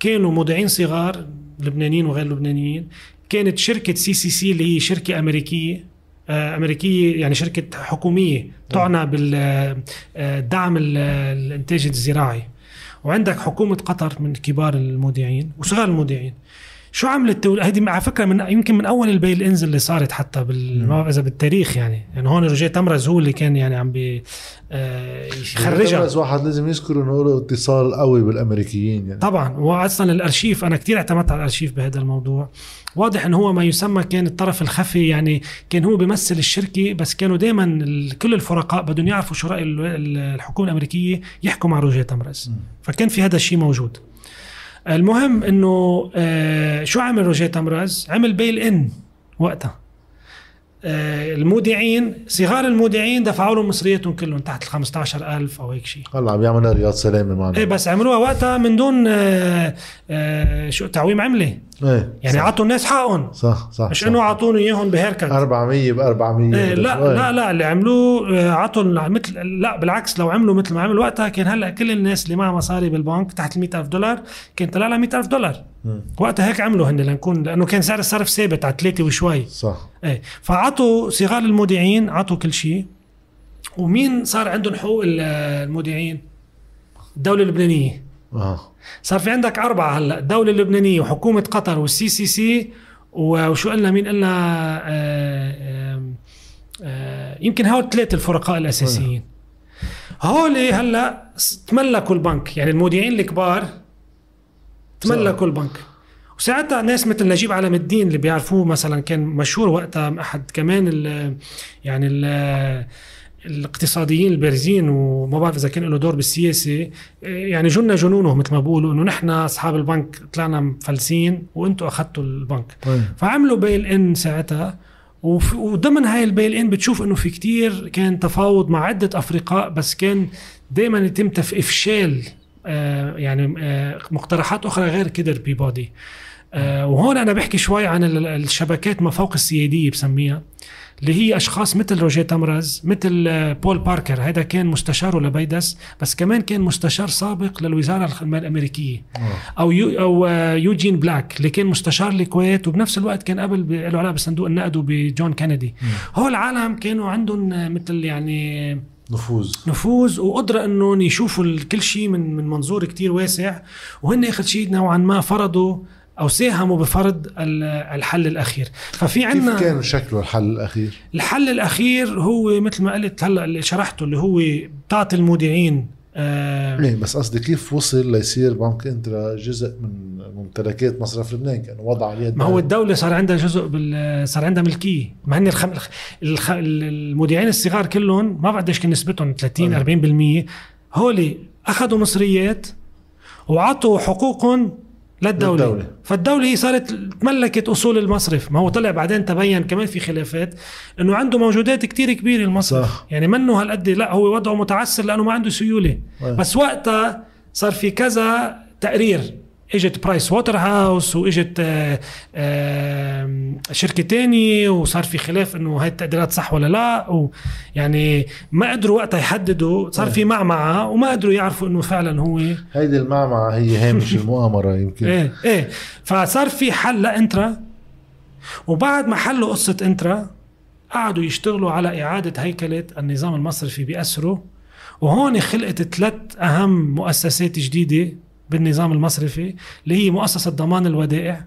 [SPEAKER 2] كانوا مودعين صغار لبنانيين وغير لبنانيين. كانت شركة CCC اللي هي شركة أمريكية آه، أمريكية يعني شركة حكومية تعنى بالدعم الإنتاج الزراعي. وعندك حكومة قطر من كبار المودعين وصغار المودعين. شو عملت؟ هيدي على فكرة من يمكن من أول البيل إنز اللي صارت حتى بال ما إذا بالتاريخ يعني. يعني هون روجيه تمرز هو اللي كان يعني عم بي آه يخرجها.
[SPEAKER 1] تمرز واحد لازم يذكر إنه له اتصال قوي بالأمريكيين يعني.
[SPEAKER 2] طبعا. واصلا الأرشيف أنا كثير اعتمدت على الأرشيف بهذا الموضوع. واضح إنه هو ما يسمى كان الطرف الخفي يعني كان هو بيمثل الشركة بس كانوا دائما كل الفرقاء بدهم يعرفوا شو رأي الحكومة الأمريكية يحكوا مع روجيه تمرز. فكان في هذا الشيء موجود. المهم إنه آه شو عمل روجيه تمرز عمل بيل ان وقتها. آه المودعين صغار المودعين دفعوا لهم مصرياتهم كلهم تحت ال 15000 أو هيك شيء
[SPEAKER 1] هلا عم يعملوا رياض سلامه معنا.
[SPEAKER 2] إيه بس عملوها وقتها من دون آه شو تعويم عمله إيه. يعني عطوا الناس حقهم.
[SPEAKER 1] صح صح
[SPEAKER 2] مش إنه اعطوني إياهم بهيركت
[SPEAKER 1] 400 ب 400
[SPEAKER 2] إيه لا لا لا اللي عملوه آه، عطوا مثل لا بالعكس لو عملوا مثل ما عملوا وقتها كان هلأ كل الناس اللي معها مصاري بالبنك تحت ال 100000 دولار كان طلع لها 100000 دولار. م. وقتها هيك عملوا هن لنكون لأنه كان سعر الصرف ثابت على ثلاثة وشوي.
[SPEAKER 1] صح.
[SPEAKER 2] إيه. فعطوا صغار المودعين عطوا كل شيء. ومين صار عندهم حقوق المودعين؟ الدولة اللبنانية. آه. صار في عندك أربعة هلا الدولة اللبنانية وحكومة قطر وال CCC سي وشو قلنا مين قلنا؟ آه، آه، آه، يمكن هول ثلاثة الفرقاء الأساسيين. هول هلا تملكوا البنك يعني المودعين الكبار تملكوا البنك. وساعتها ناس مثل نجيب علم الدين اللي بيعرفوه مثلا كان مشهور وقتها أحد كمان ال يعني ال الاقتصاديين البارزين وما بعرف إذا كان له دور بالسياسة يعني جننا جنونه مثل ما بقولوا إنه نحن أصحاب البنك طلعنا مفلسين وأنتم أخذتوا البنك. طيب. فعملوا بيل ان ساعتها وضمن هاي ال bail-in بتشوف إنه في كتير كان تفاوض مع عدة أفرقاء بس كان دائما يتم افشال آه يعني آه مقترحات أخرى غير Kidder Peabody آه وهون أنا بحكي شوي عن ال- الشبكات ما فوق السيادية بسميها. اللي هي أشخاص مثل روجيه تمرز مثل آه، بول باركر. هذا كان مستشاره لبيدس بس كمان كان مستشار سابق للوزارة الأمريكية. أو يو أو آه، يوجين بلاك اللي كان مستشار الكويت وبنفس الوقت كان قبل له علاقة بصندوق النقد وبجون كينيدي. هول العالم كانوا عندهم آه، مثل يعني
[SPEAKER 1] نفوذ.
[SPEAKER 2] نفوذ وقدرة إنهم يشوفوا كل شيء من من منظور كتير واسع. وهن آخر شيء نوعا ما فرضوا أو ساهموا بفرض ال- الحل الأخير. ففي
[SPEAKER 1] كيف
[SPEAKER 2] عندنا
[SPEAKER 1] كان شكله الحل الأخير؟
[SPEAKER 2] الحل الأخير هو مثل ما قلت هلا اللي شرحته اللي هو بتعطي المودعين آه
[SPEAKER 1] إيه بس قصدي كيف وصل ليصير بنك إنترا جزء من ممتلكات مصرف لبنان؟ كانه وضع عليه
[SPEAKER 2] ما هو الدولة صار عندها جزء بال صار عندها ملكية. مع إن الخم... الخ... الخ... المودعين الصغار كلهم ما قديش كان نسبتهم؟ 30 40% هولي أخذوا مصريات وعطوا حقوقهم للدولة.
[SPEAKER 1] للدولة.
[SPEAKER 2] فالدولة هي صارت تملكت أصول المصرف ما هو طلع بعدين تبين كمان في خلافات إنه عنده موجودات كتير كبيرة المصرف
[SPEAKER 1] صح.
[SPEAKER 2] يعني منه هالقد لا هو وضعه متعسر لأنه ما عنده سيولة
[SPEAKER 1] أيه.
[SPEAKER 2] بس وقتها صار في كذا تقرير إجت Price Waterhouse وإجت آه، آه، شركة تانية وصار في خلاف إنه هاي التقديرات صح ولا لا. ويعني ما قدروا وقتها يحددوا صار في معمعة وما قدروا يعرفوا إنه فعلا هو.
[SPEAKER 1] هيدي المعمعة هي هامش المؤامرة يمكن.
[SPEAKER 2] إيه إيه. فصار في حل لإنترا. وبعد ما حلوا قصة إنترا قعدوا يشتغلوا على إعادة هيكلة النظام المصرفي بأسره. وهون خلقت ثلاث أهم مؤسسات جديدة. بالنظام المصرفي اللي هي مؤسسة ضمان الودائع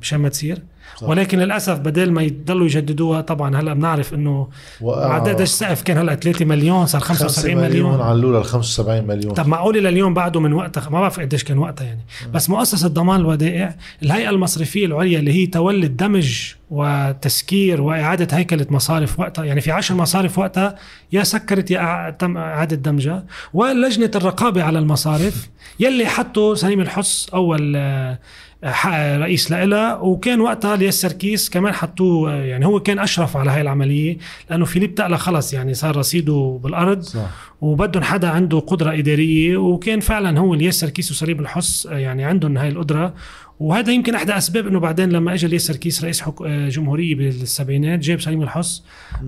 [SPEAKER 2] مشان ما تصير.
[SPEAKER 1] صح.
[SPEAKER 2] ولكن للأسف بدل ما يضلوا يجددوها طبعا هلأ بنعرف
[SPEAKER 1] إنه
[SPEAKER 2] عدد السقف كان هلأ 3 مليون صار
[SPEAKER 1] 5
[SPEAKER 2] 75
[SPEAKER 1] مليون.
[SPEAKER 2] مليون
[SPEAKER 1] علوا لل 75 مليون.
[SPEAKER 2] طب معقول لليوم بعده من وقتها؟ ما بعرف قديش كان وقتها يعني. بس مؤسسة ضمان الودائع الهيئة المصرفية العليا اللي هي تولد دمج وتسكير وإعادة هيكلة مصارف وقتها يعني في عشر مصارف وقتها يا سكرت يا تم إعادة دمجها. ولجنة الرقابة على المصارف يلي حطوا سليم الحس أول آه، رئيس لها وكان وقتها لياس سركيس كمان حطوه يعني هو كان أشرف على هاي العملية لأنه فيليب تقلى خلص يعني صار رصيده بالأرض
[SPEAKER 1] صح.
[SPEAKER 2] وبدهم حدا عنده قدرة إدارية وكان فعلا هو الياس سركيس وسليم الحس يعني عندهم هاي القدرة وهذا يمكن احدى أسباب إنه بعدين لما اجى الياس سركيس رئيس حك... آه، جمهورية بالسبعينات جاب سليم الحس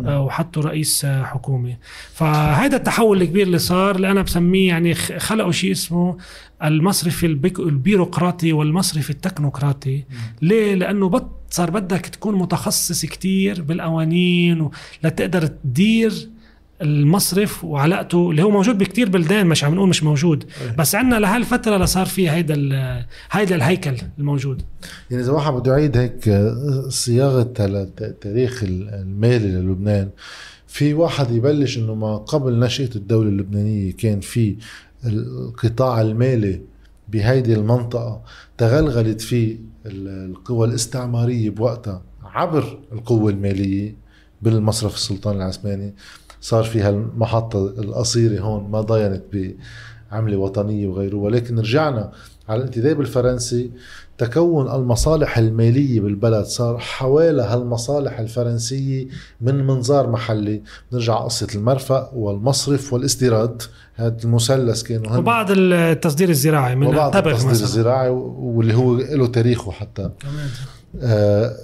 [SPEAKER 2] آه، وحطه رئيس آه، حكومة. فهذا التحول الكبير اللي صار اللي أنا بسميه يعني خلقوا شيء اسمه المصرف البيك- البيروقراطي والمصرف التكنوقراطي. ليه؟ لأنه بط صار بدك تكون متخصص كتير بالقوانين و- لتقدر تدير المصرف وعلاقته اللي هو موجود بكتير بلدان مش عم نقول مش موجود. بس عندنا لهالفترة اللي صار فيها هيدا هيدا الهيكل الموجود.
[SPEAKER 1] يعني إذا واحد بده يعيد هيك صياغة هلا التاريخ المالي للبنان في واحد يبلش إنه ما قبل نشأة الدولة اللبنانية كان في القطاع المالي بهيدي المنطقة تغلغلت فيه ال- القوى الاستعمارية بوقتها عبر القوة المالية بالمصرف السلطان العثماني. صار فيها المحطة القصيرة هون ما ضينت بعملة وطنية وغيره ولكن رجعنا على الانتداب الفرنسي. تكون المصالح المالية بالبلد صار حوالي هالمصالح الفرنسية من منظار محلي. نرجع قصة المرفأ والمصرف والاستيراد. هذا المثلث كانوا هن
[SPEAKER 2] وبعض التصدير الزراعي من
[SPEAKER 1] وبعض
[SPEAKER 2] التبغ
[SPEAKER 1] التصدير
[SPEAKER 2] مثلا.
[SPEAKER 1] الزراعي واللي هو له تاريخه حتى.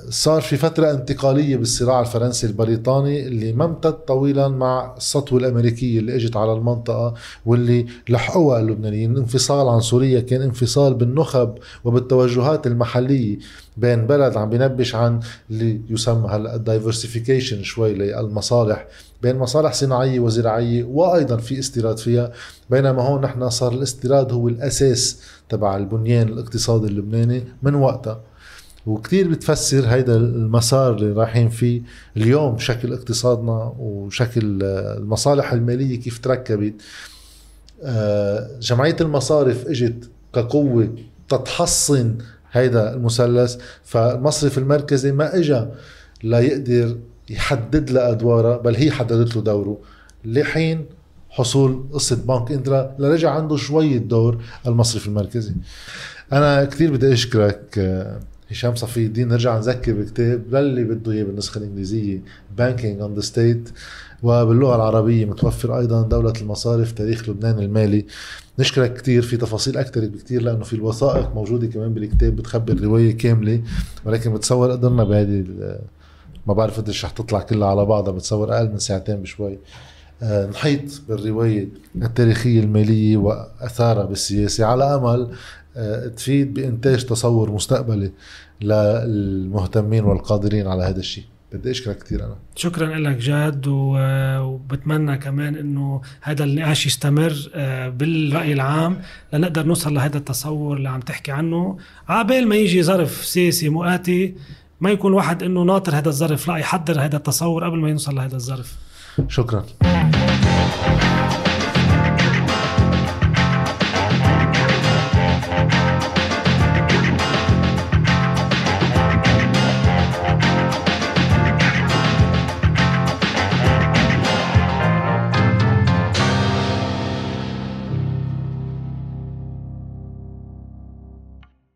[SPEAKER 1] صار في فترة انتقالية بالصراع الفرنسي البريطاني اللي ما امتد طويلا مع السطوة الأمريكية اللي إجت على المنطقة واللي لحقوها اللبنانيين. الانفصال عن سوريا كان انفصال بالنخب وبالتوجهات المحلية بين بلد عم بينبش عن اللي يسمى هلا الدايفرسيفيكيشن شوي للمصالح بين مصالح صناعية وزراعية وأيضا في استيراد فيها. بينما هون نحن صار الاستيراد هو الأساس تبع البنيان الاقتصادي اللبناني من وقتها. وكتير بتفسر هيدا المسار اللي رايحين فيه اليوم شكل اقتصادنا وشكل آه، المصالح المالية كيف تركبت. آه، جمعية المصارف إجت كقوة تتحصن هيدا المثلث فالمصرف المركزي ما اجى ليقدر يحدد له ادواره بل هي حددت له دوره. لحين حصول قصة بنك انترا لرجع عنده شوية دور المصرف المركزي. أنا كثير بدي أشكرك آه، هشام صفي الدين نرجع نذكر بكتاب للي بده إياه بالنسخة الإنجليزية Banking on the State وباللغة العربية متوفر أيضا دولة المصارف تاريخ لبنان المالي. نشكرك كثير في تفاصيل أكثر بكثير لأنه في الوثائق موجودة كمان بالكتاب بتخبر روايه كاملة ولكن بتصور قدرنا بهذه ما بعرف قديش رح تطلع كلها على بعضها بتصور أقل من ساعتين بشوي. آه، نحيط بالرواية التاريخية المالية وأثارها بالسياسة. على أمل تفيد بإنتاج تصور مستقبلي للمهتمين والقادرين على هذا الشيء. بدي أشكرك كثير أنا.
[SPEAKER 2] شكرا لك جاد وبتمنى كمان إنه هذا النقاش يستمر آه، بالرأي العام لنقدر نوصل لهذا التصور اللي عم تحكي عنه. عبال ما يجي ظرف سياسي مؤاتي ما يكون واحد إنه ناطر هذا الظرف لا يحضر هذا التصور قبل ما يوصل لهذا الظرف.
[SPEAKER 1] شكرا.